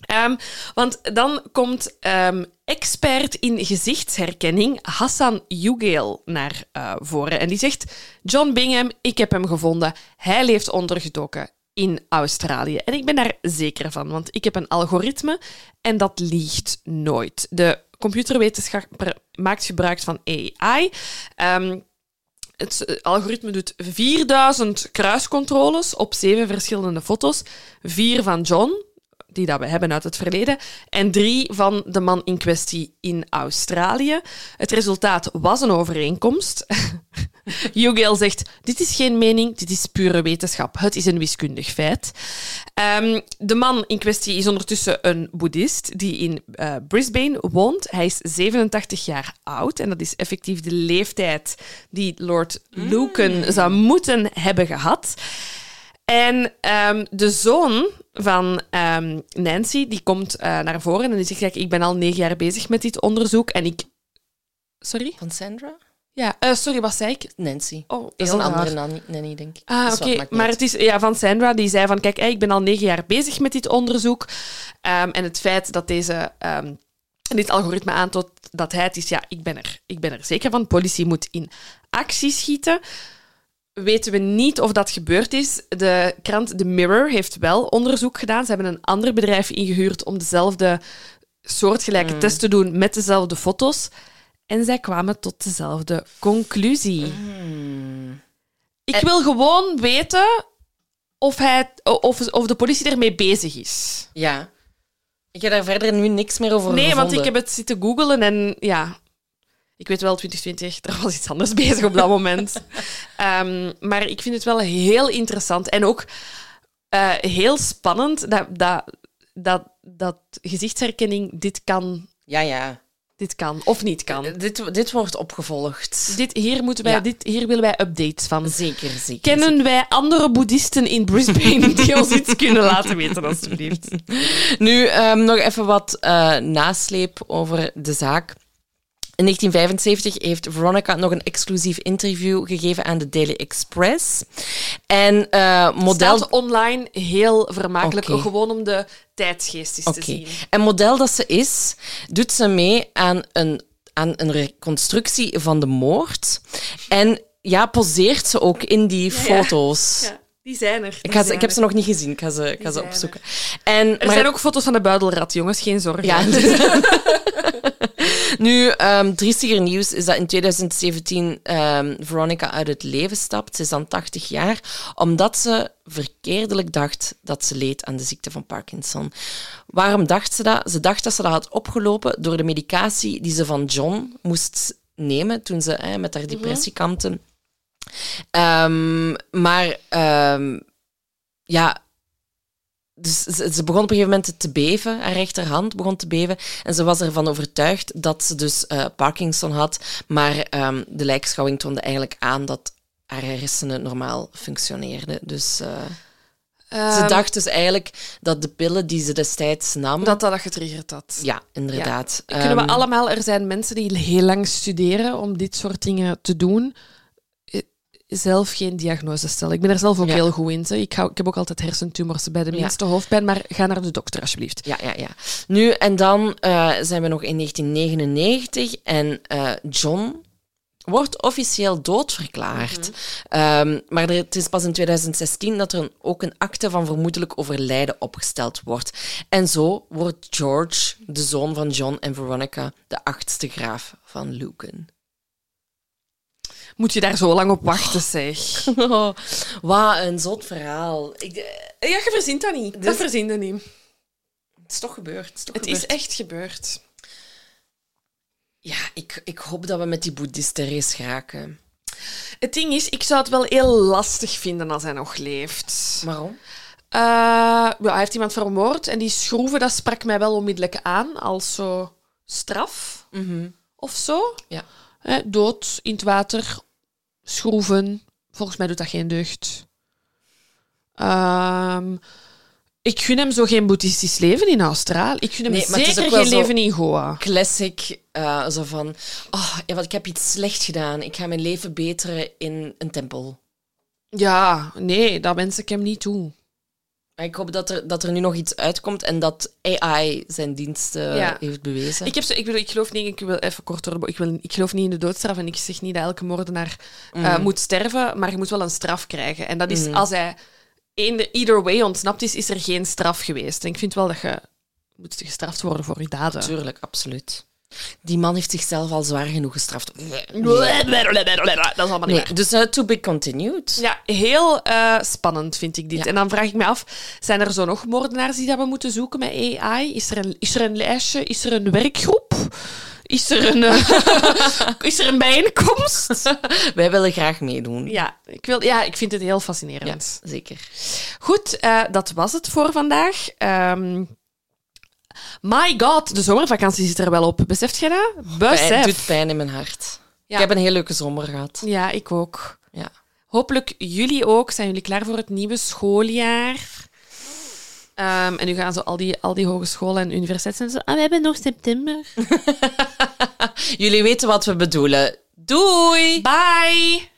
Ehm, want dan komt ehm, expert in gezichtsherkenning Hassan Yugel naar eh, voren. En die zegt, John Bingham, ik heb hem gevonden. Hij leeft ondergedoken in Australië. En ik ben daar zeker van, want ik heb een algoritme en dat liegt nooit. De computerwetenschapper maakt gebruik van AI. Ehm, het algoritme doet 4000 kruiscontroles op zeven verschillende foto's. Vier van John, die dat we hebben uit het verleden, en drie van de man in kwestie in Australië. Het resultaat was een overeenkomst. <laughs> <laughs> Yugel zegt, dit is geen mening, dit is pure wetenschap. Het is een wiskundig feit. Ehm, de man in kwestie is ondertussen een boeddhist die in eh, Brisbane woont. Hij is 87 jaar oud en dat is effectief de leeftijd die Lord Lucan zou moeten hebben gehad. En ehm, de zoon van ehm, Nancy, die komt eh, naar voren en die zegt, kijk, ik ben al negen jaar bezig met dit onderzoek en ik... Sorry? Van Sandra? Ja, eh, sorry, wat zei ik? Nancy. Oh, Dat is een andere nanny, nanny, denk ik. Ah, Dus oké. Maar het is ja, van Sandra, die zei van, kijk, ik ben al negen jaar bezig met dit onderzoek. Ehm, en het feit dat deze, ehm, dit algoritme aantoont dat hij het is, ja, ik ben, er, ik ben er zeker van. Politie moet in actie schieten. Weten we niet of dat gebeurd is. De krant The Mirror heeft wel onderzoek gedaan. Ze hebben een ander bedrijf ingehuurd om dezelfde soortgelijke Mm. test te doen met dezelfde foto's. En zij kwamen tot dezelfde conclusie. Hmm. Ik wil gewoon weten of, hij, of, of de politie ermee bezig is. Ja. Ik heb daar verder nu niks meer over Nee, want ik heb het zitten googlen en ja... Ik weet wel, 2020, er was iets anders <laughs> bezig op dat moment. Ehm, maar ik vind het wel heel interessant en ook eh, heel spannend dat, dat, dat, dat gezichtsherkenning dit kan, Ja, ja. Dit kan of niet kan. Dit, dit wordt opgevolgd. Dit, hier, moeten wij, Ja. dit, hier willen wij updates van. Zeker, zeker. Kennen wij andere boeddhisten in Brisbane die ons iets kunnen laten weten, alstublieft? <laughs> Nu ehm, nog even wat eh, nasleep over de zaak. In 1975 heeft Veronica nog een exclusief interview gegeven aan de Daily Express. En eh, model... Staat online heel vermakelijk, gewoon om de tijdsgeest te zien. En model dat ze is, doet ze mee aan een, aan een reconstructie van de moord. En ja, poseert ze ook in die Ja, foto's. Ja, die zijn er. die Ik, ga ze, zijn ik heb er. ze nog niet gezien, ik ga ze, ik ga ze opzoeken. En, Er zijn ook foto's van de buidelrat, jongens, geen zorgen. Ja, <laughs> <laughs> nu, um, triestiger nieuws is dat in 2017 um, Veronica uit het leven stapt. Ze is dan 80 jaar, omdat ze verkeerdelijk dacht dat ze leed aan de ziekte van Parkinson. Waarom dacht ze dat? Ze dacht dat ze dat had opgelopen door de medicatie die ze van John moest nemen toen ze met haar depressie kampte. Um, maar ja, dus ze, begon op een gegeven moment te beven, haar rechterhand begon te beven. En ze was ervan overtuigd dat ze dus uh, Parkinson had. Maar um, de lijkschouwing toonde eigenlijk aan dat haar hersenen normaal functioneerden. Dus uh, um, ze ehm, dacht dus eigenlijk dat de pillen die ze destijds nam... Dat dat getriggerd had. Ja, inderdaad. Ja. Kunnen we um, allemaal... Er zijn mensen die heel lang studeren om dit soort dingen te doen zelf geen diagnose stellen. Ik ben er zelf ook heel goed in. Ik, hou, ik heb ook altijd hersentumors bij de minste hoofdpijn, maar ga naar de dokter alsjeblieft. Ja, ja, ja. Nu, en dan uh, zijn we nog in 1999 en uh, John wordt officieel doodverklaard. Mm -hmm. um, maar het is pas in 2016 dat er ook een akte van vermoedelijk overlijden opgesteld wordt. En zo wordt George, de zoon van John en Veronica, de achtste graaf van Lucan moet je daar zo lang op wachten, zeg. <laughs> Wat een zot verhaal. Ik, ja, je verzint dat niet. Dus... Dat verzint je niet. Het is toch gebeurd. Het is, het is echt gebeurd. Ja, ik, ik hoop dat we met die boeddhisten race raken. Het ding is, ik zou het wel heel lastig vinden als hij nog leeft. Waarom? Uh, ja, hij heeft iemand vermoord en die schroeven, dat sprak mij wel onmiddellijk aan als zo straf mm -hmm. of zo. Ja. Dood in het water, schroeven. Volgens mij doet dat geen deugd. Um, ik gun hem zo geen boeddhistisch leven in Australië. Ik gun hem nee, zeker geen leven in Goa. Classic, uh, zo van... Oh, ja, wat, ik heb iets slecht gedaan. Ik ga mijn leven beteren in een tempel. Ja, nee, dat wens ik hem niet toe. Ik hoop dat er, dat er nu nog iets uitkomt en dat AI zijn diensten heeft bewezen. Ik, heb zo, ik, bedoel, ik geloof niet, ik wil even kort ik, wil, ik geloof niet in de doodstraf en ik zeg niet dat elke moordenaar mm. moet sterven, maar je moet wel een straf krijgen. En dat is mm. als hij in either way ontsnapt is, is er geen straf geweest. En ik vind wel dat je moet gestraft worden voor je daden. Tuurlijk, absoluut. Die man heeft zichzelf al zwaar genoeg gestraft. Dat is allemaal niet Dus uh, to be continued. Ja, heel uh, spannend vind ik dit. Ja. En dan vraag ik me af, zijn er zo nog moordenaars die dat we moeten zoeken met AI? Is er een, is er een lijstje? Is er een werkgroep? Is er een, uh, <laughs> is er een bijeenkomst? <laughs> Wij willen graag meedoen. Ja, ik, wil, ja, ik vind het heel fascinerend. Ja, zeker. Goed, dat was het voor vandaag. Um, My god, de zomervakantie zit er wel op. Beseft je dat? Besef. Het doet pijn in mijn hart. Ik heb een heel leuke zomer gehad. Ja, ik ook. Ja. Hopelijk jullie ook. Zijn jullie klaar voor het nieuwe schooljaar? Um, en nu gaan ze al die, al die hogescholen en universiteiten zo... Ah, we hebben nog september. <laughs> jullie weten wat we bedoelen. Doei! Bye!